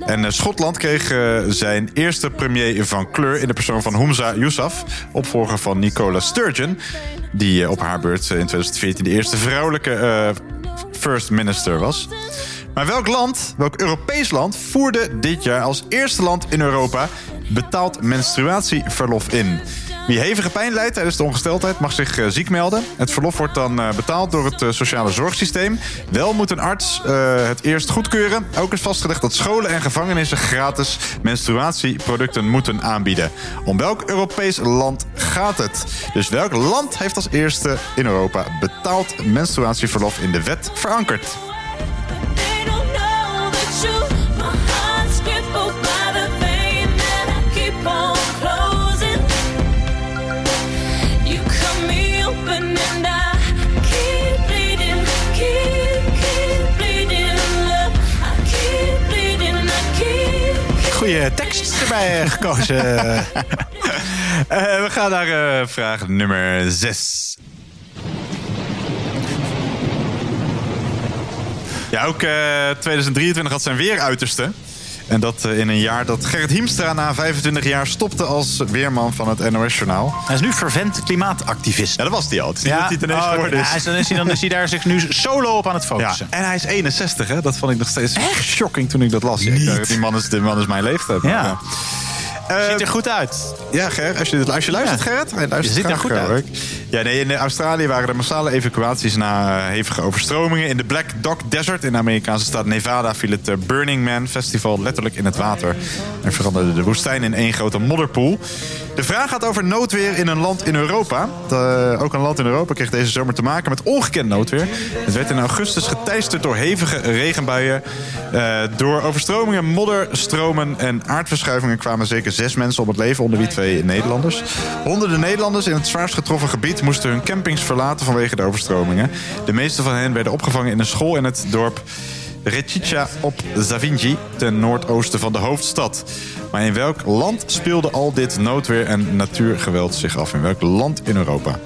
En Schotland kreeg zijn eerste premier van kleur in de persoon van Humza Yousaf, opvolger van Nicola Sturgeon, die op haar beurt in 2014 de eerste vrouwelijke first minister was. Maar welk land, welk Europees land, voerde dit jaar als eerste land in Europa betaald menstruatieverlof in? Wie hevige pijn lijdt tijdens de ongesteldheid mag zich eh, ziek melden. Het verlof wordt dan eh, betaald door het eh, sociale zorgsysteem. Wel moet een arts het eerst goedkeuren. Ook is vastgelegd dat scholen en gevangenissen gratis menstruatieproducten moeten aanbieden. Om welk Europees land gaat het? Dus welk land heeft als eerste in Europa betaald menstruatieverlof in de wet verankerd? Goeie tekst erbij eh, gekozen. Eh, we gaan naar eh, vraag nummer 6. Ja, ook eh, 2023 had zijn weer uiterste. En dat eh, in een jaar dat Gerrit Hiemstra na 25 jaar stopte als weerman van het NOS-journaal. Hij is nu vervent klimaatactivist. Ja, dat was hij al. Het is niet dat hij oh, is. ja, dan, is hij, dan is hij daar zich nu solo op aan het Ja, focussen. en hij is 61, hè? Dat vond ik nog steeds echt shocking toen ik dat las. Dacht, die man is, die man is mijn leeftijd. Ja. Eh, Ziet er goed uit. Ja, Ger, als je, als je luistert, Ja. Gerrit. Luistert Je ziet er goed eh, uit. Ja, nee, in Australië waren er massale evacuaties na eh, hevige overstromingen. In de Black Dog Desert in de Amerikaanse staat Nevada viel het eh, Burning Man Festival letterlijk in het water. En veranderde de woestijn in één grote modderpoel. De vraag gaat over noodweer in een land in Europa. De- ook een land in Europa kreeg deze zomer te maken met ongekend noodweer. Het werd in augustus geteisterd door hevige regenbuien. Eh, door overstromingen, modderstromen en aardverschuivingen kwamen zeker zes mensen om het leven, onder wie twee Nederlanders. Honderden Nederlanders in het zwaarst getroffen gebied moesten hun campings verlaten vanwege de overstromingen. De meeste van hen werden opgevangen in een school in het dorp Rechicha op Zavinji, ten noordoosten van de hoofdstad. Maar in welk land speelde al dit noodweer en natuurgeweld zich af? In welk land in Europa?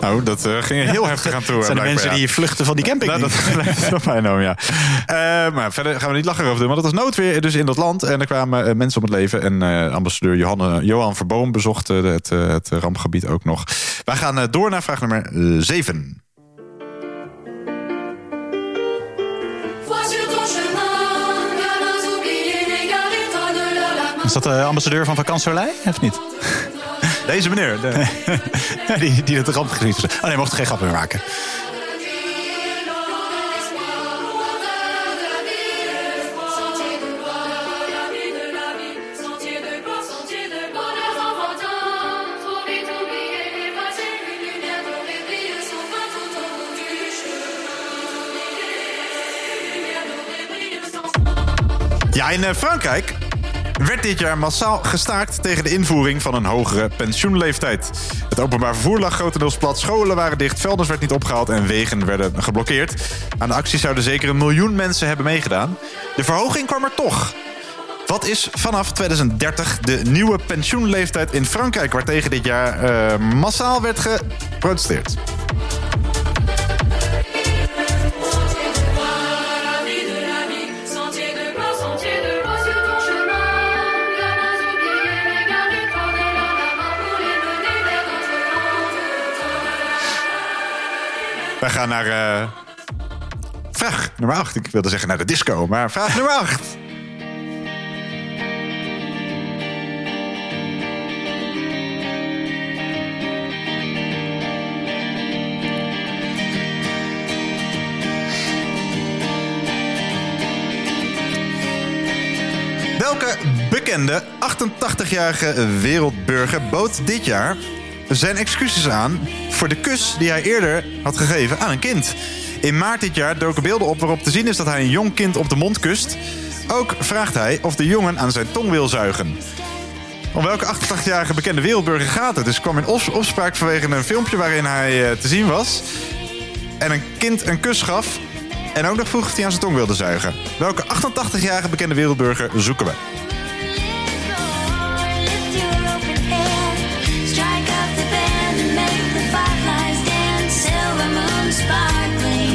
Nou, dat eh, ging heel heftig aan toe. Het zijn de blijkbaar, mensen die vluchten van die camping. Nou, dat lijkt op mij nou, ja. Eh, maar verder gaan we niet lachen over doen. Want het was noodweer dus in dat land. En er kwamen eh, mensen om het leven. En eh, ambassadeur Johanne, Johan Verboom bezocht eh, het, eh, het rampgebied ook nog. Wij gaan eh, door naar vraag nummer 7. Vois sur ton chemin, galins oubliés, n'égare l'état de la la main. Is dat de ambassadeur van Vakant Soleil, of niet? Deze meneer. de- die, die het rampgebied is. Oh nee, mocht geen grap meer maken. Ja, in eh, Frankrijk werd dit jaar massaal gestaakt tegen de invoering van een hogere pensioenleeftijd. Het openbaar vervoer lag grotendeels plat, scholen waren dicht, vuilnis werd niet opgehaald en wegen werden geblokkeerd. Aan de actie zouden zeker een miljoen mensen hebben meegedaan. De verhoging kwam er toch. Wat is vanaf 2030 de nieuwe pensioenleeftijd in Frankrijk... waartegen dit jaar eh, massaal werd geprotesteerd? Wij gaan naar eh, vraag nummer 8. Ik wilde zeggen naar de disco, maar vraag nummer 8. Welke bekende 88-jarige wereldburger bood dit jaar zijn excuses aan voor de kus die hij eerder had gegeven aan een kind? In maart dit jaar doken beelden op waarop te zien is dat hij een jong kind op de mond kust. Ook vraagt hij of de jongen aan zijn tong wil zuigen. Om welke 88-jarige bekende wereldburger gaat het? Dus kwam in op- opspraak vanwege een filmpje waarin hij eh, te zien was. En een kind een kus gaf. En ook nog vroeg of hij aan zijn tong wilde zuigen. Welke 88-jarige bekende wereldburger zoeken we?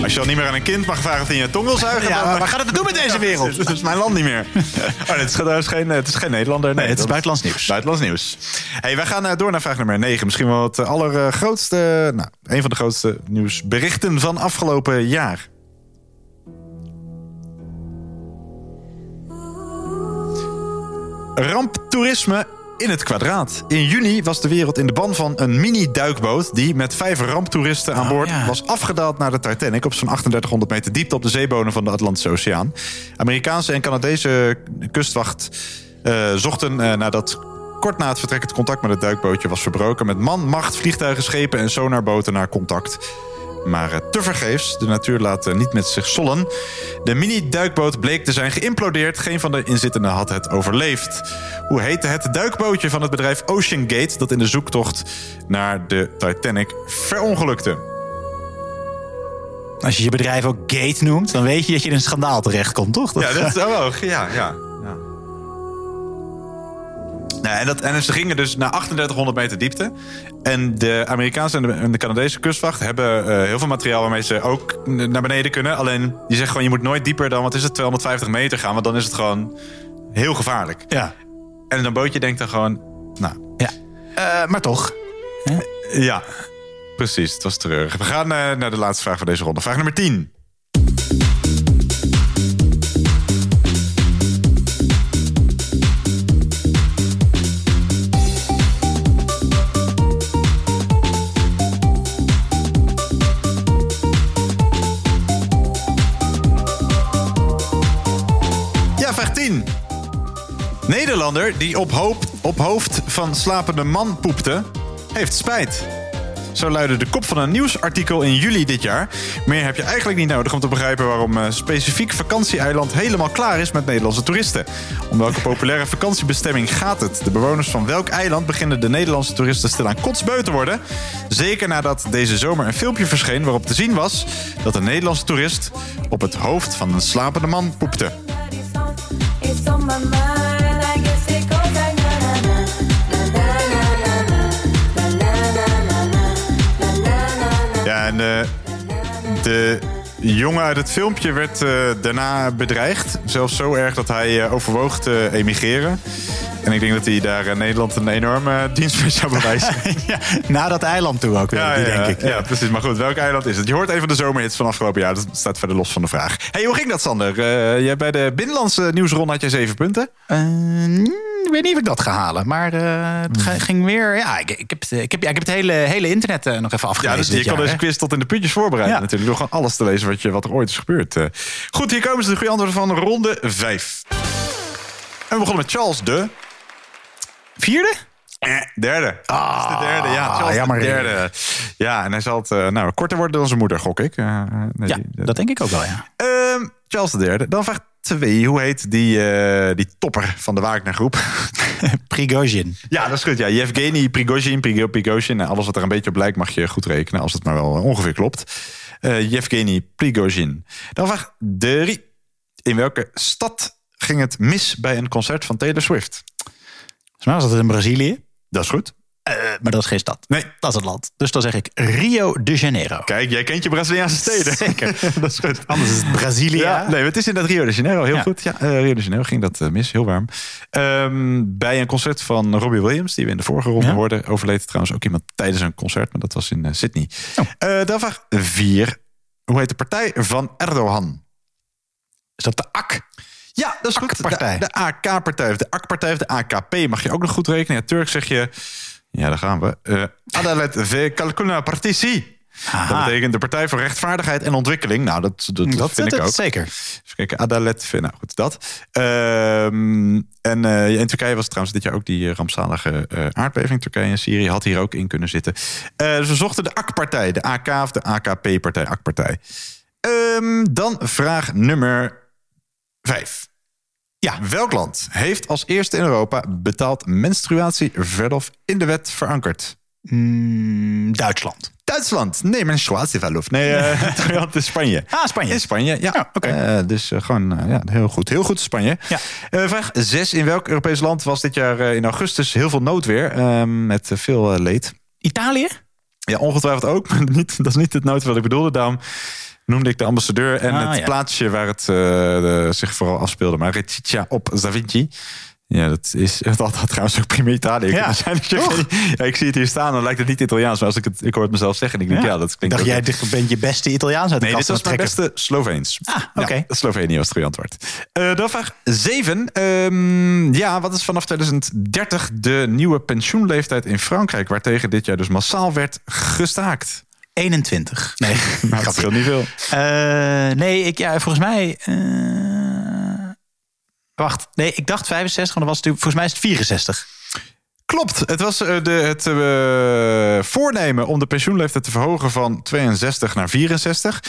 Als je al niet meer aan een kind mag vragen of hij je tong wil zuigen... Ja, maar waar gaat het het doen met deze wereld? Dat is mijn land niet meer. Oh, dit is, geen, het is geen Nederlander. Nee, het is buitenlands nieuws. Buitenlands nieuws. Hey, wij gaan eh, door naar vraag nummer 9. Misschien wel het allergrootste... Nou, een van de grootste nieuwsberichten van afgelopen jaar. Ramptoerisme in het kwadraat. In juni was de wereld in de ban van een mini-duikboot... die met vijf ramptoeristen aan boord was afgedaald naar de Titanic... op zo'n 3800 meter diepte op de zeebonen van de Atlantische Oceaan. Amerikaanse en Canadese kustwacht eh, zochten eh, nadat kort na het vertrek het contact met het duikbootje was verbroken... met man, macht, vliegtuigen, schepen en sonarboten naar contact. Maar eh, tevergeefs, de natuur laat eh, niet met zich sollen. De mini-duikboot bleek te zijn geïmplodeerd. Geen van de inzittenden had het overleefd. Hoe heette het duikbootje van het bedrijf Ocean Gate... dat in de zoektocht naar de Titanic verongelukte? Als je je bedrijf ook Gate noemt, dan weet je dat je in een schandaal terechtkomt, toch? Ja, dat is hoog. Ja, ja. Nou, en, dat, en ze gingen dus naar 3800 meter diepte. En de Amerikaanse en de, en de Canadese kustwacht hebben eh, heel veel materiaal waarmee ze ook naar beneden kunnen. Alleen die zeggen gewoon: je moet nooit dieper dan wat is het, 250 meter gaan, want dan is het gewoon heel gevaarlijk. Ja. En een bootje denkt dan gewoon: nou. Ja. Eh, maar toch. Ja, precies. Het was treurig. We gaan eh, naar de laatste vraag van deze ronde. Vraag nummer 10. Nederlander die op, hoop, op hoofd van slapende man poepte, heeft spijt. Zo luidde de kop van een nieuwsartikel in juli dit jaar. Meer heb je eigenlijk niet nodig om te begrijpen waarom eh, specifiek vakantieeiland helemaal klaar is met Nederlandse toeristen. Om welke populaire vakantiebestemming gaat het? De bewoners van welk eiland beginnen de Nederlandse toeristen stilaan kotsbeu te worden? Zeker nadat deze zomer een filmpje verscheen waarop te zien was dat een Nederlandse toerist op het hoofd van een slapende man poepte. De jongen uit het filmpje werd eh, daarna bedreigd. Zelfs zo erg dat hij eh, overwoog te emigreren. En ik denk dat hij daar in Nederland een enorme dienst mee zou bewijzen. ja, naar dat eiland toe ook weer, Ja, die ja, denk ik. Ja, precies. Maar goed, welk eiland is het? Je hoort even de zomerhits van afgelopen jaar. Dat staat verder los van de vraag. hey, hoe ging dat, Sander? Eh, jij bij de binnenlandse nieuwsronde had jij zeven punten. Eh, ik weet niet of ik dat ga halen, maar eh, het ga- ging weer. Ja, ik, ik, heb, ik, heb, ja, ik heb het hele, hele internet eh, nog even Ja, afgelezen. dus je kan jaar, deze quiz tot in de puntjes voorbereiden Ja. natuurlijk. Door gewoon alles te lezen wat, je, wat er ooit is gebeurd. Eh, Goed, hier komen ze de goede antwoorden van ronde 5. En we begonnen met Charles de... Vierde? Eh, derde. Ah, is de derde, ja. Charles jammer. de derde. Ja, en hij zal het eh, nou, korter worden dan zijn moeder, gok ik. Eh, nee, Ja, die- dat denk ik ook wel, ja. Ehm, Charles de derde. Dan vraag 2. Hoe heet die, die topper van de Wagner-groep? Prigozhin. Ja, dat is goed. Ja. Yevgeny Prigozhin, Prigo- Prigozhin. Nou, alles wat er een beetje op lijkt mag je goed rekenen. Als het maar wel ongeveer klopt. Yevgeny Prigozhin. Dan vraag 3. In welke stad ging het mis bij een concert van Taylor Swift? Mij was dat in Brazilië. Dat is goed. Eh, maar dat is geen stad. Nee. Dat is het land. Dus dan zeg ik Rio de Janeiro. Kijk, jij kent je Braziliaanse steden. Zeker. dat is goed. Anders is het Brazilia. Ja, nee, het is in dat Rio de Janeiro. Heel Ja. goed. Ja, eh, Rio de Janeiro ging dat eh, mis. Heel warm. Ehm, bij een concert van Robbie Williams, die we in de vorige ronde Ja. hoorden, overleed trouwens ook iemand tijdens een concert, maar dat was in Sydney. Oh. Dan vraag 4. Hoe heet de partij van Erdogan? Is dat de AK? Ja, dat is goed. De, de AK-partij of de AK-partij of de AKP mag je ook nog goed rekenen. Ja, Turk zeg je... Ja, daar gaan we. Eh Adalet ve Kalkuna Partisi. Dat betekent de Partij voor Rechtvaardigheid en Ontwikkeling. Nou, dat, dat, Dat, vind ik ook. Zeker. Even kijken, Adalet. ve- Nou, goed, dat. Ehm, en eh, in Turkije was het trouwens dit jaar ook die eh, rampzalige aardbeving. Turkije en Syrië had hier ook in kunnen zitten. Eh, dus we zochten de AK-partij, de AK of de AKP-partij, AK-partij. Ehm, dan vraag nummer vijf. Ja, welk land heeft als eerste in Europa betaald menstruatieverlof in de wet verankerd? Mm, Duitsland. Duitsland. Nee, menstruatieverlof. Nee, het is Spanje. Ah, Spanje. In Spanje, ja. oké. Eh, dus eh, gewoon ja, heel goed. Heel goed Spanje. Ja. Vraag 6. In welk Europees land was dit jaar in augustus heel veel noodweer? eh, met veel leed. Italië? Ja, ongetwijfeld ook. Maar niet, dat is niet het noodweer wat ik bedoelde. Daarom noemde ik de ambassadeur en Ah, het ja. plaatsje waar het eh, de- zich vooral afspeelde. Maar Reticia op Zavinci. Ja, dat is dat had trouwens ook prima Italië Ja. zijn. Ja, ik zie het hier staan, dan lijkt het niet Italiaans. Maar als ik het, ik hoor het mezelf zeggen, en ik denk, ja, dat klinkt dacht, jij dit bent je beste Italiaans uit de Nee, dit was mijn beste Sloveens. Ah, oké. Ja, Slovenië was het goede antwoord. Eh, dan vraag 7. Ehm, ja, wat is vanaf 2030 de nieuwe pensioenleeftijd in Frankrijk... waartegen dit jaar dus massaal werd gestaakt? 21. Nee, Nou, dat scheelt niet veel. Eh, nee, ik, ja, volgens mij... eh, wacht, nee, ik dacht 65, maar dan was het natuurlijk, volgens mij is het 64. Klopt, het was eh, de, het voornemen om de pensioenleeftijd te verhogen van 62 naar 64.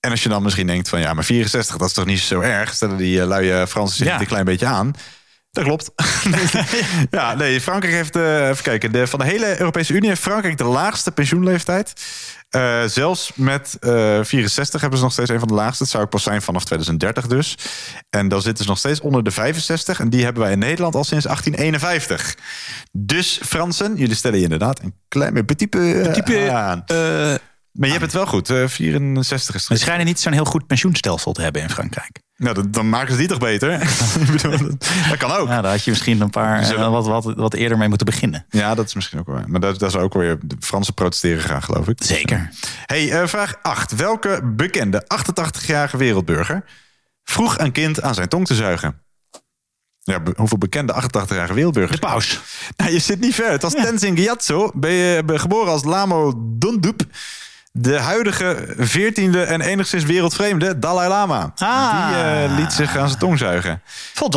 En als je dan misschien denkt van ja, maar 64, dat is toch niet zo erg? Stellen die uh, luie Fransen zich Ja. een klein beetje aan? Dat klopt. ja, nee, Frankrijk heeft, eh, even kijken, de, van de hele Europese Unie heeft Frankrijk de laagste pensioenleeftijd. Eh, zelfs met eh 64 hebben ze nog steeds een van de laagste. Het zou ook pas zijn vanaf 2030 dus. En dan zitten ze nog steeds onder de 65. En die hebben wij in Nederland al sinds 1851. Dus Fransen, jullie stellen je inderdaad een klein beetje type Type, aan. maar je hebt het wel goed. eh 64 is Ze het. schijnen niet zo'n heel goed pensioenstelsel te hebben in Frankrijk. Nou, dan, dan maken ze die toch beter? Dat, kan ook. Ja, daar had je misschien een paar Zo. eh, wat, wat, wat eerder mee moeten beginnen. Ja, dat is misschien ook wel. Maar dat, dat is ook weer. De Fransen protesteren graag, geloof ik. Zeker. Hey, eh, vraag 8. Welke bekende 88-jarige wereldburger vroeg een kind aan zijn tong te zuigen? Ja, hoeveel bekende 88-jarige wereldburgers? De paus. Nou, je zit niet ver. Het was Tenzin Gyatso, ben je ben geboren als Lamo Dondup. De huidige 14e en enigszins wereldvreemde Dalai Lama. Ah. Die eh, liet zich aan zijn tong zuigen.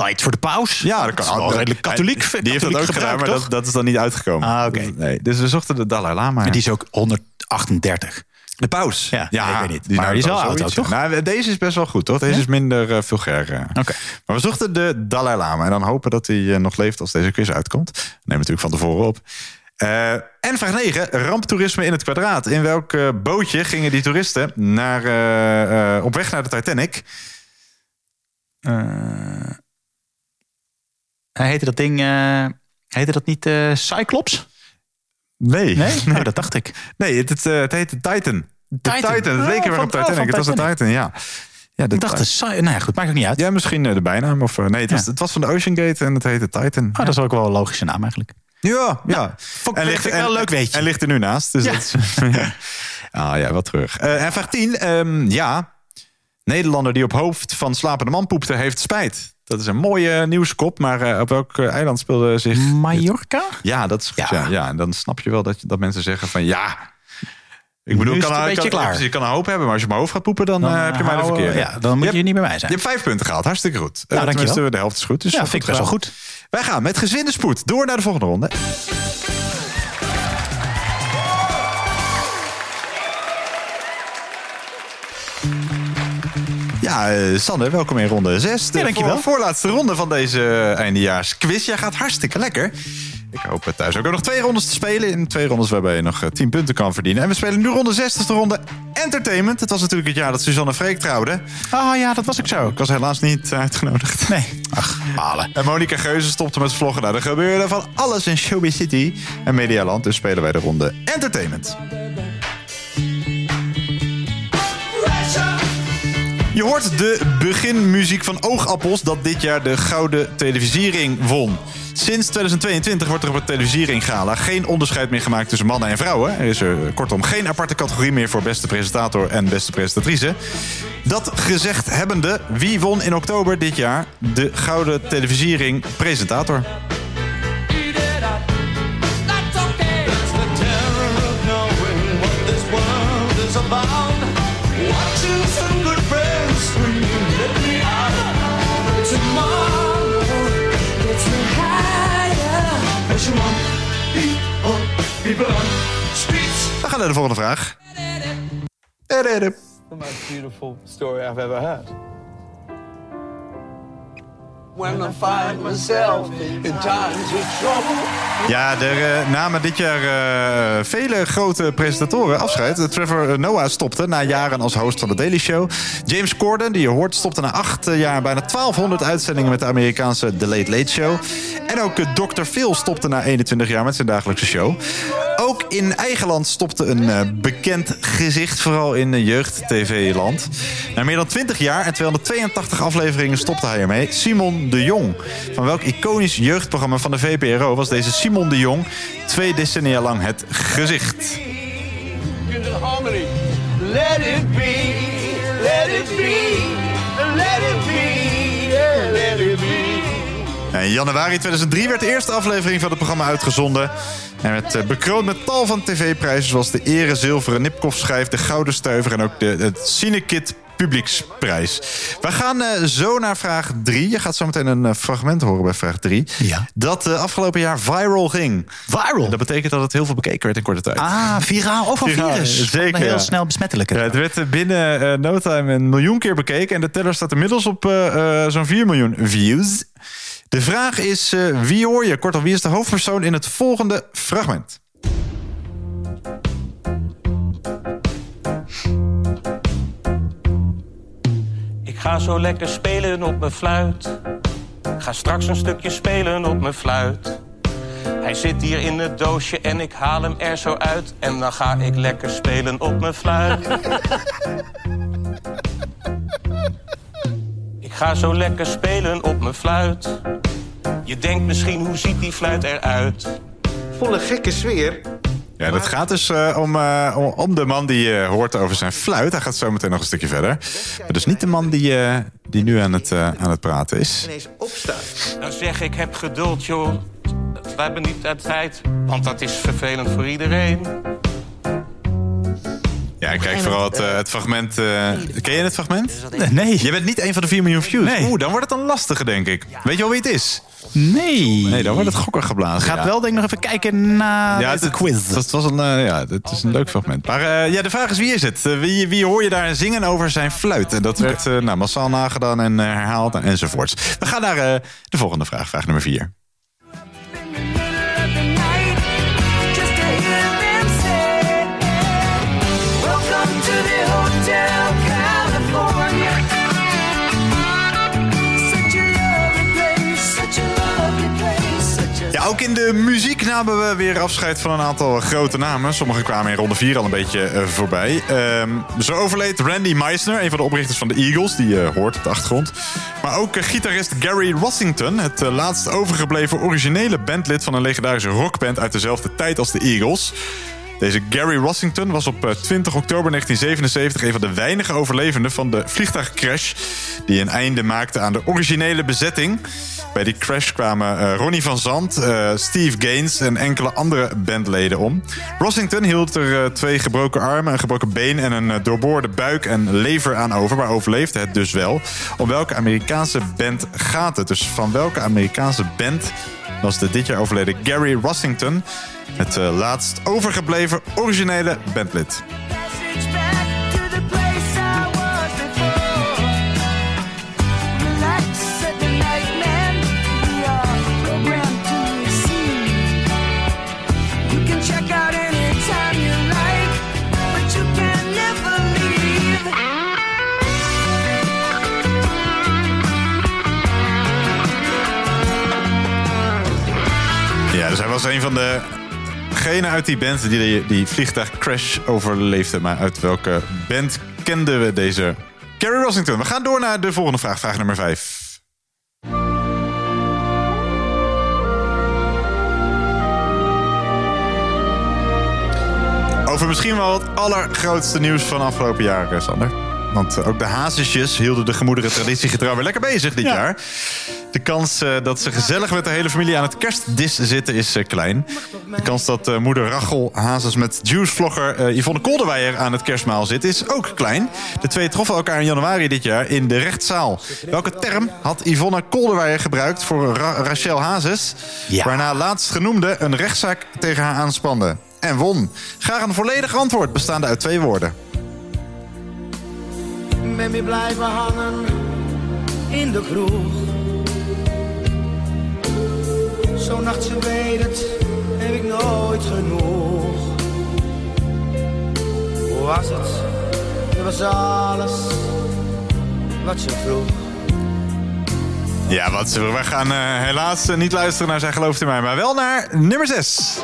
Iets voor de paus. Ja, dat kan wel redelijk katholiek. Die heeft dat ook gedaan, maar dat, dat is dan niet uitgekomen. Ah, oké. Dus, nee, dus we zochten de Dalai Lama. En die is ook 138. De paus. Ja, ik weet niet. nou, Maar die is wel oud toch? ja. Nou, deze is best wel goed, toch? Deze Ja? is minder uh, vulgair. eh. Oké. Maar we zochten de Dalai Lama. En dan hopen dat hij nog leeft als deze quiz uitkomt. Neem natuurlijk van tevoren op. Eh, en vraag 9. Ramptoerisme in het kwadraat. In welk eh, bootje gingen die toeristen naar, eh, op weg naar de Titanic? Hij heette dat ding... heette dat niet Cyclops? Nee. Nee? Oh, dat dacht ik. Nee, het, het, het heette Titan. De Titan. Titan. Het Oh, leek weer van- op oh, Titanic. van het was de Titanic. Titan, ja. ja de Ik dacht, de nou ja, goed, maakt ook niet uit. Ja, misschien de bijnaam. Of, nee, het was, het was van de Ocean Gate en het heette Titan. Oh, dat is ook wel een logische naam eigenlijk. Ja, ja. vond vind ik wel leuk weetje. En ligt er nu naast. Dus Ja. dat is, ja. Ah ja, wat terug. Eh, en vraag 10. ehm, ja, Nederlander die op hoofd van slapende man poepte, heeft spijt. Dat is een mooie nieuwskop, maar eh, op welk eh, eiland speelde zich... Mallorca? Ja, dat is goed. Ja. Ja. Ja, en dan snap je wel dat, je- dat mensen zeggen van ja... Ik bedoel, kan, een kan, beetje kan, klaar. precies, je kan een hoop hebben, maar als je mijn hoofd gaat poepen, dan, Dan, eh, heb je mij de verkeerde. Ja, dan moet je, niet bij Je zijn. hebt vijf punten gehaald, hartstikke goed. Nou, Eh, dankjewel. tenminste, de helft is goed. Dus Ja, eh, vind ik best wel goed. Wij gaan met gezwinde spoed door naar de volgende ronde. Ja, eh, Sander, welkom in ronde 6. De Ja, dankjewel. voor- voorlaatste ronde van deze eindejaarsquiz. Jij gaat hartstikke lekker. Ik hoop het thuis ook. nog twee rondes te spelen. In twee rondes waarbij je nog eh, 10 punten kan verdienen. En we spelen nu ronde 6, dat is de ronde Entertainment. Het was natuurlijk het jaar dat Suzanne Freek trouwde. Ah ja, dat was ik zo. Ik was helaas niet eh, uitgenodigd. Nee. Ach, malen. En Monica Geuze stopte met vloggen. Nou, er gebeurde van alles in Showbiz City en Medialand. Dus spelen wij de ronde Entertainment. Je hoort de beginmuziek van Oogappels dat dit jaar de Gouden Televisiering won. Sinds 2022 wordt er op het Televisiering Gala geen onderscheid meer gemaakt tussen mannen en vrouwen. Er is er kortom geen aparte categorie meer voor beste presentator en beste presentatrice. Dat gezegd hebbende, wie won in oktober dit jaar de Gouden Televisiering presentator? Naar de volgende vraag. The most beautiful story I've ever heard. When I find myself in times of trouble. Ja, er eh, namen dit jaar eh, vele grote presentatoren afscheid. Trevor Noah stopte na jaren als host van de Daily Show. James Corden, die je hoort, stopte na acht eh, jaar bijna 1200 uitzendingen met de Amerikaanse The Late Late Show. En ook eh, Dr. Phil stopte na 21 jaar met zijn dagelijkse show. Ook in eigen land stopte een eh, bekend gezicht, vooral in eh, jeugd-tv-land. Na meer dan 20 jaar en 282 afleveringen stopte hij ermee. Simon de Jong. Van welk iconisch jeugdprogramma van de VPRO was deze Simon de Jong twee decennia lang het gezicht? Let it be, let it be, let it be, yeah, let it be. In januari 2003 werd de eerste aflevering van het programma uitgezonden. En werd eh, bekroond met tal van tv-prijzen... zoals de Ere Zilveren Nipkoff-schijf, de Gouden Stuiver... en ook de, het Cinekit Publieksprijs. We gaan eh, zo naar vraag 3. Je gaat zo meteen een eh, fragment horen bij vraag 3. Ja. Dat eh, afgelopen jaar viral ging. Viral? Dat betekent dat het heel veel bekeken werd in korte tijd. Ah, viraal. Of een virus. zeker, een heel ja. snel besmettelijke. Ja, het werd binnen no time een miljoen keer bekeken. En de teller staat inmiddels op zo'n 4 miljoen views. De vraag is, wie hoor je? Kortom, wie is de hoofdpersoon in het volgende fragment? Ga zo lekker spelen op mijn fluit. Ga straks een stukje spelen op mijn fluit. Hij zit hier in het doosje en ik haal hem er zo uit. En dan ga ik lekker spelen op mijn fluit. ik ga zo lekker spelen op mijn fluit. Je denkt misschien, hoe ziet die fluit eruit? Volle gekke sfeer. Ja, dat gaat dus eh, om, eh, om- om de man die je hoort over zijn fluit. Hij gaat zo meteen nog een stukje verder. Maar dus niet de man die, eh, die nu aan het, eh, aan het praten is. Ineens opstaat. Dan zeg ik, heb geduld, joh. We hebben niet de tijd, want dat is vervelend voor iedereen. Ja, ik kijk vooral het, eh, het fragment. eh, ken je het fragment? Nee. Je bent niet een van de 4 miljoen views. Nee. Oeh, dan wordt het een lastige, denk ik. Weet je al wie het is? Nee. Nee, dan wordt het gokker geblazen. Gaat ja. wel denk ik nog even kijken naar Ja, de quiz. Dat was een, eh, ja, het is een leuk fragment. Maar eh, ja, de vraag is wie is het? Eh, wie, wie hoor je daar zingen over zijn fluit? En dat werd eh, nou, massaal nagedaan en eh, herhaald en, enzovoorts. We gaan naar eh, de volgende vraag, vraag nummer 4. Ook in de muziek namen we weer afscheid van een aantal grote namen. Sommige kwamen in ronde 4 al een beetje eh, voorbij. Ehm, zo overleed Randy Meisner, een van de oprichters van de Eagles. Die je hoort op de achtergrond. Maar ook eh, gitarist Gary Rossington. Het laatst overgebleven originele bandlid van een legendarische rockband uit dezelfde tijd als de Eagles. Deze Gary Rossington was op eh, 20 oktober 1977 een van de weinige overlevenden van de vliegtuigcrash. die een einde maakte aan de originele bezetting. Bij die crash kwamen eh, Ronnie van Zand, eh, Steve Gaines en enkele andere bandleden om. Rossington hield er eh, twee gebroken armen, een gebroken been en een eh, doorboorde buik en lever aan over, maar overleefde het dus wel. Om welke Amerikaanse band gaat het? Dus van welke Amerikaanse band was de dit jaar overleden Gary Rossington het eh, laatst overgebleven originele bandlid. Ja, dus hij was een van de genen uit die band die die vliegtuigcrash overleefde. Maar uit welke band kenden we deze Carrie Rossington? We gaan door naar de volgende vraag, vraag nummer 5. Over misschien wel het allergrootste nieuws van afgelopen jaar, eh, Sander. Want ook de hazesjes hielden de gemoederen traditiegetrouw weer lekker bezig dit jaar. De kans eh, dat ze gezellig met de hele familie aan het kerstdis zitten is eh, klein. De kans dat eh, moeder Rachel Hazes met juicevlogger Yvonne Kolderweijer aan het kerstmaal zit is ook klein. De twee troffen elkaar in januari dit jaar in de rechtszaal. Welke term had Yvonne Kolderweijer gebruikt voor Ra- Rachel Hazes? Waarna laatstgenoemde een rechtszaak tegen haar aanspande. En won. Graag een volledig antwoord bestaande uit twee woorden. Ben weer blijven hangen in de kroeg. Zo'n nacht, ze weet het, heb ik nooit genoeg. Hoe was het? Het was alles wat ze vroeg. Ja, wat zullen we? We gaan eh, helaas eh, niet luisteren naar Zij gelooft in mij, maar wel naar nummer 6.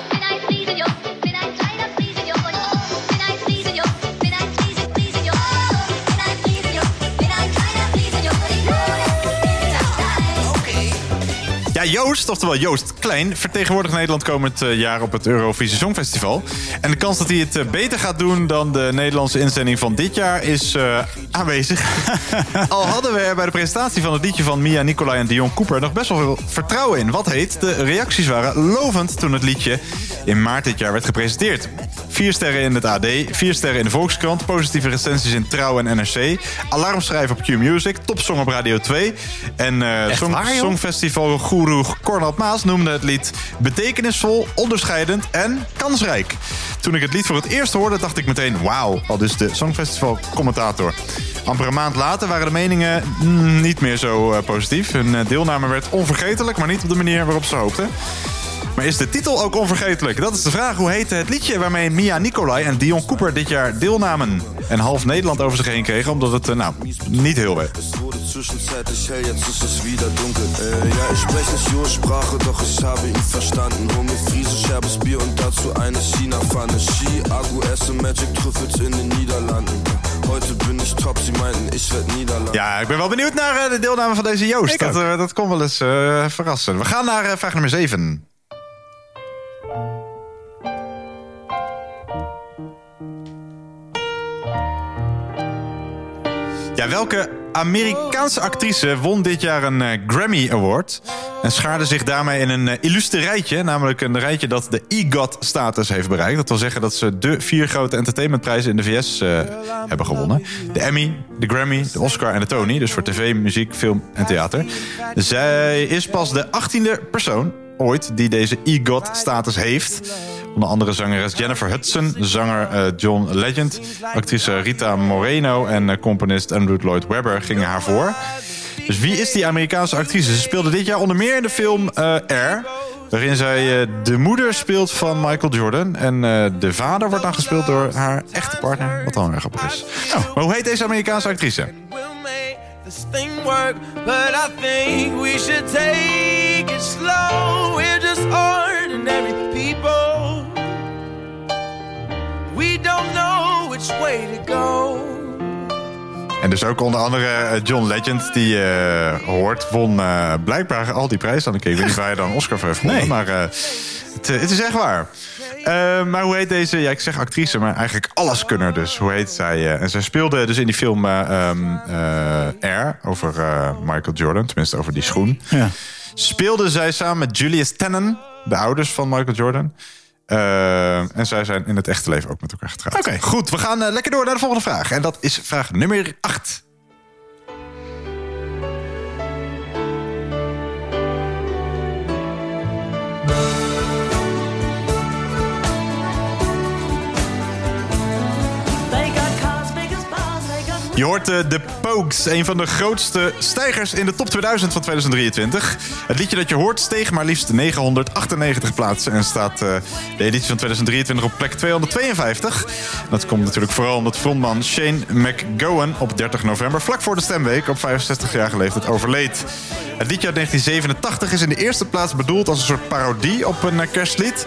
Ja, Joost, oftewel Joost Klein, vertegenwoordigt Nederland komend eh, jaar op het Eurovisie Songfestival. En de kans dat hij het eh, beter gaat doen dan de Nederlandse inzending van dit jaar is eh, aanwezig. Al hadden we er bij de presentatie van het liedje van Mia Nicolai en Dion Cooper nog best wel veel vertrouwen in. Wat heet, de reacties waren lovend toen het liedje in maart dit jaar werd gepresenteerd. Vier sterren in het AD, vier sterren in de Volkskrant, positieve recensies in Trouw en NRC, alarmschrijven op Q-Music, topsong op Radio 2 en song? Songfestival Guru Cornald Maas noemde het lied betekenisvol, onderscheidend en kansrijk. Toen ik het lied voor het eerst hoorde, dacht ik meteen wauw, al dus de Songfestival commentator. Amper een maand later waren de meningen mm, niet meer zo eh, positief. Hun eh, deelname werd onvergetelijk, maar niet op de manier waarop ze hoopten. Maar is de titel ook onvergetelijk? Dat is de vraag. Hoe heette het liedje waarmee Mia Nicolai en Dion Cooper dit jaar deelnamen? En half Nederland over zich heen kregen, omdat het eh, nou, niet heel werd. zwischenzeitlich hell, jetzt ist es wieder dunkel. Äh, ja, ich spreche nicht ihre Sprache, doch ich habe ihn verstanden. Hol mir Friese, scherbes Bier und dazu eine China-Pfanne. Ski, Agu, esse Magic Trüffels in den Niederlanden. Heute bin ich top, sie meinten, ich werd Niederlanden. Ja, ik ben wel benieuwd naar eh, de deelname van deze Joost. Dat, eh, dat kon wel eens eh, verrassen. We gaan naar vraag nummer 7. Ja, welke Amerikaanse actrice won dit jaar een eh, Grammy Award... en schaarde zich daarmee in een uh, illustre rijtje... namelijk een rijtje dat de EGOT-status heeft bereikt. Dat wil zeggen dat ze de vier grote entertainmentprijzen in de VS eh, hebben gewonnen. De Emmy, de Grammy, de Oscar en de Tony. Dus voor tv, muziek, film en theater. Zij is pas de achttiende persoon ooit die deze EGOT-status heeft... Onder andere zangeres Jennifer Hudson, zanger eh, John Legend, actrice Rita Moreno en eh, componist Andrew Lloyd Webber gingen haar voor. Dus wie is die Amerikaanse actrice? Ze speelde dit jaar onder meer in de film eh, Air. Waarin zij de moeder speelt van Michael Jordan. En de vader wordt dan gespeeld door haar echte partner. Wat dan erg grappig is. Nou, maar hoe heet deze Amerikaanse actrice? this thing work, but I think we should take it slow. We're just ordinary people. We don't know which way to go. En dus ook onder andere eh, John Legend, die eh, hoort, won eh, blijkbaar al die prijzen. Dan ik weet niet waar je dan Oscar voor heeft gewonnen, maar eh, het, het is echt waar. Eh, maar hoe heet deze, ja ik zeg actrice, maar eigenlijk alleskunner dus. Hoe heet zij? eh, en zij speelde dus in die film eh, ehm, eh, Air, over eh, Michael Jordan, tenminste over die schoen. Ja. Speelde zij samen met Julius Tannen, de ouders van Michael Jordan. Eh, en zij zijn in het echte leven ook met elkaar getrouwd. Oké, goed. We gaan eh, lekker door naar de volgende vraag. En dat is vraag nummer 8. Je hoort eh, de Pogues, een van de grootste stijgers in de top 2000 van 2023. Het liedje dat je hoort steeg maar liefst 998 plaatsen... en staat eh, de editie van 2023 op plek 252. Dat komt natuurlijk vooral omdat frontman Shane McGowan op 30 november... vlak voor de stemweek op 65-jarige leeftijd overleed. Het liedje uit 1987 is in de eerste plaats bedoeld als een soort parodie op een eh, kerstlied.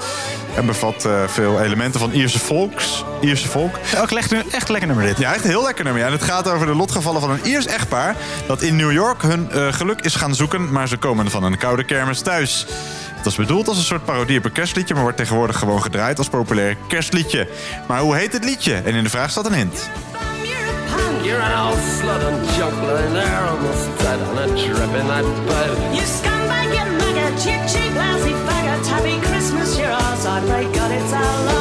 En bevat veel elementen van Ierse volks. Ierse volk. Ook echt, echt lekker nummer dit. Ja, echt een heel lekker nummer. Ja. En het gaat over de lotgevallen van een Iers echtpaar... dat in New York hun eh, geluk is gaan zoeken... maar ze komen van een koude kermis thuis. Het was bedoeld als een soort parodie op een kerstliedje... maar wordt tegenwoordig gewoon gedraaid als populair kerstliedje. Maar hoe heet het liedje? En in de vraag staat een hint. You're an old slut and almost dead on a dripping night bed. You scumbag, you maggot, cheap, cheap, lousy faggot. Happy Christmas, you're ours. I pray God it's our love.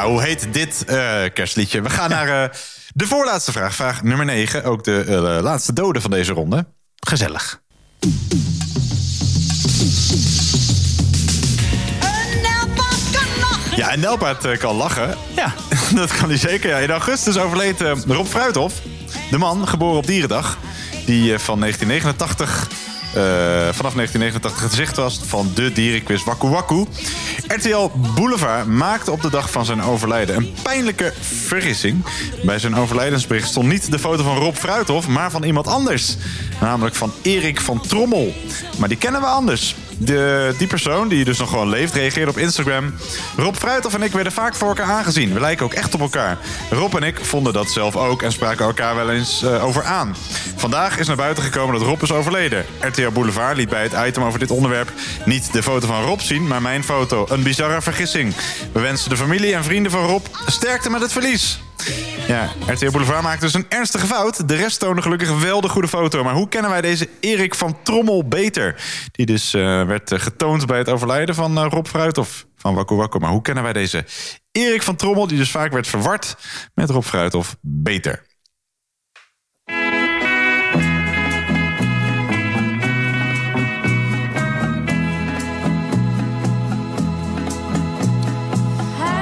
Ja, hoe heet dit eh, kerstliedje? We gaan naar eh, de voorlaatste vraag. Vraag nummer 9. Ook de eh, laatste dode van deze ronde. Gezellig. Ja, en Nelpaard kan lachen. Ja. dat kan hij zeker. Ja. In augustus overleed Rob Fruithof. De man, geboren op Dierendag. Die van 1989... eh, vanaf 1989 het gezicht was van de dierenquiz Waku Waku. RTL Boulevard maakte op de dag van zijn overlijden een pijnlijke vergissing. Bij zijn overlijdensbericht stond niet de foto van Rob Fruithof, maar van iemand anders. Namelijk van Erik van Trommel. Maar die kennen we anders. De, die persoon, die dus nog gewoon leeft, reageerde op Instagram. Rob Fruithof en ik werden vaak voor elkaar aangezien. We lijken ook echt op elkaar. Rob en ik vonden dat zelf ook en spraken elkaar wel eens eh, over aan. Vandaag is naar buiten gekomen dat Rob is overleden. RTL Boulevard liet bij het item over dit onderwerp niet de foto van Rob zien, maar mijn foto. Een bizarre vergissing. We wensen de familie en vrienden van Rob sterkte met het verlies. Ja, RTL Boulevard maakte dus een ernstige fout. De rest toonde gelukkig wel de goede foto. Maar hoe kennen wij deze Erik van Trommel beter? Die dus eh, werd eh, getoond bij het overlijden van eh, Rob Fruithof van Waku Waku. Maar hoe kennen wij deze Erik van Trommel, die dus vaak werd verward met Rob Fruithof, beter?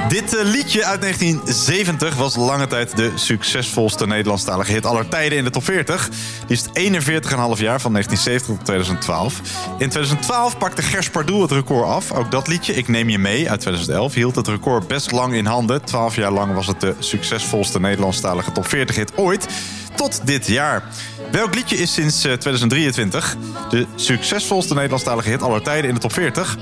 Dit eh, liedje uit 1970 was lange tijd de succesvolste Nederlandstalige hit aller tijden in de top 40. Die is 41,5 jaar van 1970 tot 2012. In 2012 pakte Gers Pardoel het record af. Ook dat liedje, Ik Neem Je Mee, uit 2011, hield het record best lang in handen. 12 jaar lang was het de succesvolste Nederlandstalige top 40 hit ooit. Tot dit jaar. Welk liedje is sinds eh, 2023 de succesvolste Nederlandstalige hit aller tijden in de top 40?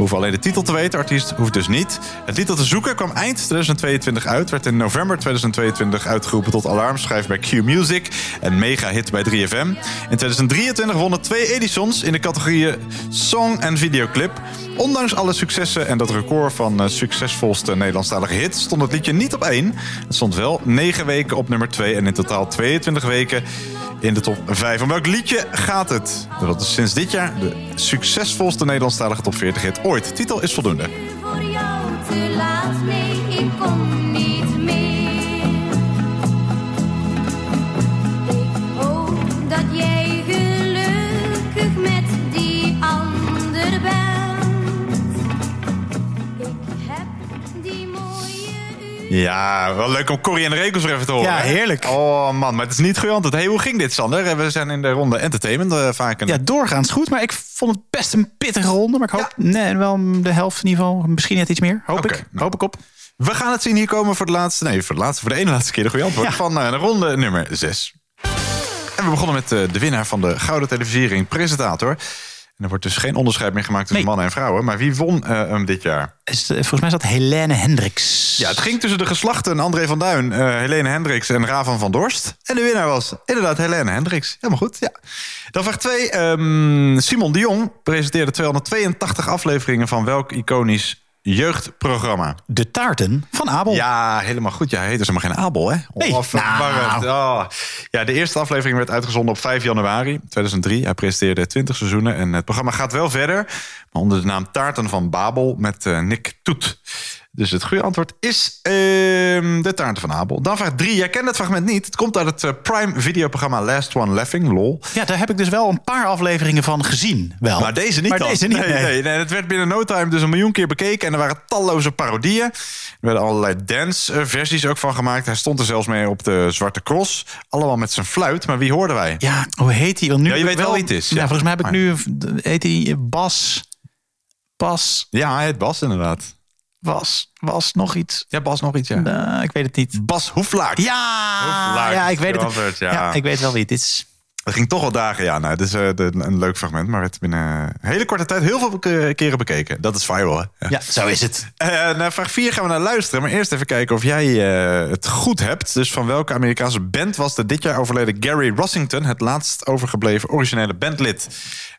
Hoeven alleen de titel te weten, artiest hoeft dus niet. Het lied dat te zoeken kwam eind 2022 uit. Werd in november 2022 uitgeroepen tot alarmschijf bij Q Music. En mega hit bij 3FM. In 2023 won het twee Edisons in de categorieën Song en Videoclip. Ondanks alle successen en dat record van eh, succesvolste Nederlandstalige hit... stond het liedje niet op één. Het stond wel 9 weken op nummer 2 en in totaal 22 weken in de top 5. Om welk liedje gaat het? Dat is sinds dit jaar de succesvolste Nederlandstalige top 40 hit ooit. Titel is voldoende. Voor jou te laat, nee, ik kom Ja, wel leuk om Corrie en de Rekels weer even te horen. Ja, heerlijk. Oh man, maar het is niet geantwoord. Hey, hoe ging dit, Sander? We zijn in de ronde entertainment eh, vaak. Een... Ja, doorgaans goed, maar ik vond het best een pittige ronde. Maar ik hoop nee, wel de helft in ieder geval. Misschien net iets meer. Hoop ik. nou. Hoop ik op. We gaan het zien hier komen voor de laatste, nee, voor de laatste, voor de ene laatste keer de goede antwoord Ja. van eh, de ronde nummer 6. En we begonnen met eh, de winnaar van de Gouden Televisiering, presentator. En er wordt dus geen onderscheid meer gemaakt tussen Nee. mannen en vrouwen. Maar wie won hem dit jaar? Is het, eh, volgens mij is dat Helene Hendricks. Ja, het ging tussen de geslachten André van Duin, eh, Helene Hendricks en Ravan van Dorst. En de winnaar was inderdaad Helene Hendricks. Helemaal goed, ja. Dan vraag 2. Simon de Jong presenteerde 282 afleveringen van welk iconisch jeugdprogramma? De taarten van Abel. Ja, helemaal goed. Ja, hij heet dus helemaal geen Abel, hè? Nee. Verwarrend. Oh. Ja, de eerste aflevering werd uitgezonden op 5 januari 2003. Hij presenteerde 20 seizoenen en het programma gaat wel verder. Maar onder de naam Taarten van Babel met eh, Nick Toet. Dus het goede antwoord is ehm, de taarten van Abel. Dan vraag 3. Jij kent het fragment niet. Het komt uit het eh, Prime videoprogramma Last One Laughing, lol. Ja, daar heb ik dus wel een paar afleveringen van gezien. Wel. Maar deze niet Maar dan. deze niet, nee, nee. nee, nee, Het werd binnen no time dus een miljoen keer bekeken. En er waren talloze parodieën. Er werden allerlei dance-versies ook van gemaakt. Hij stond er zelfs mee op de Zwarte Cross. Allemaal met zijn fluit. Maar wie hoorden wij? Ja, hoe heet hij? Ja, je weet wel wie het is, Ja, ja. volgens mij heb ik nu... Heet hij Bas... Bas... Ja, hij heet Bas inderdaad. Was, was nog iets. Ja, Bas nog iets, ja. Ik weet het niet. Bas Hoeflaak. Ja, Hoeflaak ja, ik weet het. Ja. ja. ik weet wel wie het is. Dat ging toch wel dagen, ja. Nou, dit is eh, de- een leuk fragment, maar het binnen een hele korte tijd heel veel ke- keren bekeken. Dat is viral, hè? Ja, zo is het. Eh, naar vraag 4 gaan we naar luisteren. Maar eerst even kijken of jij eh, het goed hebt. Dus van welke Amerikaanse band was de dit jaar overleden Gary Rossington... het laatst overgebleven originele bandlid?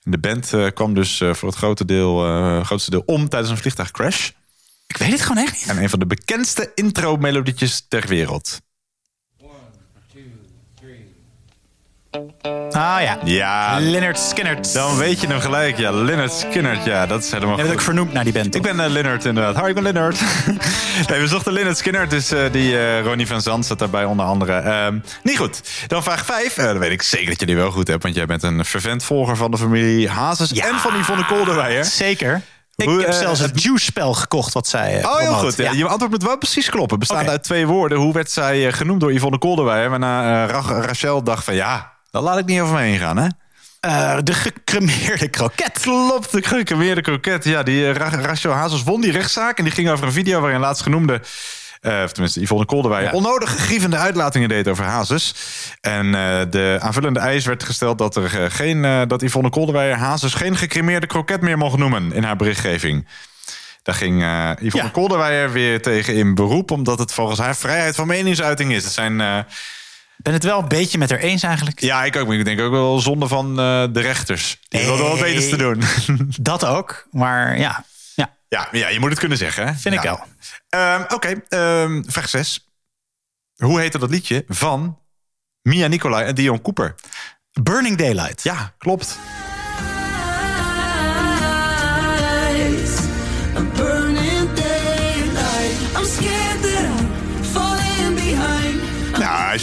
En de band kwam dus voor het grote deel, grootste deel om tijdens een vliegtuigcrash. Ik weet het gewoon echt niet. En een van de bekendste intro-melodietjes ter wereld. Ah ja. Ja. Leonard Skinner. Dan weet je hem gelijk, ja. Leonard Skinner, ja, dat is helemaal Je bent ook vernoemd naar die band. Ik ben uh, Leonard inderdaad. Hoi, ik ben Leonard. nee, we zochten Leonard Skinner, dus eh, die eh, Ronnie van Zand zat daarbij onder andere. Ehm, niet goed. Dan vraag 5. dan weet ik zeker dat je die wel goed hebt, want jij bent een fervent volger van de familie Hazes en van Yvonne Kolderweijer. Zeker. Ik Hoe, heb eh, zelfs het Juice-spel gekocht wat zij eh, Oh, heel promoot. goed. Ja. Je antwoord moet wel precies kloppen. Bestaande uit twee woorden. Hoe werd zij eh, genoemd door Yvonne Kolderweijer? Waarna eh, Ra- Rachel dacht van ja, dat laat ik niet over me heen gaan, hè? Eh, de gecremeerde kroket. Klopt, de gecremeerde kroket. Ja, die eh, Ra- Rachel Hazes won die rechtszaak. En die ging over een video waarin laatst genoemde... eh, of tenminste, Yvonne Kolderweijer... onnodig grievende uitlatingen deed over Hazes. En eh, de aanvullende eis werd gesteld dat, er, eh, geen, dat Yvonne Kolderweijer Hazes... geen gecremeerde kroket meer mocht noemen in haar berichtgeving. Daar ging eh Yvonne Kolderweijer weer tegen in beroep... omdat het volgens haar vrijheid van meningsuiting is. Het zijn... ben het wel een beetje met haar eens eigenlijk. Ja, ik ook. Maar ik denk ook wel zonde van de rechters. Die hadden wel wat beters te doen. Dat ook, maar ja. Ja, ja, ja je moet het kunnen zeggen. Hè? Vind ik wel. Ehm, Oké, ehm, vraag 6. Hoe heette dat liedje van Mia Nicolai en Dion Cooper? Burning Daylight. Ja, klopt.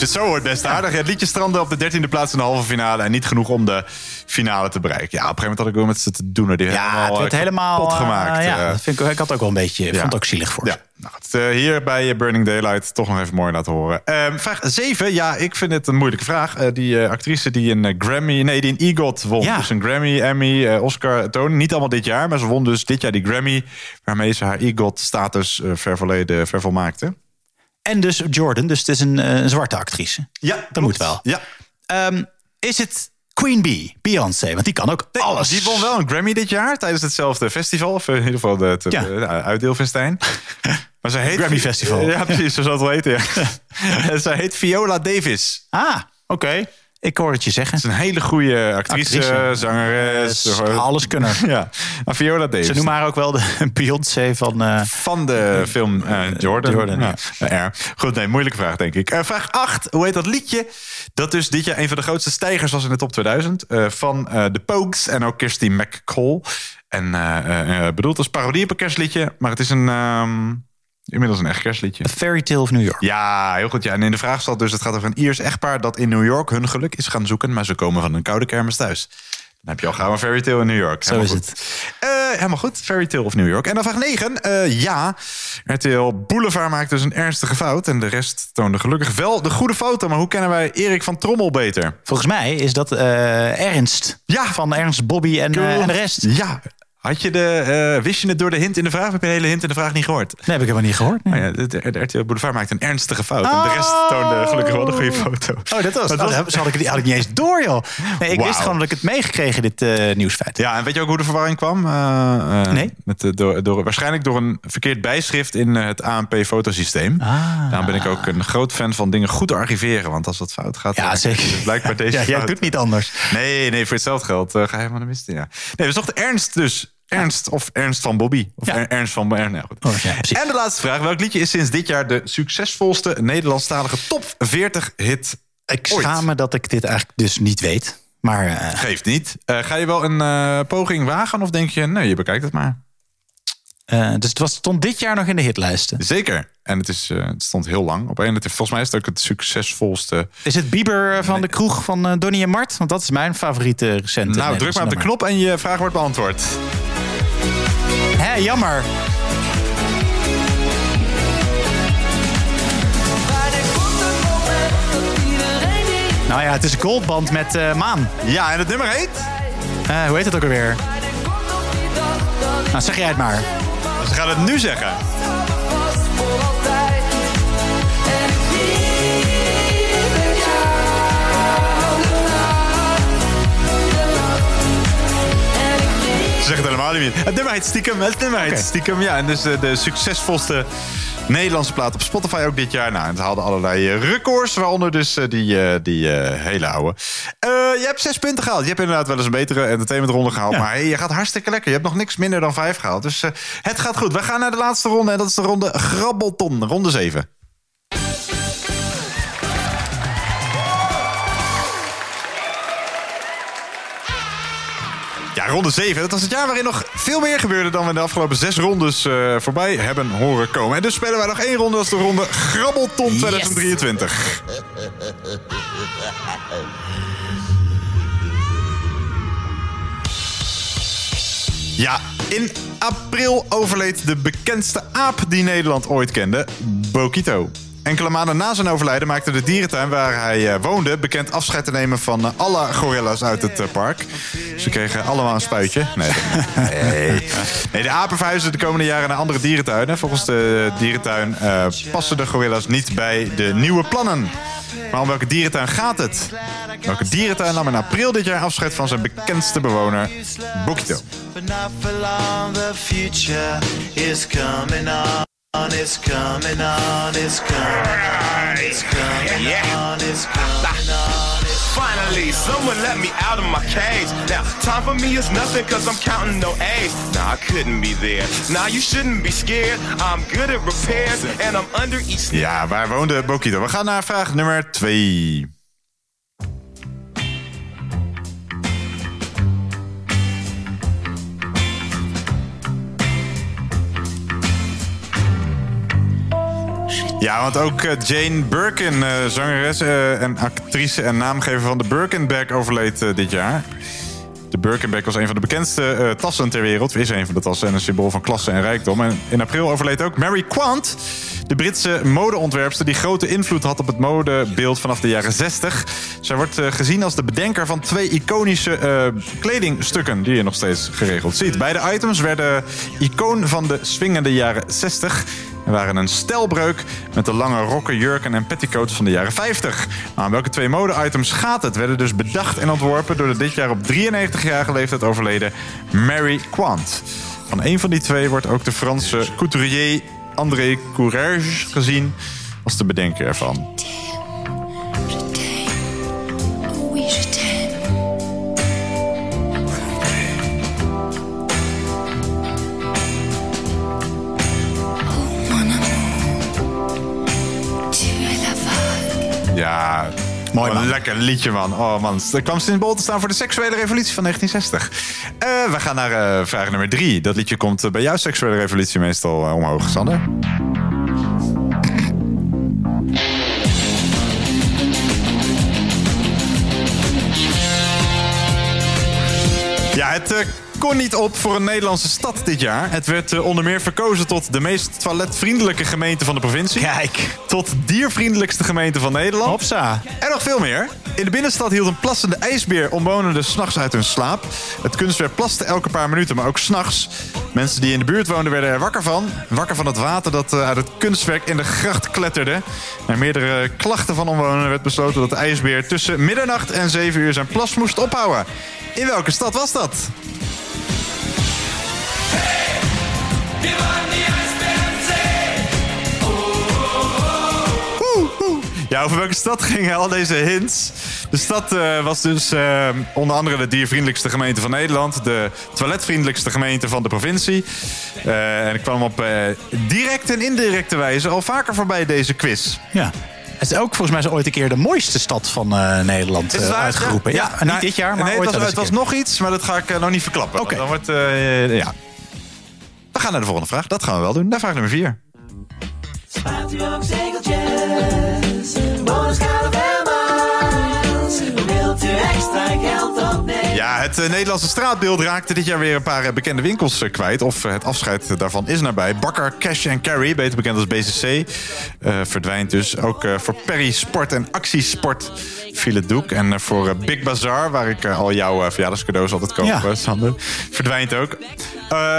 Als je het zo hoort, best aardig. Het liedje strandde op de dertiende plaats in de halve finale... en niet genoeg om de finale te bereiken. Ja, op een gegeven moment had ik wel met ze te doen. Die Ja, het werd helemaal kapot eh, gemaakt. ja, eh. dat vind ik, ik had ook wel een beetje. Ik vond het ook zielig voor. Ja, nou eh, hier bij Burning Daylight toch nog even mooi laten horen. Ehm, vraag 7. Ja, ik vind het een moeilijke vraag. Die actrice die een Grammy, nee, die een EGOT won. Ja. Dus een Grammy, Emmy, Oscar, Tony. Niet allemaal dit jaar, maar ze won dus dit jaar die Grammy. Waarmee ze haar EGOT-status eh vervoleden, vervolmaakte. En dus Jordan, dus het is een, eh, een zwarte actrice. Ja, dat moet wel. Ja. Ehm, is het Queen Bee, Beyoncé? Want die kan ook alles. Die won wel een Grammy dit jaar tijdens hetzelfde festival. Of in ieder geval de, het Ja. de, uitdeelfestijn. Maar ze heet Grammy Festival. Ja, precies. Zo zal het wel heten. Ja. ze heet Viola Davis. Ah, oké. Ik hoor het je zeggen. Ze is een hele goede actrice, Actrice. zangeres. Alles kunnen. Ja, maar Viola Davis. Ze noemen haar ook wel de Beyoncé van... eh, Van de film eh, Jordan. Jordan, ja. Ja, Goed, nee, moeilijke vraag, denk ik. Eh, vraag 8. Hoe heet dat liedje? Dat dus dit jaar een van de grootste stijgers was in de top 2000. eh, van The Pogues en ook Kirsty McCall. En bedoeld als parodie op een kerstliedje. Maar het is een... ehm, Inmiddels een echt kerstliedje. A Fairy Tale of New York. Ja, heel goed. Ja. En in de vraag stond dus, het gaat over een Iers echtpaar... dat in New York hun geluk is gaan zoeken... maar ze komen van een koude kermis thuis. Dan heb je al gauw een Fairy Tale in New York. Zo Helemaal is goed. Eh, helemaal goed. Fairy Tale of New York. En dan vraag 9. Eh, ja, RTL Boulevard maakt dus een ernstige fout. En de rest toonde gelukkig wel de goede foto. Maar hoe kennen wij Erik van Trommel beter? Volgens mij is dat eh, Ernst. Ja. Van Ernst, Bobby en, en de rest. Ja. Had je de, eh, wist je het door de hint in de vraag? Heb je de hele hint in de vraag niet gehoord? Nee, heb ik helemaal niet gehoord. Oh ja, de, RTL Boulevard maakt een ernstige fout. En de rest toonde gelukkig wel de goede foto. Oh, dat was, Maar oh, dat had ik, had ik niet eens door, joh. Nee, ik wist gewoon dat ik het meegekregen, dit eh, nieuwsfeit. Ja, en weet je ook hoe de verwarring kwam? Eh, Nee. Met, door, door, waarschijnlijk door een verkeerd bijschrift in het ANP-fotosysteem. Ah. Daarom ben ik ook een groot fan van dingen goed archiveren. Want als dat fout gaat... Ja, zeker. het Blijkbaar deze Ja, jij fout. doet niet anders. Nee, nee, voor hetzelfde geld ga je helemaal de mist in. Ja. Nee, we zochten Ernst dus. Ernst of Ernst van Bobby. Of Ja. Er- Ernst van... Er, nou, goed. Oh, ja, en de laatste vraag. Welk liedje is sinds dit jaar de succesvolste Nederlandstalige top 40 hit Ik ooit? schaam me dat ik dit eigenlijk dus niet weet. Maar eh, Geeft niet. Eh, ga je wel een eh, poging wagen of denk je... Nee, je bekijkt het maar. dus het was, stond dit jaar nog in de hitlijsten. Zeker. En het, is, het stond heel lang op één. Het, volgens mij is het ook het succesvolste. Is het Bieber van de kroeg van Donnie en Mart? Want dat is mijn favoriete recente Nou, druk maar op de knop en je vraag wordt beantwoord. Hé, jammer. Nou ja, het is een goldband met eh, Maan. Ja, en het nummer heet? Eh, hoe heet het ook alweer? Nou, zeg jij het maar. ze gaan het nu zeggen. Ze zeggen het helemaal niet meer. Het nummer heet Stiekem. Het nummer heet Stiekem. Ja, en dus de, de succesvolste Nederlandse plaat op Spotify ook dit jaar. Nou, en het haalde allerlei eh, records, waaronder dus eh, die, eh, die eh, hele oude. Eh, je hebt zes punten gehaald. Je hebt inderdaad wel eens een betere entertainmentronde gehaald. Maar hey, je gaat hartstikke lekker. Je hebt nog niks minder dan vijf gehaald. Dus eh, het gaat goed. We gaan naar de laatste ronde. En dat is de ronde Grabbelton. Ronde 7. Ronde 7. Dat was het jaar waarin nog veel meer gebeurde dan we in de afgelopen zes rondes eh, voorbij hebben horen komen. En dus spelen wij nog één ronde. Dat is de ronde Grabbelton 2023. Ja, in april overleed de bekendste aap die Nederland ooit kende, Bokito. Enkele maanden na zijn overlijden maakte de dierentuin waar hij eh, woonde... bekend afscheid te nemen van eh, alle gorilla's uit het eh, park. Ze kregen allemaal een spuitje. Nee, nee. nee, de apen verhuizen de komende jaren naar andere dierentuinen. Volgens de dierentuin eh, passen de gorilla's niet bij de nieuwe plannen. Maar om welke dierentuin gaat het? Welke dierentuin nam in april dit jaar afscheid van zijn bekendste bewoner, Bokito? Future is coming on. It's coming on, it's coming on, it's coming on, it's coming on. Finally, someone let me out of my cage. Now, time for me is nothing cause I'm counting no A's. Nah, I couldn't be there. Nah, you shouldn't be scared. I'm good at repairs and I'm under each Ja, waar woonde Bokito? We gaan naar vraag nummer 2. Ja, want ook eh, Jane Birkin, eh, zangeres eh, en actrice en naamgever van de Birkin-bag, overleed dit jaar. De Birkenbeck was een van de bekendste tassen ter wereld. Is een van de tassen en een symbool van klasse en rijkdom. En in april overleed ook Mary Quant, de Britse modeontwerpster... die grote invloed had op het modebeeld vanaf de jaren 60. Zij wordt gezien als de bedenker van twee iconische kledingstukken... die je nog steeds geregeld ziet. Beide items werden icoon van de swingende jaren 60... en waren een stijlbreuk met de lange rokken, jurken en petticoats van de jaren 50. Maar aan welke twee mode-items gaat het? Werden dus bedacht en ontworpen door de dit jaar op 93-jarige leeftijd overleden Mary Quant. Van een van die twee wordt ook de Franse couturier André Courage gezien als de bedenker ervan. Lekker liedje, man. Oh man, dat kwam symbool te staan voor de seksuele revolutie van 1960. Eh, we gaan naar eh, vraag nummer drie. Dat liedje komt eh, bij jouw seksuele revolutie meestal omhoog, Sander. Kon niet op voor een Nederlandse stad dit jaar. Het werd eh, onder meer verkozen tot de meest toiletvriendelijke gemeente van de provincie. Kijk. Tot diervriendelijkste gemeente van Nederland. Hopsa. En nog veel meer. In de binnenstad hield een plassende ijsbeer omwonenden s'nachts uit hun slaap. Het kunstwerk plaste elke paar minuten, maar ook s'nachts. Mensen die in de buurt woonden werden er wakker van. Wakker van het water dat eh, uit het kunstwerk in de gracht kletterde. Na meerdere klachten van omwonenden werd besloten dat de ijsbeer tussen middernacht en 7 uur zijn plas moest ophouden. In welke stad was dat? Ja, over welke stad gingen al deze hints? De stad eh, was dus eh, onder andere de diervriendelijkste gemeente van Nederland. De toiletvriendelijkste gemeente van de provincie. Eh, en ik kwam op directe en indirecte wijze al vaker voorbij deze quiz. Ja. Het is ook volgens mij zo ooit een keer de mooiste stad van Nederland het uitgeroepen. Ja, nou, niet dit jaar, maar nee, het ooit was, wel het was nog iets, maar dat ga ik nog niet verklappen. Oké. Dan wordt, ja. We gaan naar de volgende vraag. Dat gaan we wel doen. Naar vraag nummer vier. Spaart u Ja, het eh, Nederlandse straatbeeld raakte dit jaar weer een paar eh, bekende winkels eh, kwijt. Of het afscheid daarvan is nabij. Bakker Cash and Carry, beter bekend als BCC, verdwijnt dus. Ook voor Perry Sport en Actiesport viel het doek. En voor Big Bazaar, waar ik al jouw verjaardagscadeaus altijd koop, Ja. Sander, verdwijnt ook.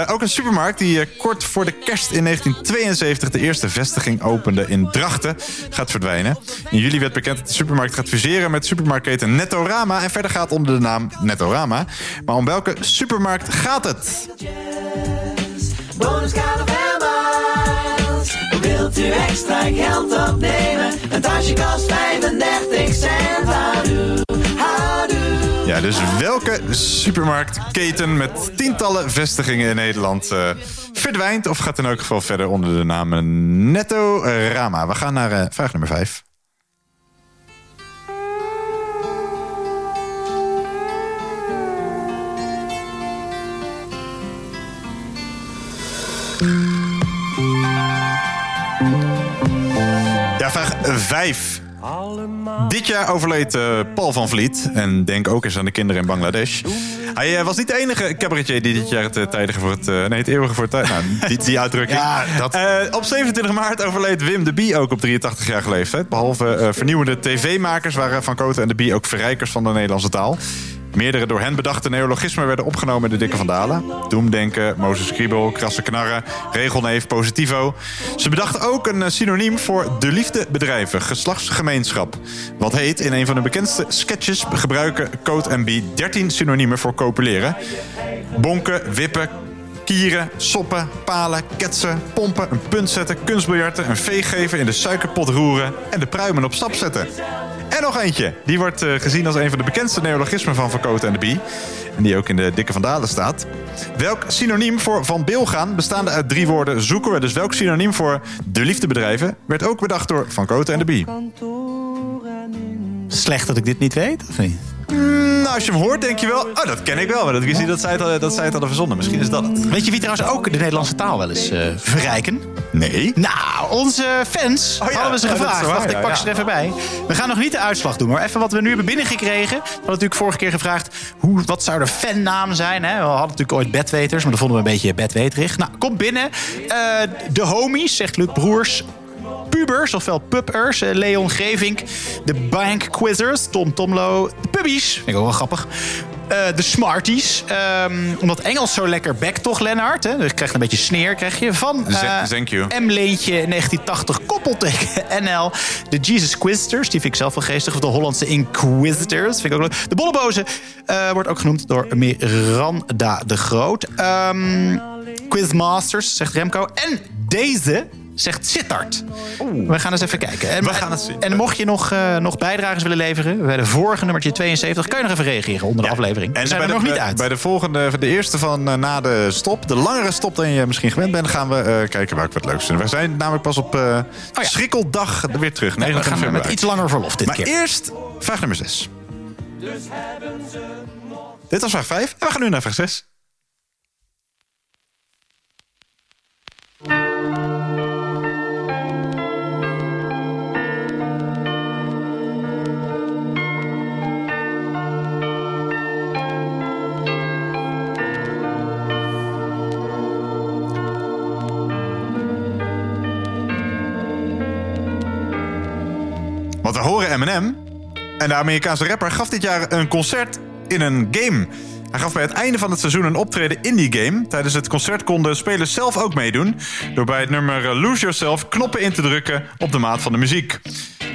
Ook een supermarkt die kort voor de kerst in 1972 de eerste vestiging opende in Drachten, gaat verdwijnen. In juli werd bekend dat de supermarkt gaat fuseren met supermarktketen Nettorama en verder gaat onder de naam Nettorama. Maar om welke supermarkt gaat het? Wilt u extra geld opnemen? Een tasje kost 35 cent. Houdoe, houdoe. Ja, dus welke supermarktketen met tientallen vestigingen in Nederland eh, verdwijnt of gaat in elk geval verder onder de naam Nettorama? We gaan naar eh, vraag nummer 5. 5. Dit jaar overleed eh, Paul van Vliet. En denk ook eens aan de kinderen in Bangladesh. Hij eh, was niet de enige cabaretier die dit jaar het uh, tijdige voor het... eh, nee, het eeuwige voor het tijd... Nou, die, die uitdrukking. Ja, dat- Eh, op 27 maart overleed Wim de Bie ook op 83-jarige leeftijd. Behalve eh, vernieuwende tv-makers waren Van Koten en de Bie ook verrijkers van de Nederlandse taal. Meerdere door hen bedachte neologismen werden opgenomen in de Dikke van Dalen. Doemdenken, Mozes Kriebel, krasse knarren, regelneef, positivo. Ze bedachten ook een eh, synoniem voor de liefdebedrijven, geslachtsgemeenschap. Wat heet, in een van de bekendste sketches gebruiken en Bie 13 synoniemen voor copuleren. Bonken, wippen, kieren, soppen, palen, ketsen, pompen, een punt zetten, kunstbiljarten, een veeg geven, in de suikerpot roeren en de pruimen op stap zetten. En nog eentje. Die wordt eh, gezien als een van de bekendste neologismen van Van Koten en de Bie. En die ook in de Dikke van Dalen staat. Welk synoniem voor Van Bilgaan, bestaande uit drie woorden, zoeken we. Dus welk synoniem voor de liefdebedrijven werd ook bedacht door Van Koten en de Bie. Slecht dat ik dit niet weet, of niet? Mm, nou, als je hem hoort, denk je wel... Oh, dat ken ik wel. Maar dat wist niet dat zij het, al- dat zij het hadden verzonnen. Misschien is dat het. Weet je wie trouwens ook de Nederlandse taal wel eens eh, verrijken? Nee. Nou, onze fans Oh ja, hadden we ze gevraagd. waar, Wacht, ik pak ze er even bij. We gaan nog niet de uitslag doen, maar even wat we nu hebben binnengekregen. We hadden natuurlijk vorige keer gevraagd, hoe, wat zou de fannaam zijn? Hè? We hadden natuurlijk ooit bedweters, maar dat vonden we een beetje bedweterig. Nou, kom binnen. Eh, de homies, zegt Luc Broers. Pubers, ofwel puppers, eh, Leon Grevink. De Bank Quizzers, Tom Tomlo. De Pubbies, vind ik ook wel grappig. Eh, de Smarties. Ehm, omdat Engels zo lekker bekt, toch, Lennart? Hè? Dus je krijgt een beetje sneer, krijg je. Van you. M-leentje 1980 koppelteken NL. De Jesus Quizsters, die vind ik zelf wel geestig. Of de Hollandse Inquisitors, vind ik ook leuk. De Bollebozen eh, wordt ook genoemd door Miranda de Groot. Ehm, Quizmasters, zegt Remco. En deze zegt Sittard. We gaan eens even kijken. En, We gaan het zien. En mocht je nog, eh, nog bijdragers willen leveren... bij de vorige nummertje 72... kan je nog even reageren onder de aflevering. En we zijn er de, nog niet uit. Bij de volgende, de eerste van eh, na de stop, de langere stop dan je misschien gewend bent, gaan we eh, kijken waar ik wat leuks vind. We zijn namelijk pas op eh schrikkeldag weer terug. Oh Ja, we 29 gaan met iets langer verlof dit maar keer. eerst vraag nummer 6. Dit was vraag 5 en we gaan nu naar vraag 6. We horen Eminem. En de Amerikaanse rapper gaf dit jaar een concert in een game. Hij gaf bij het einde van het seizoen een optreden in die game. Tijdens het concert konden spelers zelf ook meedoen. Door bij het nummer Lose Yourself knoppen in te drukken op de maat van de muziek.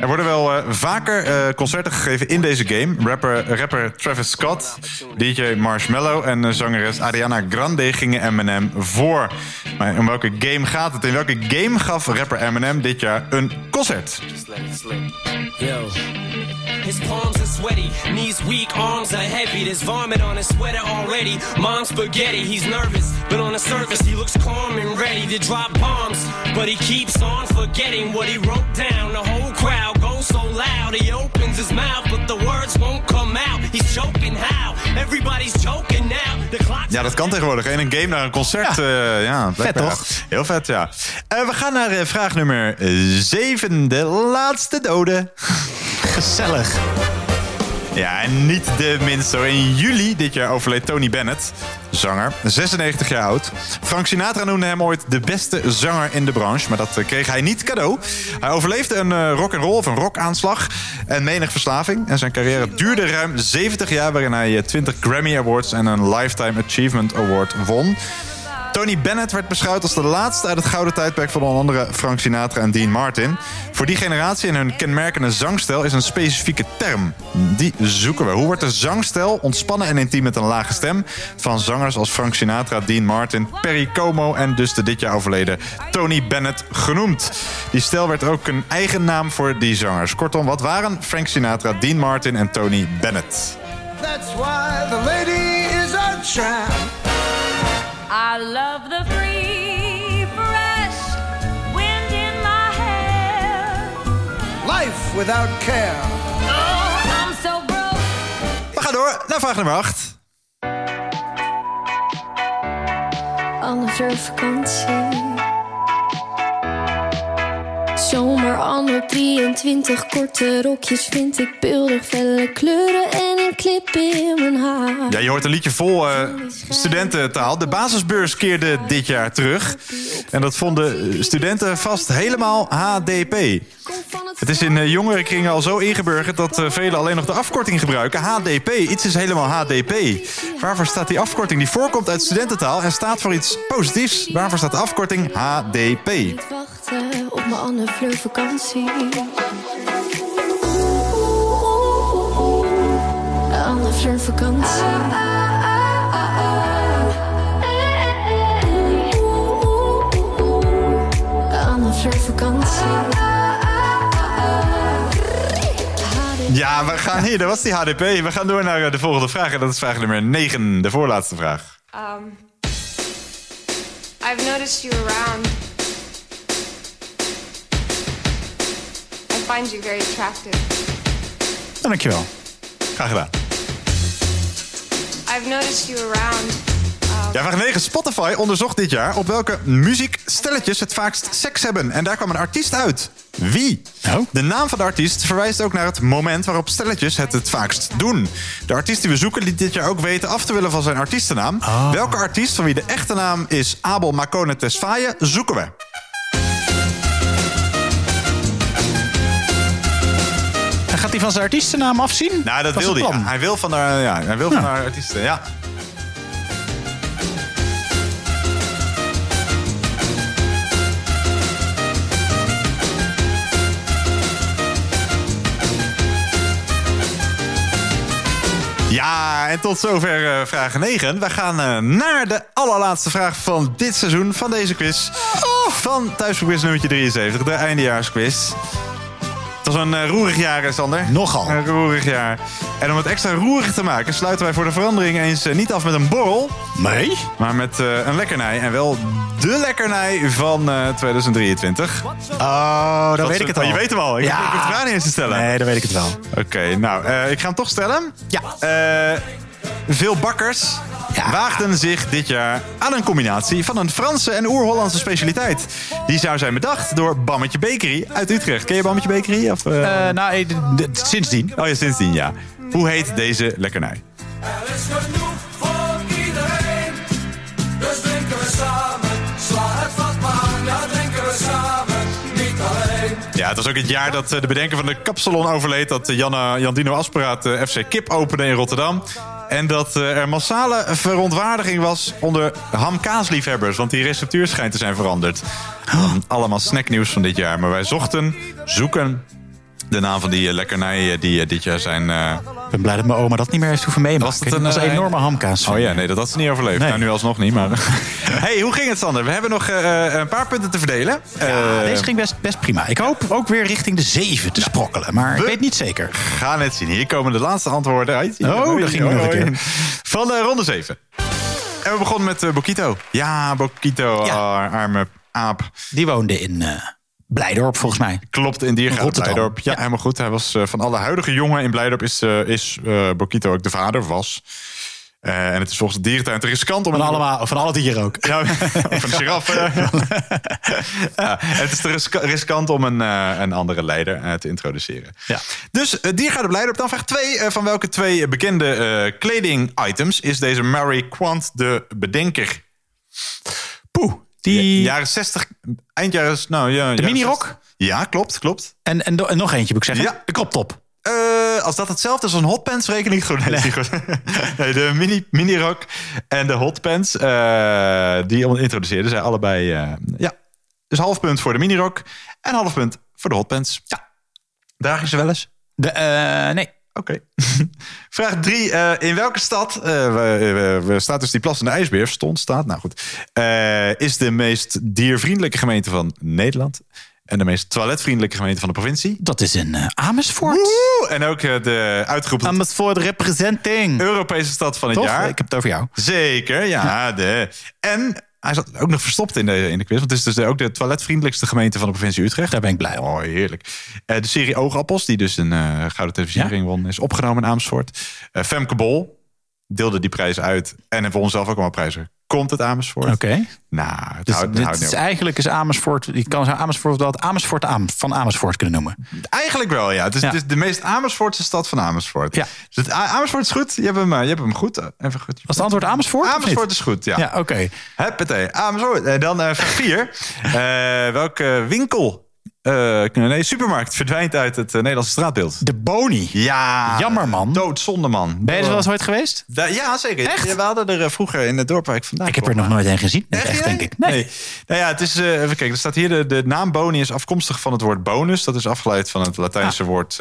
Er worden wel eh, vaker eh, concerten gegeven in deze game. Rapper, rapper Travis Scott, DJ Marshmello en eh, zangeres Ariana Grande gingen Eminem voor. Maar om welke game gaat het? In welke game gaf rapper Eminem dit jaar een concert? His palms are sweaty, knees weak, arms are heavy. There's vomit on his sweater already. Mom's spaghetti, he's nervous, but on the surface he looks calm and ready to drop bombs. But he keeps on forgetting what he wrote down. The whole crowd goes so loud, he opens his mouth, but the words won't come out. He's choking how? Everybody's joking now. The clock's Ja, dat kan tegenwoordig. In een game naar een concert. Ja, ja Vet, toch? Heel vet, ja. Eh, we gaan naar eh, vraag nummer 7. De laatste dode. Gezellig. Ja, en niet de minste. In juli dit jaar overleed Tony Bennett, zanger, 96 jaar oud. Frank Sinatra noemde hem ooit de beste zanger in de branche, maar dat eh, kreeg hij niet cadeau. Hij overleefde een eh, rock and roll of een rockaanslag en menig verslaving. En zijn carrière duurde ruim 70 jaar, waarin hij eh, 20 Grammy Awards en een Lifetime Achievement Award won. Tony Bennett werd beschouwd als de laatste uit het gouden tijdperk van onder andere Frank Sinatra en Dean Martin. Voor die generatie en hun kenmerkende zangstijl is een specifieke term. Die zoeken we. Hoe wordt de zangstijl, ontspannen en intiem met een lage stem, van zangers als Frank Sinatra, Dean Martin, Perry Como en dus de dit jaar overleden Tony Bennett genoemd? Die stijl werd ook een eigen naam voor die zangers. Kortom, wat waren Frank Sinatra, Dean Martin en Tony Bennett? That's why the lady is a tramp. I love the free, fresh wind in my hair. Life without care. Oh, I'm so broke. We gaan door naar vraag nummer 8. Anne vakantie. Zomer anno 23, korte rokjes vind ik beeldig, felle kleuren en een clip in mijn haar. Ja, je hoort een liedje vol eh, studententaal. De basisbeurs keerde dit jaar terug. En dat vonden studenten vast helemaal HDP. Het is in eh, jongerenkringen al zo ingeburgerd dat eh, velen alleen nog de afkorting gebruiken. HDP. Iets is helemaal HDP. Waarvoor staat die afkorting? Die voorkomt uit studententaal en staat voor iets positiefs. Waarvoor staat de afkorting HDP? Wachten op mijn Anne Fleur vakantie. Anne Fleur vakantie. Anne Fleur vakantie. Ja, we gaan hier. Dat was die HDP. We gaan door naar eh, de volgende vraag. En dat is vraag nummer 9. De voorlaatste vraag. Um, I've noticed you around. Find you very attractive. Dankjewel. Graag gedaan. I've noticed you around. Ja, vraag 9. Spotify onderzocht dit jaar op welke muziekstelletjes het vaakst seks hebben. En daar kwam een artiest uit. Wie? De naam van de artiest verwijst ook naar het moment waarop stelletjes het het vaakst doen. De artiest die we zoeken liet dit jaar ook weten af te willen van zijn artiestennaam. Welke artiest van wie de echte naam is Abel Makone Tesfaye zoeken we? Van zijn artiestennaam afzien? Nou, dat wil hij. Hij wil van haar, ja, hij wil van haar artiesten. Ja. Ja, en tot zover eh, vraag 9. We gaan eh, naar de allerlaatste vraag van dit seizoen, van deze quiz. Van Thuisquiz nummertje 73, de eindejaarsquiz. Het was een eh, roerig jaar, Sander. Nogal. Een roerig jaar. En om het extra roerig te maken, sluiten wij voor de verandering eens eh, niet af met een borrel. Nee. Maar met eh, een lekkernij. En wel de lekkernij van eh, 2023. Oh, dan Dat weet ik het oh, al. Je weet hem al. Ik Ja. heb de vraag niet eens te stellen. Nee, dan weet ik het wel. Oké, nou, ik ga hem toch stellen. Ja. Veel bakkers waagden zich dit jaar aan een combinatie van een Franse en Oer-Hollandse specialiteit. Die zou zijn bedacht door Bammetje Bakery uit Utrecht. Ken je Bammetje Bakery? Of, eh? Eh, nou, eh, d- d- sindsdien. Oh ja, sindsdien, ja. Hoe heet deze lekkernij? Er is genoeg voor iedereen. Dus drinken we samen. Sla het vast maar aan. Ja, drinken we samen. Niet alleen. Ja, het was ook het jaar dat de bedenker van de kapsalon overleed. Dat Janne, Jandino Asperaat FC Kip opende in Rotterdam. En dat eh, er massale verontwaardiging was onder ham-kaasliefhebbers. Want die receptuur schijnt te zijn veranderd. Um, allemaal snacknieuws van dit jaar. Maar wij zochten, zoeken de naam van die eh, lekkernij eh, die eh, dit jaar zijn... eh, Ik ben blij dat mijn oma dat niet meer heeft hoeven meemaken. Was dat dat een, was een eh, enorme hamkaas. Oh ja, nee, dat had ze niet overleefd. Nee. Nou, nu alsnog niet, maar... hey, hoe ging het, Sander? We hebben nog eh, een paar punten te verdelen. Ja, Eh, deze ging best, best prima. Ik hoop ook weer richting de zeven te sprokkelen. Maar ik we- weet niet zeker. Gaan het zien. Hier komen de laatste antwoorden uit. Oh, daar ging nog een keer. Van de ronde 7. En we begonnen met eh, Bokito. Ja, Bokito, ah, arme aap. Die woonde in eh Blijdorp, volgens mij. Klopt, in Diergaarde. Blijdorp. Ja, helemaal goed. Hij was eh, van alle huidige jongen in Blijdorp is, eh, is eh, Bokito ook de vader, was. En het is volgens de dierentuin te riskant om... Van, een- allemaal, van alle dieren ook. Ja, of een giraffe. ja, het is te riska- riskant om een, een andere leider te introduceren. Ja. Dus het dier gaat op leider op. Dan vraag 2. van welke twee bekende kleding-items is deze Mary Quant de bedenker? Poeh, die... Jaren 60, eind jaren... Nou, ja, De? 60. Ja, klopt, klopt. En, en, en nog eentje moet ik zeggen. Ja. De kroptop. Eh, als dat hetzelfde is als een hotpants, reken ik goed. Nee, de mini, minirok en de hotpants, eh die introduceerden zij allebei. eh, ja, dus half punt voor de minirok en half punt voor de hotpants. Ja. Draag je ze wel eens? De, nee. Oké. Vraag drie. eh, in welke stad, we- staat dus die plassende ijsbeer, stond, staat, nou goed, eh, is de meest diervriendelijke gemeente van Nederland en de meest toiletvriendelijke gemeente van de provincie? Dat is in Amersfoort. Woe! En ook de uitgeroepen Amersfoort representing. Europese stad van het jaar. Ik heb het over jou. Zeker, ja. De. En hij zat ook nog verstopt in de, in de quiz. Want het is dus ook de toiletvriendelijkste gemeente van de provincie Utrecht. Daar ben ik blij om. Oh, heerlijk. Eh, de serie Oogappels, die dus een eh, Gouden Televisiering won, is opgenomen in Amersfoort. Eh, Femke Bol deelde die prijs uit. En heeft won zelf ook allemaal prijzen. Komt het Amersfoort? Oké. Nou, het Dus houdt, het dit houdt is eigenlijk is Amersfoort. Je kan Amersfoort wel het Amersfoort Am- van Amersfoort kunnen noemen. Eigenlijk wel, ja. Het is, Ja. het is de meest Amersfoortse stad van Amersfoort. Ja. Dus het, Amersfoort is goed. Je hebt hem, eh, je hebt hem goed. eh, Even goed. Was het antwoord Amersfoort? Amersfoort is goed, ja. Ja, oké. Huppatee, Amersfoort. En dan eh vraag 4. welke winkel, eh, nee, supermarkt verdwijnt uit het eh, Nederlandse straatbeeld? De Boni. Ja. Jammer, man. Doodzonde, man. Ben je er wel eens ooit geweest? Da- ja, zeker. Echt? Ja, we hadden er eh, vroeger in het dorp waar ik vandaan Ik heb er nog nooit een gezien. Echt, Echt, denk ik. Nee. Nee. Nou ja, het is, even kijken, er staat hier, de, de naam Boni is afkomstig van het woord bonus. Dat is afgeleid van het Latijnse Ah. woord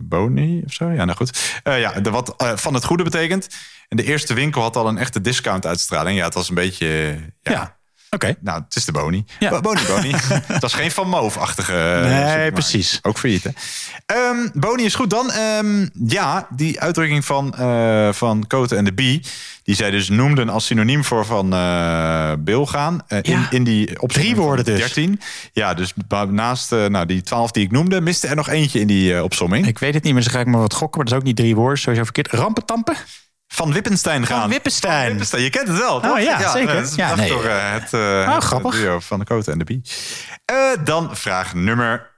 boni of zo. Ja, nou goed. Ja, de, wat van het goede betekent. En de eerste winkel had al een echte discount uitstraling. Ja, het was een beetje... ja. Ja. Oké. Nou, het is de Boni. Ja. Bo- Boni, Boni. dat is geen Van Moof-achtige eh, supermarkt. precies. Ook failliet, hè? Ehm, Boni is goed. Dan, ehm, ja, die uitdrukking van, eh van Cote en de Bie... die zij dus noemden als synoniem voor van gaan. eh, in, Ja. in die opzomming Drie woorden dus. 13. Ja, dus naast nou, die 12 die ik noemde... miste er nog eentje in die opsomming. Ik weet het niet, maar dan ga ik maar wat gokken. Maar dat is ook niet drie woorden. Sowieso verkeerd. Rampentampen? Van Wippenstein gaan. Van Wippenstein. Wippenstein. Je kent het wel, toch? Oh ja, zeker. Dat is Ja, nee. door eh, het, Oh, het grappig. duo van de Cote en de Bie. Eh, dan vraag nummer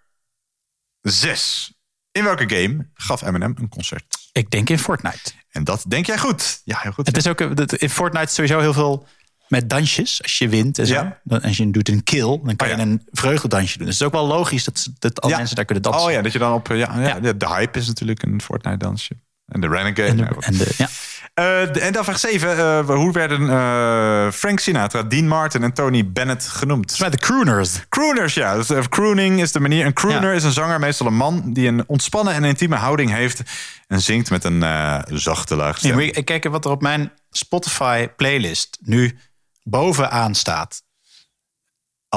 6. In welke game gaf Eminem een concert? Ik denk in Fortnite. En dat denk jij goed. Ja, heel goed. Het is ook, in Fortnite is sowieso heel veel met dansjes. Als je wint en zo. Ja. Dan, als je doet een kill, dan kan Oh, ja. je een vreugdedansje doen. Dus het is ook wel logisch dat, dat al Ja. mensen daar kunnen dansen. Oh ja, dat je dan op... Ja, ja, Ja. De hype is natuurlijk een Fortnite-dansje. En de Renegade. En, de, nou, en de, ja. Eh, en dan vraag 7. hoe werden eh, Frank Sinatra, Dean Martin en Tony Bennett genoemd? Met de crooners. Crooners, ja. Dus, eh, crooning is de manier. Een crooner Ja. is een zanger, meestal een man... die een ontspannen en intieme houding heeft... en zingt met een eh, zachte laag Ja, je kijken wat er op mijn Spotify playlist nu bovenaan staat.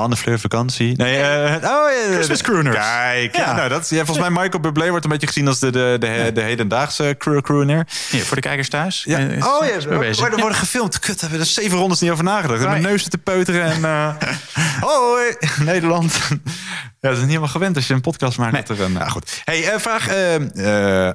Anne Fleur vakantie. Nee, eh, oh, ja, Christmas crooners. Kijk, ja. Ja. nou, dat, is- ja, volgens mij Michael Bublé wordt een beetje gezien als de, de, de, de hedendaagse crooner. Hier, voor de kijkers thuis. Ja. Eh, is- oh ja, maar er worden gefilmd. Kut, hebben we er zeven rondes niet over nagedacht. Met mijn neus zitten peuteren en... eh hoi, Nederland. ja, dat is niet helemaal gewend als je een podcast maakt. Nee. Dat er een, nou goed. Hey, eh, vraag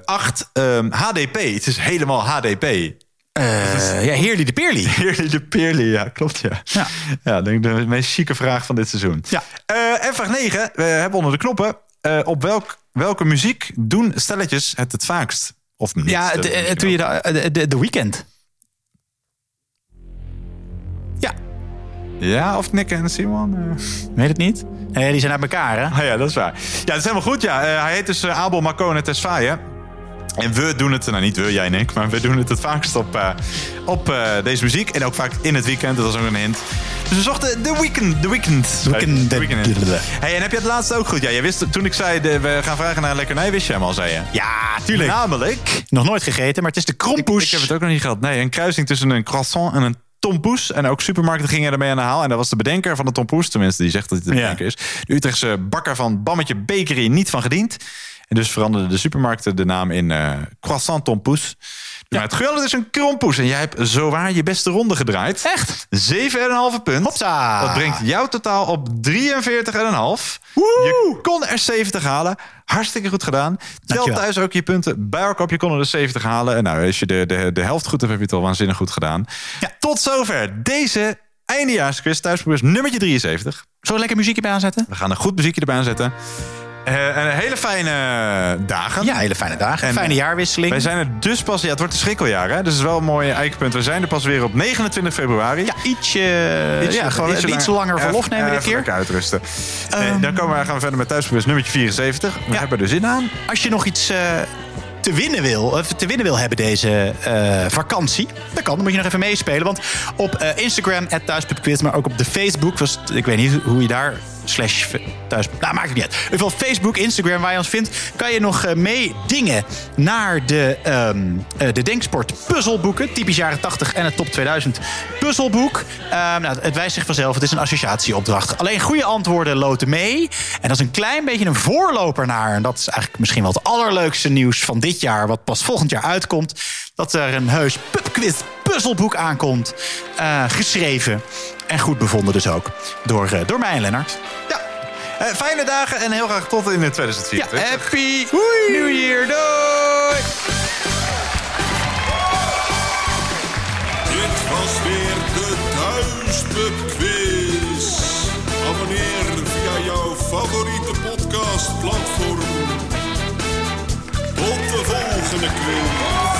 8. HDP. Het is helemaal HDP. Eh, ja, Heerly de Peerly. Heerly de Peerly, ja, klopt ja. Ja. Ja, denk ik de meest chique vraag van dit seizoen. Ja. Eh, en vraag 9. We hebben onder de knoppen. eh, op welk, welke muziek doen stelletjes het het vaakst? Of niet? Ja, toen je de, de, weekend. Ja, Ja, of Nick en Simon? weet het niet. Die zijn uit elkaar, hè? Ah ja, dat is waar. Ja, dat is helemaal goed. Ja. Hij heet dus Abel Marcone Tesfaye. En we doen het, nou niet we, jij en ik, maar we doen het het vaakst op, eh, op eh, deze muziek. En ook vaak in het weekend, dat was ook een hint. Dus we zochten The Weekend. The Weekend. Weekend. The Weekend. Hey, en heb je het laatste ook goed? Ja, je wist, toen ik zei, de, we gaan vragen naar een lekkernij, wist je hem al, zei je? Ja, tuurlijk. Namelijk... Nog nooit gegeten, maar het is de krompoes. Ik heb het ook nog niet gehad. Nee, een kruising tussen een croissant en een tompoes. En ook supermarkten gingen ermee aan de haal. En dat was de bedenker van de tompoes. Tenminste, die zegt dat hij de Ja. bedenker is. De Utrechtse bakker van Bammetje Bakery niet van gediend. En dus veranderden de supermarkten de naam in eh, croissant tompoes. Maar het geweld is een krompoes en jij hebt zowaar je beste ronde gedraaid. Echt? 7,5 punt. Hopsa. Dat brengt jouw totaal op 43,5. Je kon er 70 halen. Hartstikke goed gedaan. Tel thuis ook je punten bij elkaar op. Je kon er de 70 halen. En nou, als je de, de, de helft goed hebt, heb je het al waanzinnig goed gedaan. Tot zover deze eindejaarsquiz. Thuisprobeers nummertje 73. Zullen we lekker muziekje bij aanzetten? We gaan een goed muziekje erbij aanzetten. Eh, en een hele fijne dagen. Ja, hele fijne dagen. En, fijne eh, jaarwisseling. Wij zijn er dus pas... Ja, het wordt een schrikkeljaar, hè? Dus het is wel een mooi eikpunt. We zijn er pas weer op 29 februari. Ja, ietsje, ja, gewoon iets langer verlof nemen dit Even keer. lekker uitrusten. Nee, dan komen we, gaan we verder met thuisprobeers nummertje 74. We hebben er zin aan. Als je nog iets eh, te winnen wil, of te winnen wil hebben deze eh, vakantie, dat kan. Dan moet je nog even meespelen. Want op eh, Instagram, thuis.quiz, maar ook op de Facebook, was, ik weet niet hoe je daar slash thuis, nou maakt het niet uit. In ieder geval Facebook, Instagram, waar je ons vindt, kan je nog eh, meedingen naar de, ehm, eh, de Denksport puzzelboeken. Typisch jaren 80 en het top 2000 puzzelboek. Ehm, nou, het wijst zich vanzelf, het is een associatieopdracht. Alleen goede antwoorden loten mee. En dat is een klein beetje een voorloper naar. En dat is eigenlijk misschien wel het allerleukste nieuws van dit jaar, wat pas volgend jaar uitkomt. Dat er een heus pubquiz puzzelboek aankomt. eh, geschreven en goed bevonden dus ook. Door, eh, door mij en Lennart. Ja. Eh, fijne dagen en heel graag tot in Ja, 2024. happy New Year. Doei! Dit was weer de Thuispub Quiz. Abonneer via jouw favoriete podcastplatform. Tot de volgende quiz.